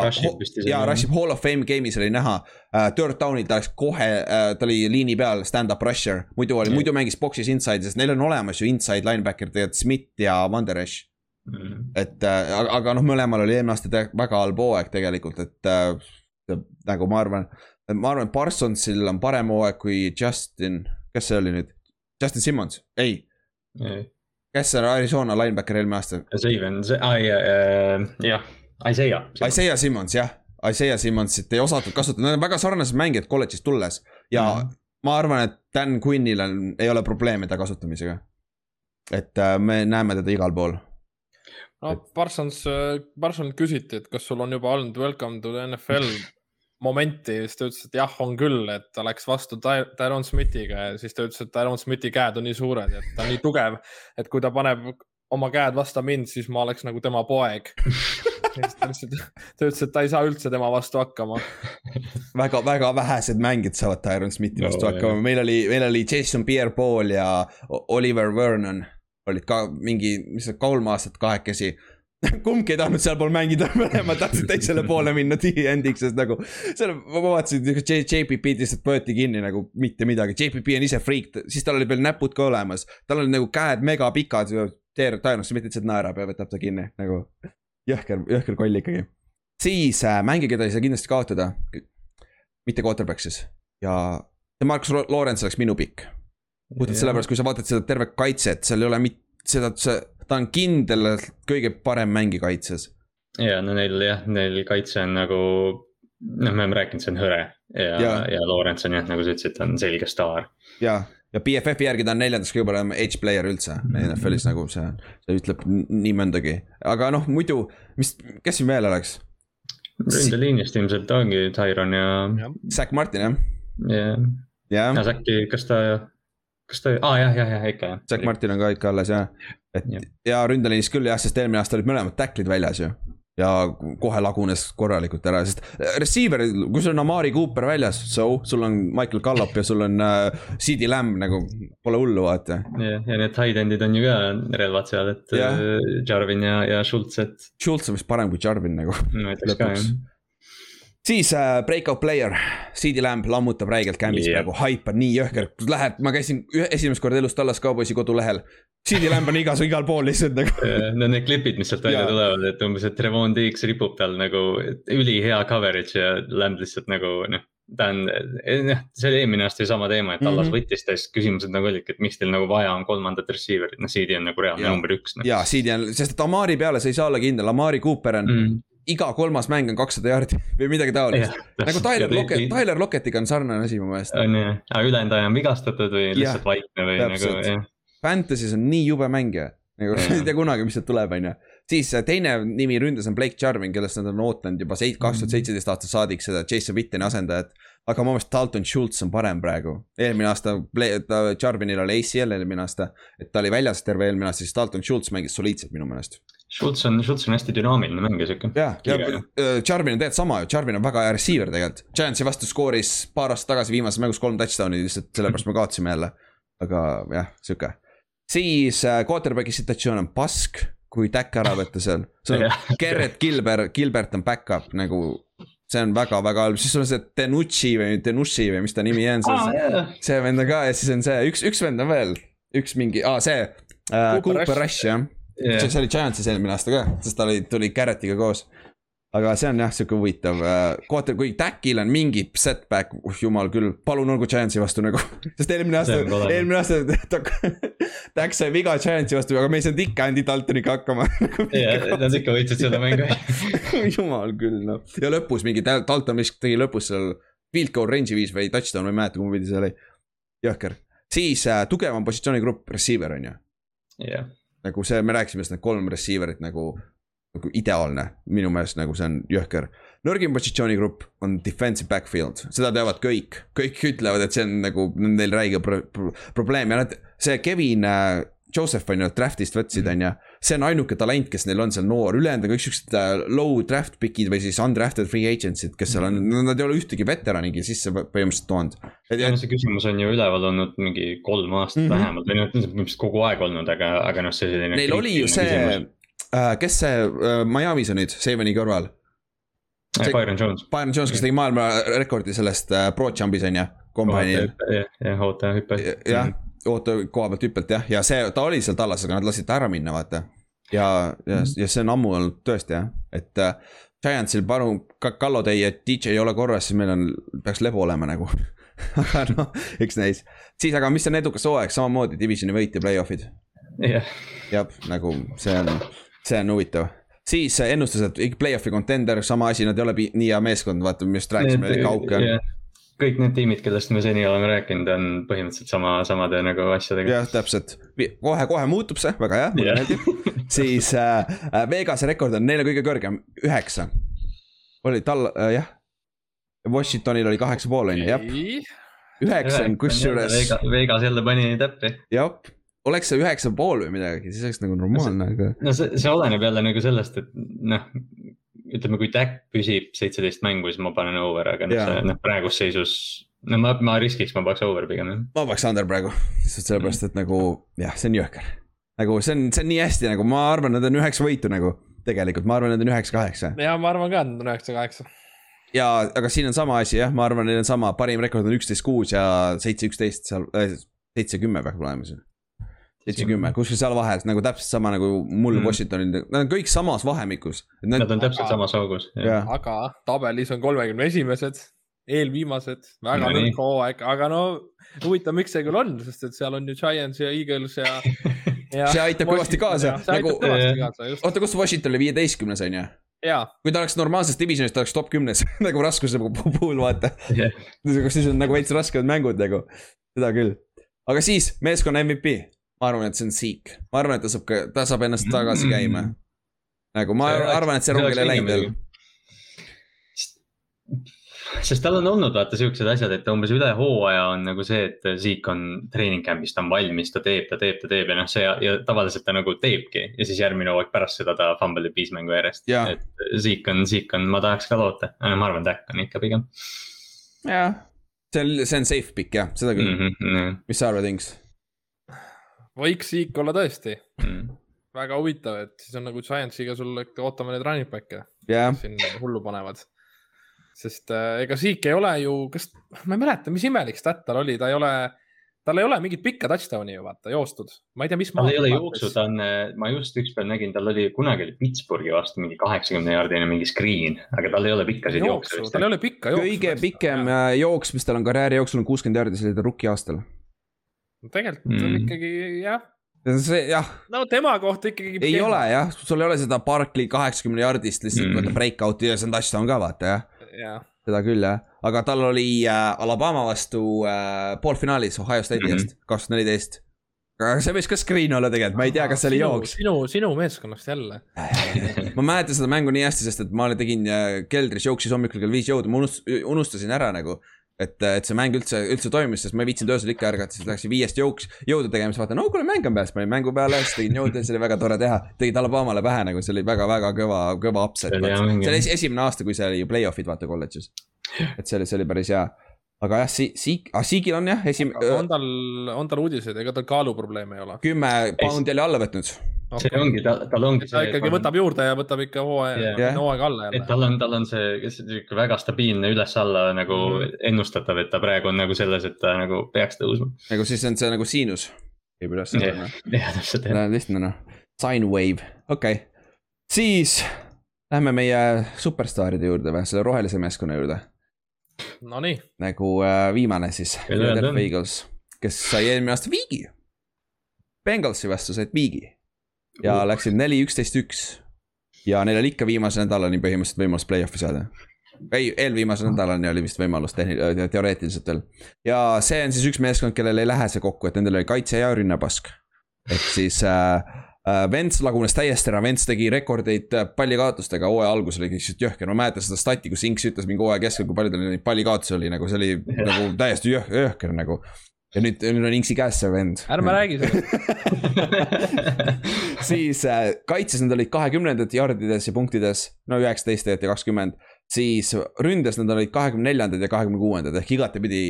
ja rushib Hall of Fame game'is oli näha uh,. Third down'il ta läks kohe uh,, ta oli liini peal, stand-up rusher, muidu oli, muidu mängis box'is inside, sest neil on olemas ju inside linebacker tegelikult Smith ja Van der Esch Mm. et äh, aga, aga noh, mõlemal oli eelmine aasta väga halb hooaeg tegelikult, et äh, nagu ma arvan, ma arvan, et Parsonsil on parem hooaeg kui Justin, kes see oli nüüd? Justin Simmons, ei, kes see Arizona linebacker eelmine aasta? Saven, jah, Isaiah. Isaiah Simmons jah, Isaiah Simmonsit ei osatud kasutada, nad on väga sarnased mängijad kolledžist tulles ja mm. -hmm. ma arvan, et Dan Quinnil on, ei ole probleeme ta kasutamisega. et äh, me näeme teda igal pool. no Parsons, Parsonilt küsiti, et kas sul on juba olnud welcome to the NFL momenti, siis ta ütles, et jah, on küll, et ta läks vastu Ty- Tyron Smithiga ja siis ta ütles, et Tyron Smithi käed on nii suured ja ta on nii tugev, et kui ta paneb oma käed vastu mind, siis ma oleks nagu tema poeg. ta ütles, et ta ei saa üldse tema vastu hakkama. väga, väga vähesed mängijad saavad Tyron Smithi vastu No, hakkama, meil oli, meil oli Jason Pierre-Paul ja Oliver Vernon olid ka mingi, mis see kolm aastat kahekesi. kumbki ei tahtnud sealpool mängida, mõlemad tahtsid teisele poole minna D-endiks, sest nagu. seal ma vaatasin, JPP lihtsalt võeti kinni nagu mitte midagi, JPP on ise friik, siis tal oli veel näpud ka olemas. tal oli nagu käed mega pikad, tõenäoliselt mitte lihtsalt naerab ja võtab ta kinni nagu. jõhker, jõhker koll ikkagi. siis äh, mänge, keda ei saa kindlasti kaotada. mitte quarterback siis ja Markus Lorents oleks minu pikk. puhtalt sellepärast, kui sa vaatad seda tervet kaitset, seal ei ole mit-, seda, ta on kindlalt kõige parem mängija kaitses. ja no neil jah, neil kaitse on nagu, noh, me oleme rääkinud, see on hõre ja, ja., ja Lorents on jah, nagu sa ütlesid, ta on selge staar. ja, ja BFF-i järgi ta on neljandas kõige parem edge player üldse mm -hmm. NFL-is nagu see, see ütleb nii mõndagi, aga noh, muidu, mis, kes siin veel oleks? ründeliinist ilmselt ongi Tyron ja, ja.. Zack Martin jah jah yeah.. aga äkki, kas ta, kas ta, aa ah, jah, jah, jah ikka jah. Zack Martin on ka ikka alles jah, et ja, ja ründeliinis küll jah, sest eelmine aasta olid mõlemad tacklid väljas ju ja kohe lagunes korralikult ära, sest receiver, kui sul on Amari Cooper väljas, so sul on Michael Gallop ja sul on uh, CD Lamb nagu pole hullu, vaata. ja, ja need high end'id on ju ka relvad seal, et ja. Jarvin ja, ja Schultz, et. Schultz on vist parem kui Jarvin nagu. ma ütleks ka jah siis äh, breakout player, CD Lamb lammutab räigelt kämbis yeah. praegu, haip on nii jõhker, lähed, ma käisin esimest korda elus Tallas Cowboysi kodulehel. CD Lamb on igas, igal pool lihtsalt nagu no need klipid, mis sealt välja yeah. tulevad, et umbes, et Revon Diggs ripub tal nagu ülihea coverage ja Lamb lihtsalt nagu noh ta on, noh, see oli eelmine aasta ju sama teema, et Tallas mm -hmm. võttis ta, siis küsimused nagu olidki, et miks teil nagu vaja on kolmandat receiver'it, noh, CD on nagu reaalne number üks no.. ja CD on, sest et Amari peale sa ei saa olla kindel, Amari Cooper on mm. -hmm iga kolmas mäng on kakssada jaardi või midagi taolist. nagu Tyler Lockett, Tyler Lockettiga on sarnane asi mu meelest. on jah, aga ülejäänud aja on vigastatud või lihtsalt vaikne või nagu jah. Fantasy's on nii jube mängija, nagu ei tea kunagi, mis sealt tuleb, on ju. siis äh, teine nimi ründes on Blake Jarvin, kellest nad on ootanud juba kaks tuhat seitseteist aastat saadik seda Jason Witteni asendajat. aga mu meelest Dalton Schultz on parem praegu, eelmine aasta, ta, Jarvinil oli ACL eelmine aasta, et ta oli väljas terve eelmine aasta, siis Dalton Schultz mängis soliidselt minu meelest Schultz on, Schultz on hästi dünaamiline mängija sihuke. jah, ja äh, Jarvin on tegelikult sama ju, Jarvin on väga hea receiver tegelikult. Giantsi vastu skooris paar aastat tagasi viimases mängus kolm touchdown'i lihtsalt sellepärast me kaotasime jälle. aga jah, sihuke. siis äh, quarterback'i situatsioon on pask, kui täkk ära võtta seal. sul on Gerrit Gilbert, Gilbert on back-up nagu see on väga-väga halb, siis sul on see Denucci või Denucci või mis ta nimi on, see, ah, see vend on ka ja siis on see, üks, üks vend on veel, üks mingi, aa see uh,. Cooper Rush jah yeah.. see oli Giantsis eelmine aasta ka, sest ta oli, tuli Garrettiga koos. aga see on jah, sihuke huvitav kohta, kui Täkil on mingi setback, uh jumal küll, palun olgu Giantsi vastu nagu. sest eelmine aasta, eelmine aasta Täk sai viga Giantsi vastu, aga me ei saanud ikka Andy Daltoniga hakkama jah, nad ikka võitsid seda mängu jumal küll noh, ja lõpus mingi Dalton vist tegi lõpus seal field goal range'i viis või touchdown, ma ei mäleta, kumbapidi see oli. jõhker, siis äh, tugevam positsioonigrupp, receiver on ju. jah yeah nagu see, me rääkisime sellest, need kolm receiver'it nagu, nagu ideaalne, minu meelest nagu see on jõhker. nõrgim positsioonigrupp on defensive backfield, seda teavad kõik, kõik ütlevad, et see on nagu neil räige pro pro probleem ja nad, see Kevin äh, Joseph on ju, draft'ist võtsid, mhm. on ju. See on ainuke talent, kes neil on seal noor, ülejäänud on kõik siuksed äh, low draft pick'id või siis undrafted free agents'id, kes seal on, mhm. nad ei ole ühtegi veteranigi sisse põhimõtteliselt toonud. see küsimus on ju üleval olnud mingi kolm aastat mm -hmm. vähemalt või noh, põhimõtteliselt kogu aeg olnud, aga, aga noh, see selline. Neil oli ju see, äh, kes see äh, Miami's on nüüd, Saveni kõrval? Byron Jones. Byron Jones, kes tegi maailmarekordi sellest äh, Pro Jump'is on ju, kombainil. jah, jah, ootajahüppe. jah oota koha pealt hüppelt jah, ja see, ta oli seal tallas, aga nad lasid ta ära minna, vaata. ja, ja, mhm. ja see on ammu olnud tõesti jah, et äh, Giantsil palun, Kallo teie, DJ ei ole korras, siis meil on, peaks lebu olema nagu aga noh, eks näis. siis, aga mis on edukas hooaeg, samamoodi divisioni võit ja play-off'id. jah. jah, nagu see on, see on huvitav siis ennustused, play-off'i contender, sama asi, nad ei ole nii hea meeskond, vaata, just rääkisime, kauke on yeah kõik need tiimid, kellest me seni oleme rääkinud, on põhimõtteliselt sama, samade nagu asjadega. jah, täpselt, kohe-kohe muutub see, väga hea, mulle yeah. meeldib siis äh, äh, Vegase rekord on neile kõige kõrgem, üheksa. oli tal äh,, jah. Washingtonil oli kaheksa pool on ju, jah. üheksa on kusjuures. Vegas jälle pani täppi. jah, oleks see üheksa pool või midagi, siis oleks nagu normaalne, aga. no see, see oleneb jälle nagu sellest, et noh ütleme, kui Tack püsib seitseteist mängu, siis ma panen over, aga noh, see noh, praeguses seisus. no ma, ma riskiks, ma paneks over pigem jah. ma paneks under praegu, lihtsalt sellepärast, et nagu jah, see on jõhker. nagu see on, see on nii hästi nagu ma arvan, nad on üheksa võitu nagu. tegelikult ma arvan, et need on üheksa-kaheksa. ja ma arvan ka, et need on üheksa-kaheksa. ja, aga siin on sama asi jah, ma arvan, neil on sama, parim rekord on üksteist, kuus ja seitse, üksteist seal äh,, seitse, kümme peab olema siin seitsekümmend, kuskil seal vahes nagu täpselt sama nagu mul mm. Washingtonil, nad on kõik samas vahemikus. Nad on täpselt aga, samas augus. aga tabelis on kolmekümne esimesed, eelviimased, väga nõrk hooaeg, aga no huvitav, miks see küll on, sest et seal on ju Giants ja Eagles ja, ja. see aitab kõvasti kaasa. nagu, oota, kus Washington oli viieteistkümnes on ju? kui ta oleks normaalses divisionis, ta oleks top kümnes nagu raskuse puhul vaata yeah.. siis on nagu veits raskemad mängud nagu, seda küll. aga siis meeskonna MVP ma arvan, et see on Zeke, ma arvan, et ta saab ta saab ennast tagasi käima. nagu ma see arvan, et see rongil ei läinud veel. sest tal on olnud vaata siuksed asjad, et umbes üle hooaja on nagu see, et Zeke on treening camp'is, ta on valmis, ta teeb, ta teeb, ta teeb ja noh, see ja tavaliselt ta nagu teebki. ja siis järgmine hooaeg pärast seda ta fumble'ib viis mängu järjest. et Zeke on, Zeke on, ma tahaks ka loota, ma arvan, Dak on ikka pigem. jah, see on, see on safe pick jah, seda küll mm. -hmm, mis sa arvad, Inks? Võiks Zeke olla tõesti mm. väga huvitav, et siis on nagu Giantsiga sul, ootame neid running back'e yeah., siin hullu panevad. sest äh, ega Zeke ei ole ju, kas, ma ei mäleta, mis imelik stat tal oli, ta ei ole, tal ei ole mingit pikka touchdown'i ju vaata joostud, ma ei tea, mis. tal ei ole jooksu, ta on, äh, ma just ükspäev nägin, tal oli kunagi oli Pittsburghi vastu mingi kaheksakümne jaardine mingi screen, aga tal ei ole pikkasid jookse. tal ei ole pikka jooksu. kõige pikem äh, jooks, mis tal on karjääri jooksul on kuuskümmend jaardi, see oli ta rookie aastal tegelikult mm. ikkagi jah. see jah. no tema kohta ikkagi. ei ole jah, sul ei ole seda Barkley kaheksakümne yardist lihtsalt mm. breakout'i ja see on touchdown ka vaata jah ja.. seda küll jah, aga tal oli äh, Alabama vastu äh, poolfinaalis Ohio State'i eest mm -hmm., kaks tuhat neliteist aga see võis ka screen olla tegelikult, ma ei tea, kas see oli jooks. sinu, sinu meeskonnast jälle ma mäletan seda mängu nii hästi, sest et ma tegin äh, keldris, jooksis hommikul kell viis jõudu, ma unustasin ära nagu et, et see mäng üldse, üldse toimis, sest ma ei viitsinud öösel ikka ärgata, siis läksin viiest jõuks, jõudu tegema, siis vaatan, no kuule, mäng on peas, panin mängu peale, siis tegin jõudu, siis oli väga tore teha. tegid Alabamale pähe nagu, see oli väga-väga kõva, kõva upset. see oli esimene aasta, kui see oli play-off'id vaata kolledžis. et see oli, see oli päris hea aga jah, si-, Siik, ah Siigil on jah, esim-. on tal, on tal uudiseid, ega tal kaaluprobleeme ei ole? kümme poundi oli alla võtnud. Okay. see ongi, tal, tal ongi. ta ikkagi võtab juurde ja võtab ikka hooaja yeah., hooaega alla jälle. et tal on, tal on see sihuke väga stabiilne üles-alla nagu mm. ennustatav, et ta praegu on nagu selles, et ta nagu peaks tõusma. nagu siis on see nagu siinus. jah, täpselt jah. lihtne noh, sine wave, okei okay.. siis lähme meie superstaaride juurde või, selle rohelise meeskonna juurde Nonii. nagu äh, viimane siis, Philadelphia Eagles, kes sai eelmine aasta viigi. Bengalsi vastu said viigi ja läksid neli, üksteist, üks. ja neil oli ikka viimase nädalani põhimõtteliselt võimalus play-off'i saada. ei, eelviimase nädalani oli vist võimalus tehni-, äh, teoreetiliselt veel. ja see on siis üks meeskond, kellel ei lähe see kokku, et nendel oli kaitse ja rünnapask. ehk siis äh, Äh, Vents lagunes täiesti ära, Vents tegi rekordeid äh, pallikaotustega hooaja alguses oli lihtsalt jõhker, ma mäletan seda stati, kus Inks ütles mingi hooaja keskel, kui palju tal neid pallikaotusi oli, nagu see oli nagu täiesti jõh-, jõhker nagu. Ja nüüd, nüüd on Inksi käes see vend. ärme räägi sellest siis äh, kaitses nad olid kahekümnendad jardides ja punktides, no üheksateist tegelikult ja kakskümmend. siis ründes nad olid kahekümne neljandad ja kahekümne kuuendad ehk igatepidi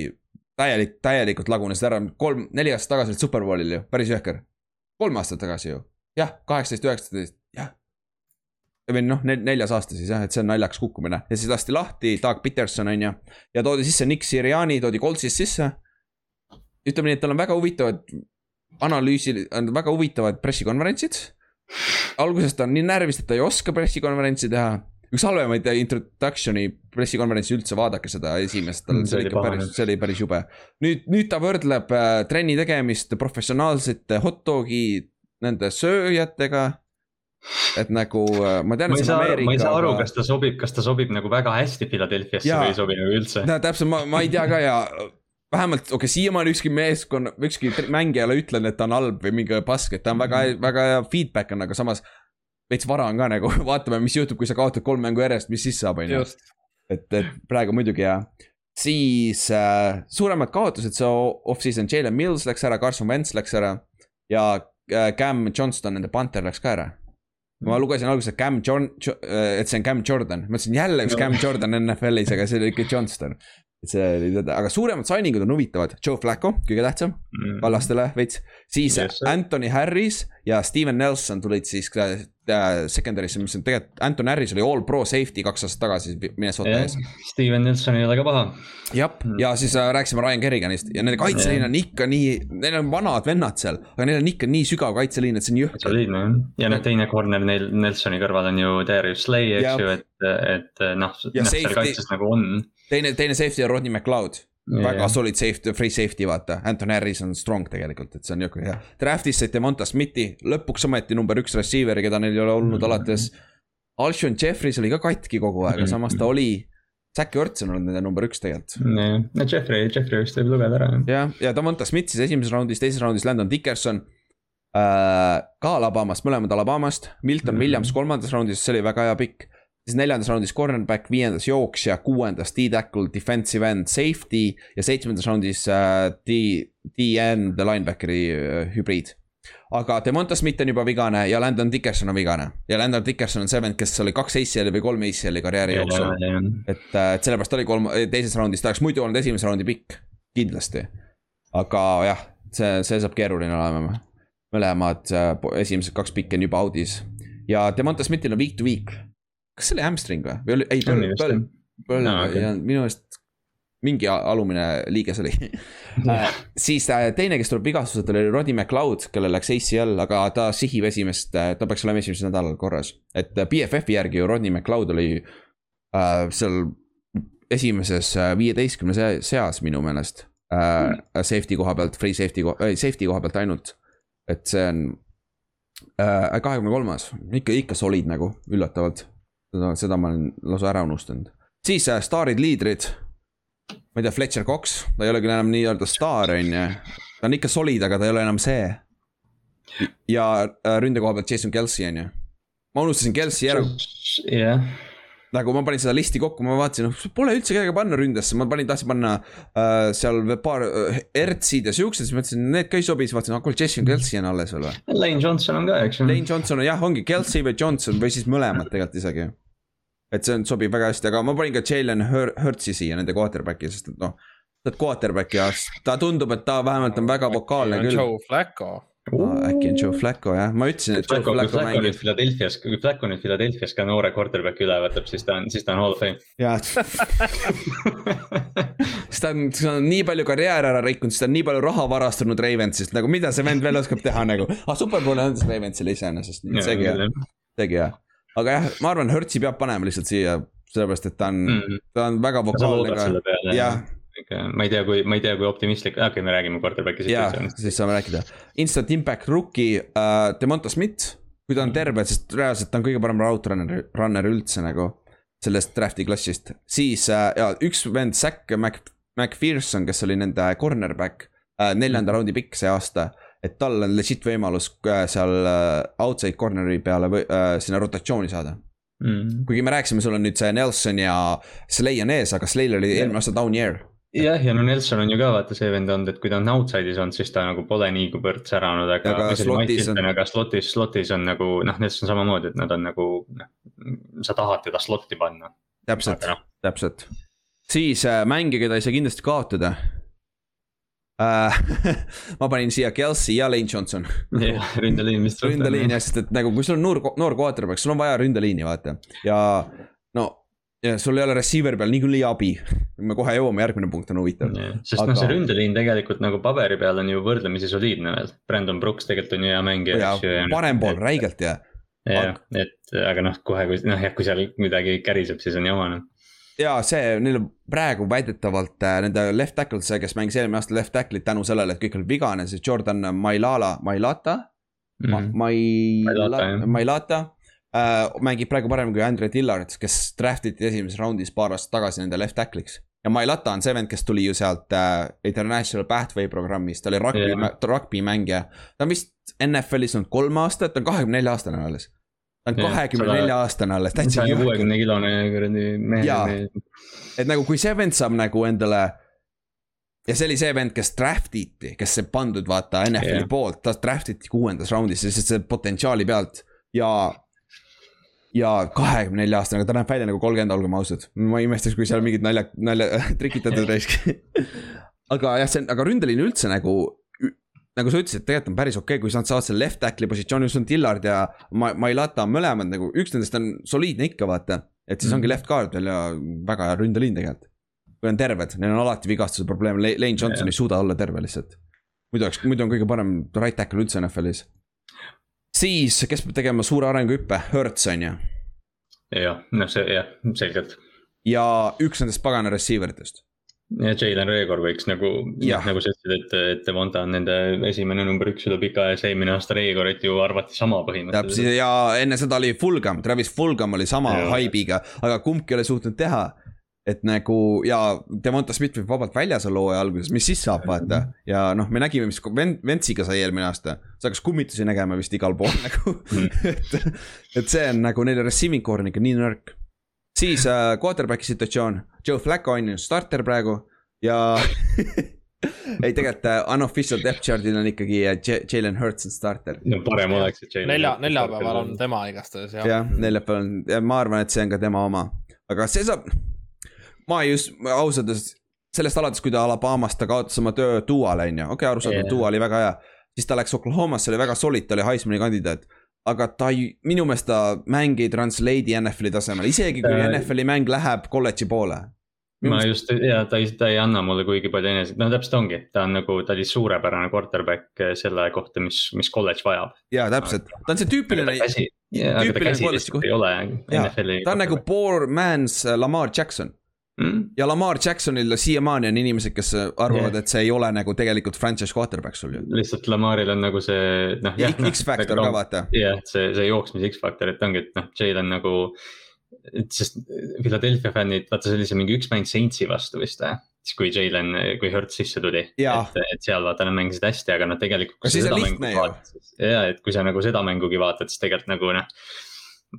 täielik, täielikult lagunesid ära, kolm, neli aastat tagasi olid superbowlil ju, päris jõhker. kolm aastat tagasi ju jah, kaheksateist, üheksateist, jah. või noh, neljas aasta siis jah, et see on naljakas kukkumine ja siis lasti lahti Doug Peterson on ju. ja toodi sisse Nick Siriani, toodi Coltsist sisse. Ütleme nii, et tal on väga huvitavad analüüsil, on väga huvitavad pressikonverentsid. alguses ta on nii närvis, et ta ei oska pressikonverentsi teha üks halvemaid introduction'i pressikonverentsi üldse, vaadake seda esimest, tal see oli ikka päris, see oli päris jube. nüüd, nüüd ta võrdleb äh, trenni tegemist professionaalsete hot dog'i nende sööjatega. et nagu äh, ma tean, et see on Ameerika. ma ei saa aru, kas ta sobib, kas ta sobib nagu väga hästi Philadelphiasse või ei sobi nagu üldse. no täpselt, ma, ma ei tea ka ja vähemalt, okei okay,, siiamaani ükski meeskonna, ükski mängija ei ole ütlenud, et ta on halb või mingi pask, et ta on väga, mhm. väga hea feedback on, aga samas. veits vara on ka nagu, vaatame, mis juhtub, kui sa kaotad kolm mängu järjest, mis siis saab, on ju. et, et praegu muidugi jah siis äh, suuremad kaotused, see off-season, Jalen Mills läks ära, Carson Wentz läks ära ja Äh, Cam Johnston, nende Panther läks ka ära. ma mm. lugesin alguses, Cam John, äh, et see on Cam Jordan, mõtlesin jälle üks. Cam Jordan NFL-is, aga see oli ikka Johnston. Et see oli teda, aga suuremad signing'ud on huvitavad, Joe Flacco, kõige tähtsam mm., vallastele veits. siis yes, Anthony Harris ja Steven Nelson tulid siis äh, secondary'sse, mis on tegelikult, Anton Harris oli all pro safety kaks aastat tagasi Minnesota ees. Steven Nelson ei ole ka paha. jah, ja siis äh, rääkisime Ryan Kerriganist ja nende kaitseliin on ikka nii, neil on vanad vennad seal, aga neil on ikka nii sügav kaitseliin, et see on jõhker. soliidne jah, ja noh, teine corner neil Nelsoni kõrval on ju Darius Slay, eks ja. ju, et, et noh, noh seal kaitses nagu on. Teine, teine safety on Rodney McLeod väga yeah. solid safety, free safety vaata, Anton Harris on strong tegelikult, et see on nihuke hea. Draft'is saite Monta Smithi, lõpuks ometi number üks receiver, keda neil ei ole olnud mm -hmm. alates. Alshon Jeffries oli ka katki kogu aeg, aga samas ta oli. Zack Ertz on olnud nende number üks tegelikult. jah, no Jeffrey, Jeffrey vist võib lugeda ära. jah, ja Damonta Smith siis esimeses raundis, teises raundis Landon Dickerson äh,. ka Alabamast, mõlemad Alabamast, Milton mm -hmm. Williams kolmandas raundis, see oli väga hea pikk siis neljandas raundis cornerback, viiendas jooksja, kuuendas D-tackle, defensive end, safety ja seitsmendas raundis äh, D, D-end linebackeri äh, hübriid. aga Demonta Smith on juba vigane ja Landon Dickerson on vigane ja Landon Dickerson on see vend, kes oli kaks ACL-i või kolm ACL-i karjääri jooksul. et, äh, et sellepärast ta oli kolm, teises raundis, ta oleks muidu olnud esimese raundi pikk, kindlasti. aga jah, see, see saab keeruline olema. mõlemad esimesed kaks pikki on juba out'is ja Demonta Smithil on week to week kas see oli hamstring või, või oli, ei, põlv, põlv, põlv no, okay. ja minu meelest mingi alumine liiges oli yeah. siis äh, teine, kes tuleb vigastuselt, oli Roddy McLeod, kellel läks ACL, aga ta sihib esimest, äh, ta peaks olema esimesel nädalal korras. et äh, BFF-i järgi ju Roddy McLeod oli äh, seal esimeses viieteistkümne seas minu meelest äh, mm.. Safety koha pealt, free safety, ei safety koha pealt ainult. et see on kahekümne äh, kolmas, ikka, ikka solid nagu, üllatavalt seda, seda ma olen lausa ära unustanud. siis äh, staarid, liidrid. ma ei tea, Fletcher Cox, ta ei ole küll enam nii-öelda staar, on ju. ta on ikka solid, aga ta ei ole enam see. ja äh, ründe koha pealt Jason Kelsey, on ju. ma unustasin Kelsey ära. jah yeah nagu ma panin seda listi kokku, ma vaatasin, noh, pole üldse kedagi panna ründesse, ma panin, tahtsin panna äh, seal paar äh, Ertsid ja siuksed, siis mõtlesin, need ka ei sobi, siis vaatasin, ah kuule, Jason Kelsey on alles veel või. Lane Johnson on ka, eks ju. Lane Johnson on jah, ongi Kelsey või Johnson või siis mõlemad tegelikult isegi et see on, sobib väga hästi, aga ma panin ka Jalen Hurtsi siia nende quarterback'i, sest et noh. ta on quarterback'i ja ta tundub, et ta vähemalt on väga vokaalne küll. Joe Flacco. No, äkki on Joe Flacco jah, ma ütlesin, et Joe Flacco, Flacco mängib. Philadelphia's, kui Flacco nüüd Philadelphia's ka noore quarterback'i üle võtab, siis ta on, siis ta on hall of fame. jaa. Siis ta on, ta on nii palju karjääri ära rikkunud, siis ta on nii palju raha varastanud Ravensist, nagu mida see vend veel oskab teha nagu. ah, superbowli andis Ravensile iseenesest, seegi hea, seegi hea. Aga jah, ma arvan, Hertzi peab panema lihtsalt siia, sellepärast et ta on mm, -hmm. ta on väga vokaalne ka, jah ma ei tea, kui, ma ei tea, kui optimistlik, okei okay,, me räägime quarterback'i situatsioonist. siis saame rääkida, instant impact rookie uh,, Demonta Smith, kui ta on terve, sest reaalselt ta on kõige parem route runner, üldse nagu. sellest draft'i klassist, siis uh, ja üks vend, Zack Mac, McPherson, kes oli nende cornerback uh,, neljanda mm. raundi pikk see aasta et tal on legit võimalus seal outside corner'i peale või äh, sinna rotatsiooni saada mm.. kuigi me rääkisime, sul on nüüd see Nelson ja Slay on ees, aga Slay'l oli eelmine aasta down year. Jah, ja no Nelson on ju ka vaata see vend olnud, et kui ta on outside'is olnud, siis ta nagu pole nii kuivõrd säranud, aga. aga slotis on. aga slotis, slotis on nagu noh, Nelson samamoodi, et nad on nagu noh, sa tahad teda slot'i panna. täpselt, no. täpselt. siis äh, mängija, keda ei saa kindlasti kaotada Uh, ma panin siia Kelsey ja Lane Johnson. jah, ründeliin, tuleb. ründeliin jah, sest et nagu kui sul on noor, noor quarterback, sul on vaja ründeliini, vaata. ja no, ja sul ei ole receiver'i peal niikuinii abi. me kohe jõuame, järgmine punkt on huvitav. sest Aga... noh, see ründeliin tegelikult nagu paberi peal on ju võrdlemisi soliidne veel. Brandon Brooks tegelikult on ju hea mängija. ja parem pool, räigelt jah. jah, et aga noh, kohe kui noh, jah, kui seal midagi käriseb, siis on jama noh ja see, neil on praegu väidetavalt äh, nende left tackle, see, kes mängis eelmine aasta left tackle'it tänu sellele, et kõik oli vigane, see Jordan Mailala, Mailata mm. -hmm. Ma, Mailata, Mailata äh, mängib praegu paremini kui Andre Dillard, kes draft iti esimeses raundis paar aastat tagasi nende left tackle'iks. ja Mailata on see vend, kes tuli ju sealt äh, International Pathway programmist, ta oli rugby yeah., rugby mängija. ta on vist NFL-is olnud kolm aastat, ta on kahekümne nelja aastane alles ta on kahekümne nelja aastane alles, täitsa jõhker. kuuekümne kilone kuradi mehe. et nagu kui see vend saab nagu endale. ja see oli see vend, kes draft iti, kes sai pandud vaata NFL-i yeah. poolt, ta draft iti kuuendas raundis, sest see potentsiaali pealt ja. Ja kahekümne nelja aastane, aga ta näeb välja nagu kolmkümmend, olgem ausad, ma ei imestaks, kui seal mingid nalja, nalja trikitatud raisk aga jah, see on, aga ründeliin üldse nagu nagu sa ütlesid, tegelikult on päris okei okay,, kui sa saad selle left tackle'i positsiooni, sul on Dillard ja Ma-, Mailata on mõlemad nagu, üks nendest on soliidne ikka, vaata. et siis mm. ongi left guard veel ja väga hea ründeliin tegelikult. kui on terved, neil on alati vigastuse probleem, Lane Johnson yeah. ei suuda olla terve lihtsalt. muidu oleks, muidu on kõige parem right tackle üldse NFL-is. Siis, kes peab tegema suure arenguhüppe, Hertz on ju. jah, noh see jah, selgelt. ja üks nendest pagana receiver itest ja Jalen Reegor võiks nagu, nagu sa ütlesid, et, et Devonta on nende esimene number üks üle pika aja, see eelmine aasta Reegorit ju arvati sama põhimõtteliselt. täpselt ja enne seda oli Fulgam, Travis Fulgam oli sama haibiga, aga kumbki ei ole suutnud teha. Et nagu ja Devonta Smith võib vabalt väljas olla hooaja alguses, mis siis saab, vaata. ja noh, me nägime, mis Ventsiga sai eelmine aasta, sa hakkas kummitusi nägema vist igal pool nagu et, et see on nagu neil receiving core on ikka nii nõrk siis äh, quarterback'i situatsioon, Joe Flacco on ju starter praegu ja ei, tegelikult uh, unofficial depth chart'il on ikkagi uh, Jalen Hurts on starter. no parem oleks, et Jalen. nelja, neljapäeval on tema igastahes jah. jah, neljapäeval on ma arvan, et see on ka tema oma, aga see saab. Ma just ausalt öeldes sellest alates, kui ta Alabamast, ta kaotas oma töö Duale on ju, okei okay,, arusaadav yeah., Dua oli väga hea. siis ta läks Oklahomasse, oli väga solid, ta oli Heismani kandidaat aga ta ei, minu meelest ta mäng ei translate'i NFL-i tasemel, isegi kui äh, NFL-i mäng läheb kolledži poole. ma just, ja ta ei, ta ei anna mulle kuigi palju eneset, no täpselt ongi, ta on nagu, ta oli suurepärane quarterback selle kohta, mis, mis kolledž vajab. ja täpselt, ta on see tüüpiline. ta käsi ei ole NFL-i. ta on nagu poor man's Lamar Jackson mm.. ja Lamar Jacksonil siiamaani on inimesed, kes arvavad yeah., et see ei ole nagu tegelikult franchise quarterback sul ju. lihtsalt Lamaril on nagu see noh. X-Factor ka vaata. jah, see, see jooksmise X-Factor, et ongi, et noh, Jalen nagu. et sest Philadelphia fännid, vaata see oli see mingi üks mäng Saintsi vastu vist või siis kui Jalen, kui Hertz sisse tuli. et, et seal vaata nad mängisid hästi, aga noh, tegelikult. on ja, et kui sa nagu seda mängugi vaatad, siis tegelikult nagu noh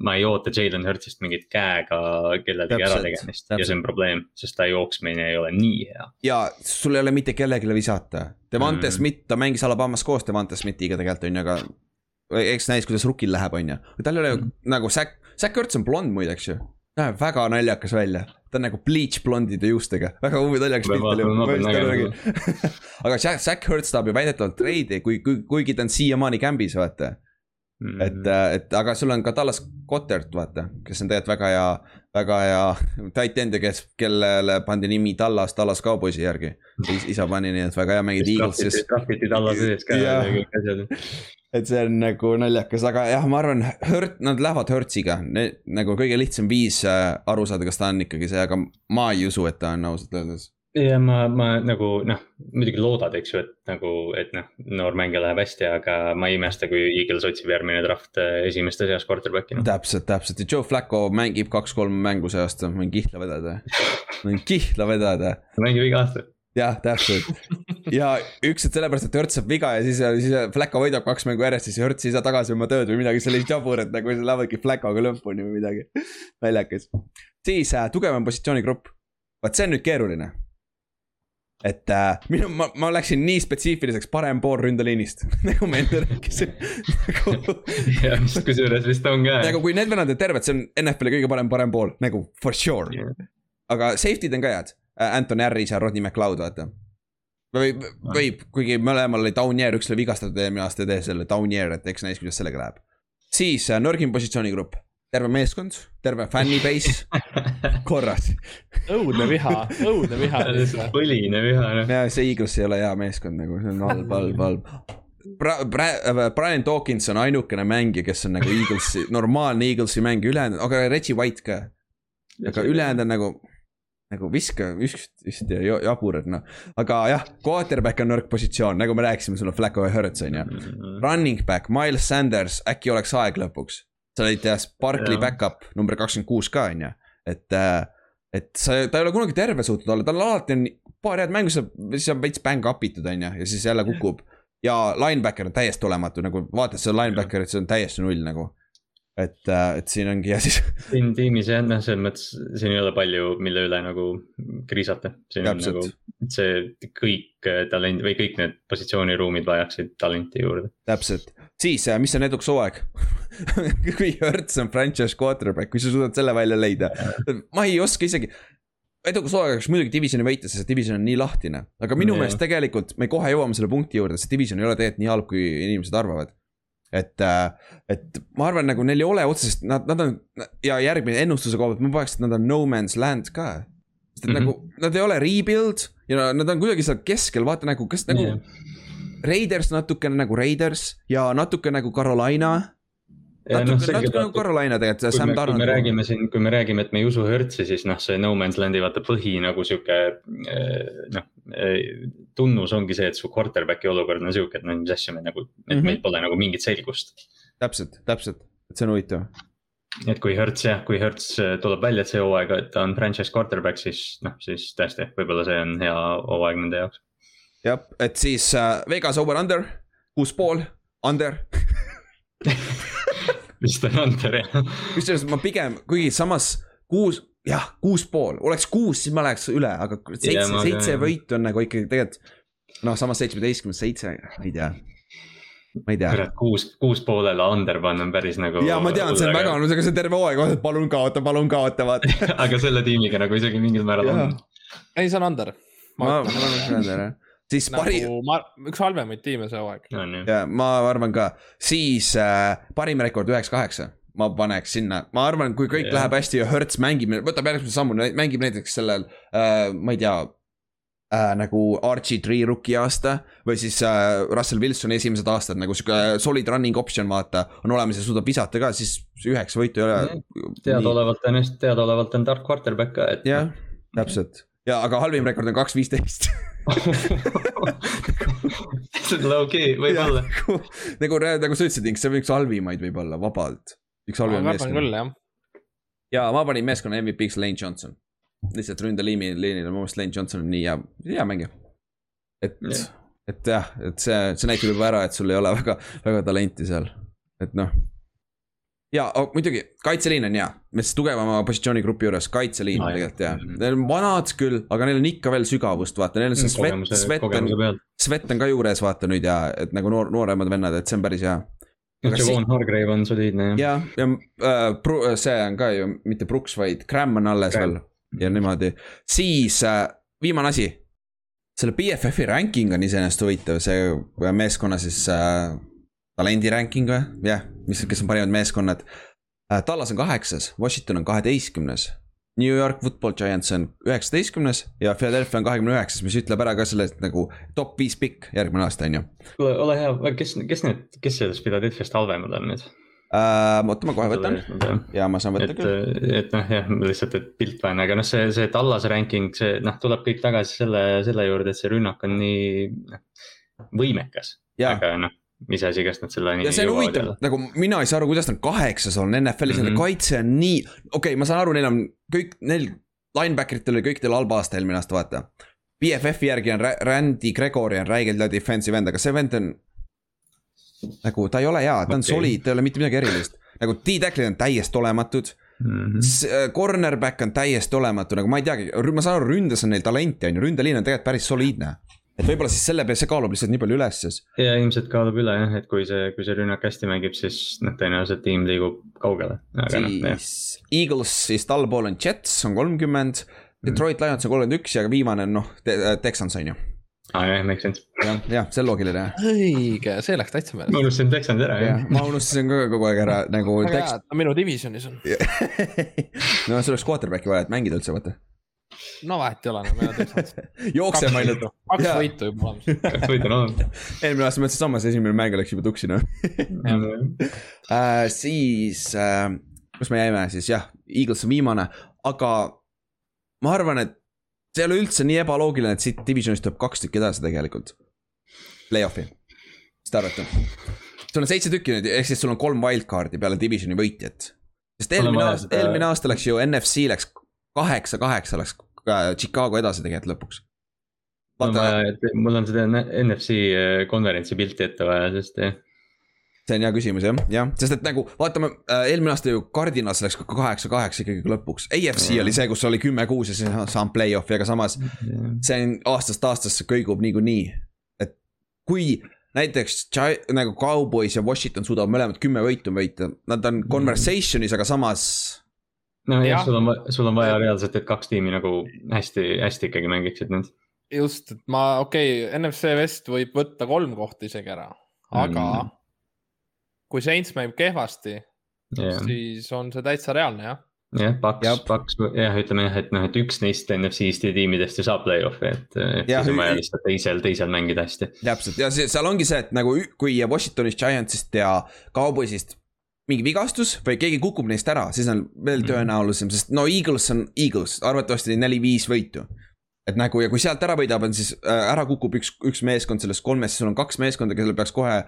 ma ei oota Jalen Hurtsist mingit käega kellelegi ärategemist ja see on probleem, sest ta jooksmine ei ole nii hea. ja sul ei ole mitte kellelegi visata, Devante mm. Smith, ta mängis Alabamas koos Devante Smithiga tegelikult on ju, aga eks näis, kuidas rukil läheb, on ju, tal ei ole mm. nagu Zack, Zack Hurts on blond muideks ju. näeb väga naljakas välja, ta on nagu bleach blondide juustega, väga naljakas pilt oli. aga Zack Hurts tahab ju väidetavalt treidi, kui, kui, kuigi ta on siiamaani kämbis, vaata Mm -hmm. et, äh, et aga sul on ka Dallas Goddard, vaata, kes on tegelikult väga hea, väga hea tight end ja kes, kellele pandi nimi Dallas, Dallas Cowboysi järgi. isa pani, nii et väga hea mängida Eaglesis. trahviti Dallase sees ka ja kõik asjad. et see on nagu naljakas, aga jah, ma arvan, Hurt, nad lähevad Hurtsiga, nagu kõige lihtsam viis äh, aru saada, kas ta on ikkagi see, aga ma ei usu, et ta on ausalt öeldes ja ma, ma nagu noh, muidugi loodad, eks ju, et nagu, et noh, noor mängija läheb hästi, aga ma ei imesta, kui Eagles otsib järgmine draft äh, esimeste seas quarterback'ina no.. täpselt, täpselt ja Joe Flacco mängib kaks-kolm mängu see aasta, ma võin kihla vedada. ma võin kihla vedada. mängib iga aasta. jah, täpselt ja üks, et sellepärast, et Hurts saab viga ja siis, siis Flacco võidab kaks mängu järjest, siis Hurts ei saa tagasi oma tööd või midagi, oli jabur, et nagu lähevadki Flaccoga lõpuni või midagi. naljakas. siis äh, tugevam positsioonigrupp, vot see on nüüd keeruline et äh, minu, ma, ma läksin nii spetsiifiliseks parem pool ründeliinist nagu me enne rääkisime nagu.... jah, mis kusjuures vist on ka. nagu kui need vennad on terved, see on NFL-i kõige parem parem pool, nagu for sure yeah.. aga safety'd on ka head, äh, Anton Harris ja Rodney McLeod, vaata. võib, võib, kuigi mõlemal oli Downier, üks oli vigastatud eelmine aasta ja tee selle Downier, et eks näis, kuidas sellega läheb. siis äh, nõrgim positsioonigrupp terve meeskond, terve fännibase korras. õudne viha, õudne viha. põline viha. Noh. ja see Eagles ei ole hea meeskond nagu, see on halb, halb, halb. Bra-, Bra-, Brian Dawkins on ainukene mängija, kes on nagu Eaglesi, normaalne Eaglesi mängija, ülejäänud, aga Reggie White ka. aga ülejäänud on nagu, nagu viska, vist, vist jabur, et noh. aga jah, quarterback on nõrk positsioon, nagu me rääkisime, sul on Flacco ja Hurts on ju. Mhm. Running back, Miles Sanders, äkki oleks aeg lõpuks sa olid jah, Sparkly back-up number kakskümmend kuus ka, on ju, et. Äh, et sa, ta ei ole kunagi terve suutnud olla, tal alati on paar head mängu, siis on veits bang up itud, on ju, ja siis jälle kukub. ja linebacker on täiesti olematu, nagu vaatad seda linebacker'it, see on täiesti null nagu et, äh, et siin ongi ja siis. siin tiimis jah, noh, selles mõttes siin ei ole palju, mille üle nagu kriisata. siin on nagu see kõik äh, talent või kõik need positsiooniruumid vajaksid talenti juurde. täpselt, siis äh, mis on eduks hooaeg kui Hertz on franchise quarterback, kui sa suudad selle välja leida, ma ei oska isegi edukas hooaeg oleks muidugi divisioni võita, sest division on nii lahtine, aga minu Jaa. meelest tegelikult me kohe jõuame selle punkti juurde, see division ei ole tegelikult nii halb, kui inimesed arvavad. et, et ma arvan, nagu neil ei ole otsest, nad, nad on ja järgmine ennustuse koha pealt ma paneks, et nad on no man's land ka. sest et mm. -hmm. nagu nad ei ole rebuild ja nad on kuidagi seal keskel, vaata nagu, kas nagu Jah. Raiders natukene nagu Raiders ja natuke nagu Carolina. Natuke, selge natuke nagu Carolina tegelikult, kui Sam me, kui me Darnold. räägime siin, kui me räägime, et me ei usu Hertzi, siis noh, see No Man's Land'i vaata põhi nagu sihuke noh. tunnus ongi see, et su quarterback'i olukord on sihuke, et no mis asja me nagu, et Mhm. meil pole nagu mingit selgust. täpselt, täpselt, et see on huvitav. et kui Hertz jah, kui Hertz äh, tuleb välja, et see hooaeg, et ta on franchise quarterback, siis noh, siis tõesti, võib-olla see on hea hooaeg nende jaoks. jah, et siis äh, Vegas over-under, kuus pool, under. vist on under jah. kusjuures ma pigem, kuigi samas kuus, jah, kuus pool, oleks kuus, siis ma läheks üle, aga seitse seitse võitu on nagu ikkagi tegelikult. noh, samas seitsmeteistkümnes seitse, ma ei tea. ma ei tea. kurat, kuus, kuus poolele under panna on päris nagu. ja ma tean, see on väga, no see on terve hooaeg, palun kaota, palun kaota, vaata. aga selle tiimiga nagu isegi mingil määral on. ei, see on under. ma, ma olen seda jah. Siis pari-, nagu ma, üks halvemaid tiime see hooaeg. ja ma arvan ka, siis äh, parim rekord üheksa, kaheksa. ma paneks sinna, ma arvan, kui kõik yeah. läheb hästi ja Hertz mängib, võtab järgmise sammu, mängib näiteks sellel äh,, ma ei tea äh,. nagu Archie Tree rookie aasta või siis äh, Russell Wilson esimesed aastad nagu sihuke solid running option, vaata. on olemas ja suudab visata ka, siis üheksa võitu ei ole. teadaolevalt on just, teadaolevalt on tark quarterback ka, et. jah, täpselt ja, aga halvim rekord on kaks, viisteist. Low-key, võib-olla. nagu, nagu sa ütlesid, see on üks halvimaid võib-olla vabalt. üks ma halvim kardan küll jah. ja ma panin meeskonna MVP-ks Lane Johnson. lihtsalt ründeliini, liinil, mu meelest Lane Johnson on nii hea, hea mängija. et Jah. et jah, et see, see näitab juba ära, et sul ei ole väga, väga talenti seal, et noh. Ja oh, muidugi kaitseliin on hea, mis tugevama positsioonigrupi juures kaitseliin jah. tegelikult hea Mhm., neil on vanad küll, aga neil on ikka veel sügavust, vaata, neil on see Svet, kogemuse, Svet on. Svet on ka juures, vaata nüüd ja et nagu noor, nooremad vennad, et see on päris hea. Javon Hargrave on soliidne jah. ja, ja äh, Bru- see on ka ju mitte Brooks, vaid Cram on alles veel ja niimoodi, siis äh, viimane asi. selle BFF-i ranking on iseenesest huvitav, see äh, meeskonna siis äh, talendi ranking või, jah, mis, kes on parimad meeskonnad äh,. Tallas on kaheksas, Washington on kaheteistkümnes. New York Football Giants on üheksateistkümnes ja Philadelphia on kahekümne üheksas, mis ütleb ära ka sellest nagu top viis pikk järgmine aasta on ju kuule, ole hea, kes, kes need, kes sellest Philadelphia'st halvemad on nüüd? äh,. oota, ma kohe võtan ja ma saan võtta et küll., et noh, jah, lihtsalt, et pilt vaene, aga noh, see, see Tallase ranking, see noh, tuleb kõik tagasi selle, selle juurde, et see rünnak on nii noh, võimekas. aga noh, mis asi, kas nad selleni ja see on huvitav, nagu mina ei saa aru, kuidas nad kaheksas on NFL-is mm, -hmm. Nende kaitse on nii, okei okay,, ma saan aru, neil on kõik, neil linebacker itel oli kõikidel halb aasta eelmine aasta, vaata. BFF-i järgi on Ra- Randy Gregory on räigelt hea defensive end, aga see vend on. nagu ta ei ole hea, ta on okay. Solid, ta ei ole mitte midagi erilist. nagu D-tacklid on täiesti olematud mm, -hmm. cornerback on täiesti olematu, nagu ma ei teagi, ma saan aru, ründes on neil talenti, on ju, ründeliin on tegelikult päris soliidne. Et võib-olla siis selle peale, see kaalub lihtsalt nii palju üles siis. ja ilmselt kaalub üle jah, et kui see, kui see rünnak hästi mängib, siis noh, tõenäoliselt tiim liigub kaugele. aga noh, siis Eagles siis allpool on Jets on kolmkümmend. Detroit Lions on kolmkümmend üks ja viimane on noh Te- Texans on ju. aa jah, make sense. jah, jah, see on loogiline jah õige, see läks täitsa ma meelest. unustasin Texanid ära ja, jah. ma unustasin ka kogu aeg ära nagu väga hea, Tex-. et ta minu divisionis on. no sul oleks quarterback'i vaja, et mängida üldse vaata. No vahet ei ole, no meil on Texans. jookseb ainult. kaks võitu juba olemas. kaks võitu on olemas. eelmine aasta mõtlesin samas, esimene mäng läks juba tuksi noh äh,. siis äh,, kus me jäime siis jah, Eagles on viimane, aga ma arvan, et see ei ole üldse nii ebaloogiline, et siit divisionist tuleb kaks tükki edasi tegelikult. Play-off'i, mis te arvate? sul on seitse tükki nüüd, ehk siis sul on kolm wildcard'i peale divisioni võitjat. sest eelmine aasta, eelmine aasta läks ju NFC läks kaheksa-kaheksa läks äh, Chicago edasi tegelikult lõpuks. vaata, mul on seda NFC konverentsi pilti ette vaja, sest jah, see on hea küsimus jah, jah, sest et nagu vaatame, eelmine aasta ju Cardinals läks ka kaheksa-kaheksa ikkagi lõpuks. AFC Jaa. oli see, kus oli kümme-kuus ja siis on saanud play-off'i, aga samas see on aastast aastasse kõigub niikuinii. et kui näiteks nagu Cowboys ja Washington suudavad mõlemad kümme võitu võita, nad on conversation'is, aga samas no jah, sul on, sul on vaja reaalselt, et kaks tiimi nagu hästi, hästi ikkagi mängiksid nüüd. just, et ma, okei okay,, NFC West võib võtta kolm kohta isegi ära, aga mm. kui Saints mängib kehvasti yeah., siis on see täitsa reaalne jah jah, Paks, Paks jah, ütleme jah, et noh, et üks neist NFC-st tiimidest ei saa play-off'i, et siis on vaja lihtsalt teisel, teisel mängida hästi. täpselt ja see, seal ongi see, et nagu kui Washingtonist, Giantsist ja Cowboysist mingi vigastus või keegi kukub neist ära, siis on veel mhm. tõenäolisem, sest no Eagles on Eagles, arvatavasti neli-viis võitu. et nagu ja kui sealt ära võidab, on siis äh, ära kukub üks, üks meeskond sellest kolmest, siis sul on kaks meeskonda, kellel peaks kohe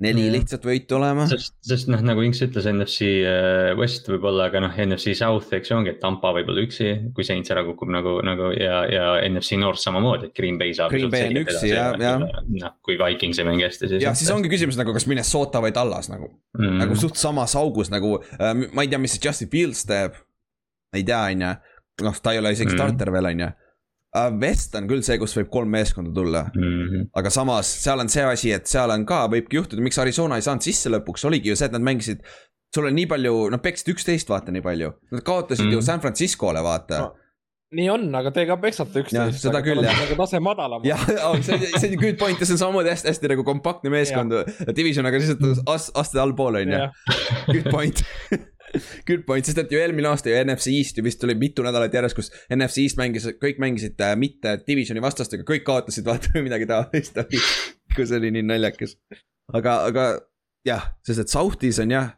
neli mm. lihtsat võitu olema. sest, sest noh, nagu Inks ütles, NFC äh, West võib-olla, aga noh, NFC South, eks ju ongi, et Tampa võib-olla üksi, kui Saints ära kukub nagu, nagu ja, ja NFC North samamoodi, et Green Bay saab. Green Bay on üksi ja, ja. noh, kui Vikings ei mängi hästi, siis. jah, siis ongi küsimus nagu, kas Minnesota või Tallas nagu mm., nagu suht samas augus nagu äh,, ma ei tea, mis see Justin Fields teeb. ei tea, on ju, noh, ta ei ole isegi mm. starter veel, on ju West on küll see, kus võib kolm meeskonda tulla mm. -hmm. aga samas seal on see asi, et seal on ka, võibki juhtuda, miks Arizona ei saanud sisse lõpuks, oligi ju see, et nad mängisid. sul on nii palju, nad peksid üksteist, vaata nii palju, nad kaotasid mm -hmm. ju San Franciscole, vaata no nii on, aga te ka peksate üksteist. seda küll jah. nagu tase madalam. jah, see, see on good point ja see on samamoodi hästi, hästi nagu kompaktne meeskond, division, aga lihtsalt ast-, aste allpool on ju. Good point Good point, sest et ju eelmine aasta ju NFC East ju vist oli mitu nädalat järjest, kus NFC East mängis, kõik mängisid äh, mitte divisioni vastastega, kõik kaotasid, vaata või midagi taolist oli. kui see oli nii naljakas. aga, aga jah, sest et South'is on jah,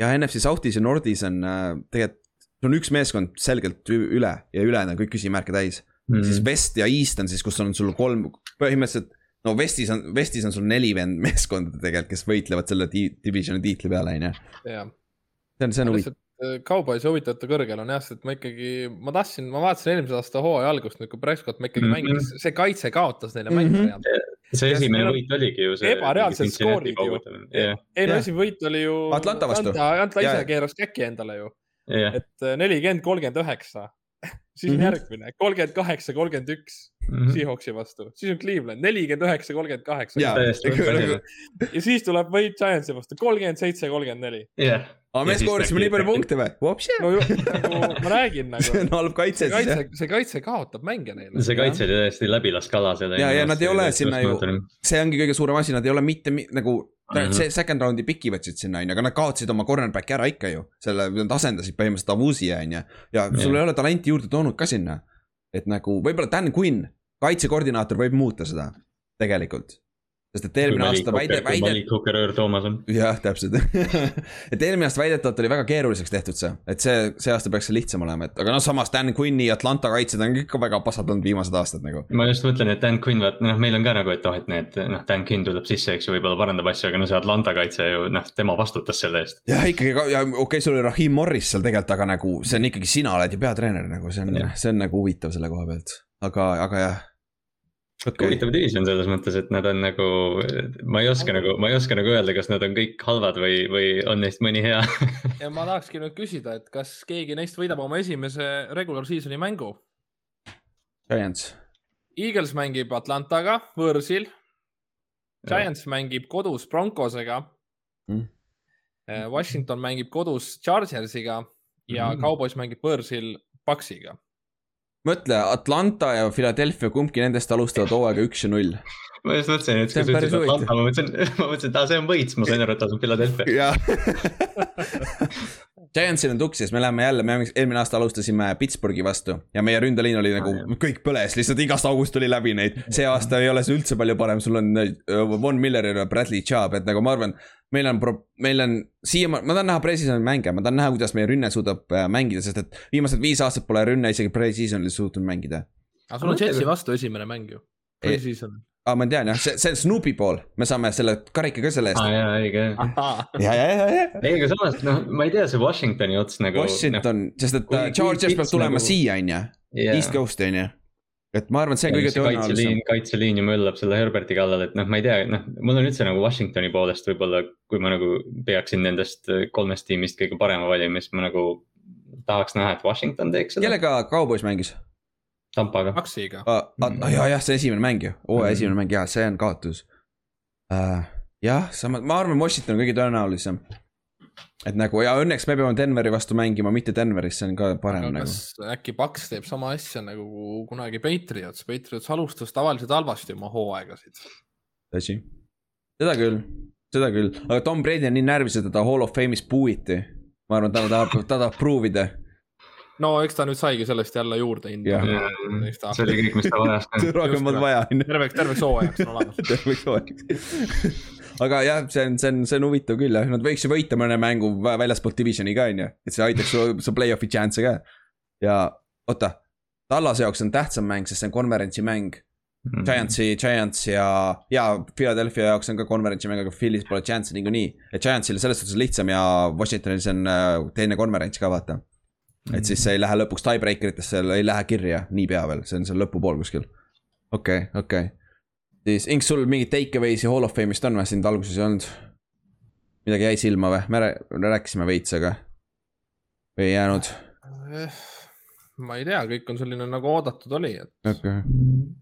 ja NFC South'is ja North'is on äh, tegelikult, on üks meeskond selgelt üle ja ülejäänud on kõik küsimärke täis mm. -hmm. siis West ja East on siis, kus on sul kolm, põhimõtteliselt no Westis on, Westis on sul neli vend meeskonda tegelikult, kes võitlevad selle divisioni tiitli peale, on ju see on, see on huvitav. Cowboysi huvitavate kõrgel on jah, sest ma ikkagi, ma tahtsin, ma vaatasin eelmise aasta hooaja algust, kui Prescott ma ikkagi mm -hmm. mängis, see kaitse kaotas neile mänge mm. -hmm. see esimene võit oligi ju see. ebareaalsed skoorid ju. ei no esimene võit oli ju. Atlanta vastu. Atlanta ise keeras käki endale ju. et äh, nelikümmend, kolmkümmend üheksa siis on mm -hmm. järgmine, kolmkümmend kaheksa, kolmkümmend üks. Mhm. Seahawksi vastu, siis on Cleveland nelikümmend üheksa, kolmkümmend kaheksa. ja siis tuleb võit Giantsi vastu kolmkümmend seitse, kolmkümmend neli. aga me skoorisime nii palju punkte või? no nagu ma räägin nagu. see on halb kaitse siis jah. see kaitse kaotab mänge neile. see kaitse oli täiesti läbilaskala ja, ja nad ei ole sinna ju, see ongi kõige suurem asi, nad ei ole mitte nagu. See second round'i piki võtsid sinna on ju, aga nad kaotasid oma cornerback'i ära ikka ju. selle, nad asendasid põhimõtteliselt Avusi on ju. ja sul ei ole talenti juurde toonud ka sinna. et nagu võib-olla Dan Quinn, kaitsekoordinaator võib muuta seda tegelikult sest et eelmine aasta väide, väide. Earl Thomas on. jah, täpselt et eelmine aasta väidetavalt oli väga keeruliseks tehtud see, et see, see aasta peaks see lihtsam olema, et aga noh, samas Dan Quinni Atlanta kaitsjad on ikka väga pasad olnud viimased aastad nagu. ma just mõtlen, et Dan Quinn, vaat noh, meil on ka nagu, et oh, et need noh, Dan Quinn tuleb sisse, eks ju, võib-olla parandab asju, aga no see Atlanta kaitse ju noh, tema vastutas selle eest. jah, ikkagi ja okei okay,, sul oli Rahim Morris seal tegelikult, aga nagu see on ikkagi sina oled ju peatreener nagu see on, see on nagu huvitav selle koha pealt, aga, aga jah okay.. huvitav division selles mõttes, et nad on nagu, ma ei oska nagu, ma ei oska nagu öelda, kas nad on kõik halvad või, või on neist mõni hea ja ma tahakski nüüd küsida, et kas keegi neist võidab oma esimese regular season'i mängu? Giants. Eagles mängib Atlantaga võõrsil. Giants ja. mängib kodus Broncosega mm.. Washington mängib kodus Chargersiga ja mm. Cowboys mängib võõrsil Paxiga mõtle, Atlanta ja Philadelphia, kumbki nendest alustavad hooaega üks ja null. ma just mõtlesin, et kui sa ütlesid Atlanta, ma mõtlesin, ma mõtlesin, et aa, see on võits, ma sain aru, et ta on Philadelphia. Giantsil on tuksis, me läheme jälle, me eelmine aasta alustasime Pittsburghi vastu ja meie ründeliin oli nagu kõik põles, lihtsalt igast august tuli läbi neid. see aasta ei ole see üldse palju parem, sul on äh, Von Miller ja Bradley Chubb, et nagu ma arvan, meil on, meil on siiamaani, ma tahan näha pre-season'i mänge, ma tahan näha, kuidas meie rünne suudab äh, mängida, sest et viimased viis aastat pole rünne isegi pre-season'il suutnud mängida. aga sul on Jetsi vastu esimene mäng ju, pre-season aa, ma tean jah, see, see on Snoopi pool, me saame selle karika ka selle eest. aa jaa, õige. ja, ja, ja, ja. ei, aga samas noh, ma ei tea, see Washingtoni ots nagu. Washington no,, sest et Chargers peab tulema nagu... siia, on ju, East Coast'i on ju et ma arvan, et see on kõige tõenäolisem. kaitseliin ju möllab selle Herberti kallal, et noh, ma ei tea, noh, mul on üldse nagu Washingtoni poolest võib-olla, kui ma nagu peaksin nendest kolmest tiimist kõige parema valima, siis ma nagu tahaks näha, et Washington teeks seda. kellega Cowboys mängis? Tampaga. Paxiga uh,. Uh, ja, jah, see esimene mäng ju, hooaja mm. esimene mäng ja see on kaotus uh,. jah, sama, ma arvan, Washington on kõige tõenäolisem. et nagu ja õnneks me peame Denveri vastu mängima, mitte Denveris, see on ka parem aga nagu. kas äkki Paks teeb sama asja nagu kunagi Patriots, Patriots alustas tavaliselt halvasti oma hooaegasid. tõsi, seda küll, seda küll, aga Tom Brady on nii närvis, et teda Hall of Fame'is puuiti. ma arvan, ta tahab, ta tahab prove ida. No eks ta nüüd saigi sellest jälle juurde hinda. see oli kõik, mis ta vajas rohkem polnud vaja, terveks, terveks hooajaks on olemas. terveks hooajaks. aga jah, see on, see on, see on huvitav küll jah, nad võiks ju võita mõne mängu vä- väljaspool divisioni ka on ju, et see aitaks su, su play-off'i chance'e ka. ja oota, Tallase jaoks on tähtsam mäng, sest see on konverentsi mäng. Mhm. Giantsi, Giants ja, ja Philadelphia jaoks on ka konverentsi mäng, aga Philly's pole chance'i niikuinii. et Giantsil selles suhtes lihtsam ja Washingtonil see on äh, teine konverents ka vaata. Et siis see ei lähe lõpuks tiebreaker itesse, ei lähe kirja niipea veel, see on seal lõpupool kuskil. okei okay,, okei okay.. siis Inks, sul mingit take away'si Hall of Fame'ist on või, sind alguses ei olnud? midagi jäi silma või, me rää- rääkisime veits, aga. või ei jäänud? ma ei tea, kõik on selline nagu oodatud oli, et okei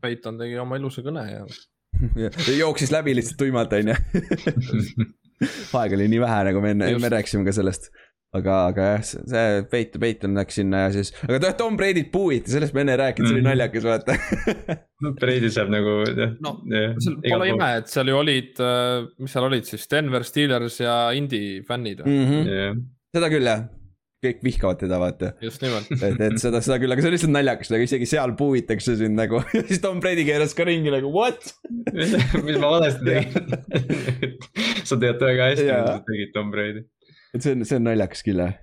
Peiton tegi oma ilusa kõne ja okay.. jooksis läbi lihtsalt tuimalt, on ju. aega oli nii vähe, nagu me enne, me rääkisime ka sellest. aga, aga jah, see Peit-, Peiton läks sinna ja siis, aga jah, Tom Brady't puuiti, sellest me enne ei rääkinud, see oli Mhm. naljakas, vaata. no Brady saab nagu jah No, jah, seal pole ime, et seal ju olid, mis seal olid siis Denver Steelers ja Indy fännid, Mhm. Jah. seda küll jah, kõik vihkavad teda, vaata. just nimelt. et, et seda, seda küll, aga see on lihtsalt naljakas, nagu isegi seal puuitakse sind nagu ja siis Tom Brady keeras ka ringi nagu what? mis ma valesti tegin sa tead väga hästi, mida sa tegid, Tom Brady. Et see on, see on naljakas küll jah.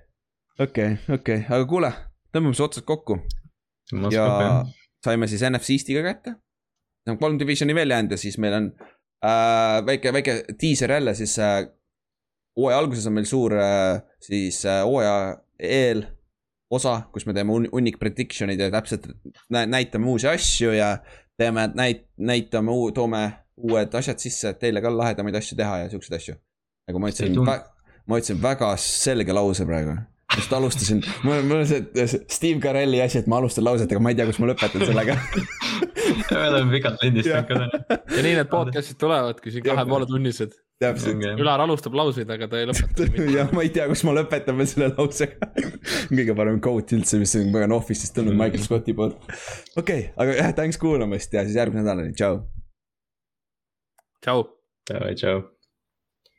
okei, okei, aga kuule, tõmbame su otsad kokku ja saime siis NFC Eestiga kätte. on kolm divisioni veel jäänud ja siis meil on äh, väike, väike diiser jälle siis äh,. hooaja alguses on meil suur äh, siis äh, hooaja eel osa, kus me teeme un- hunnik prediction'id ja täpselt nä näitame uusi asju ja teeme, näit-, näitame, toome uued asjad sisse, et teile ka lahedamaid asju teha ja siukseid asju. nagu ma ütlesin ma ütlesin väga selge lause praegu just alustasin, mul on, mul on see Steve Carelli asi, et ma alustan lauset, aga ma ei tea, kus ma lõpetan sellega. me oleme pikalt lindistanud ka täna. ja nii need podcast'id tulevadki siin kahe poole tunnised. täpselt, Ülar alustab lauseid, aga ta ei lõpeta ja ma ei tea, kus ma lõpetan veel selle lausega. kõige parem quote üldse, mis on väga Office'ist tulnud Michael Scotti poolt. okei okay,, aga jah, thanks kuulamast ja siis järgmise nädalani, tšau. tšau. tšau, tšau.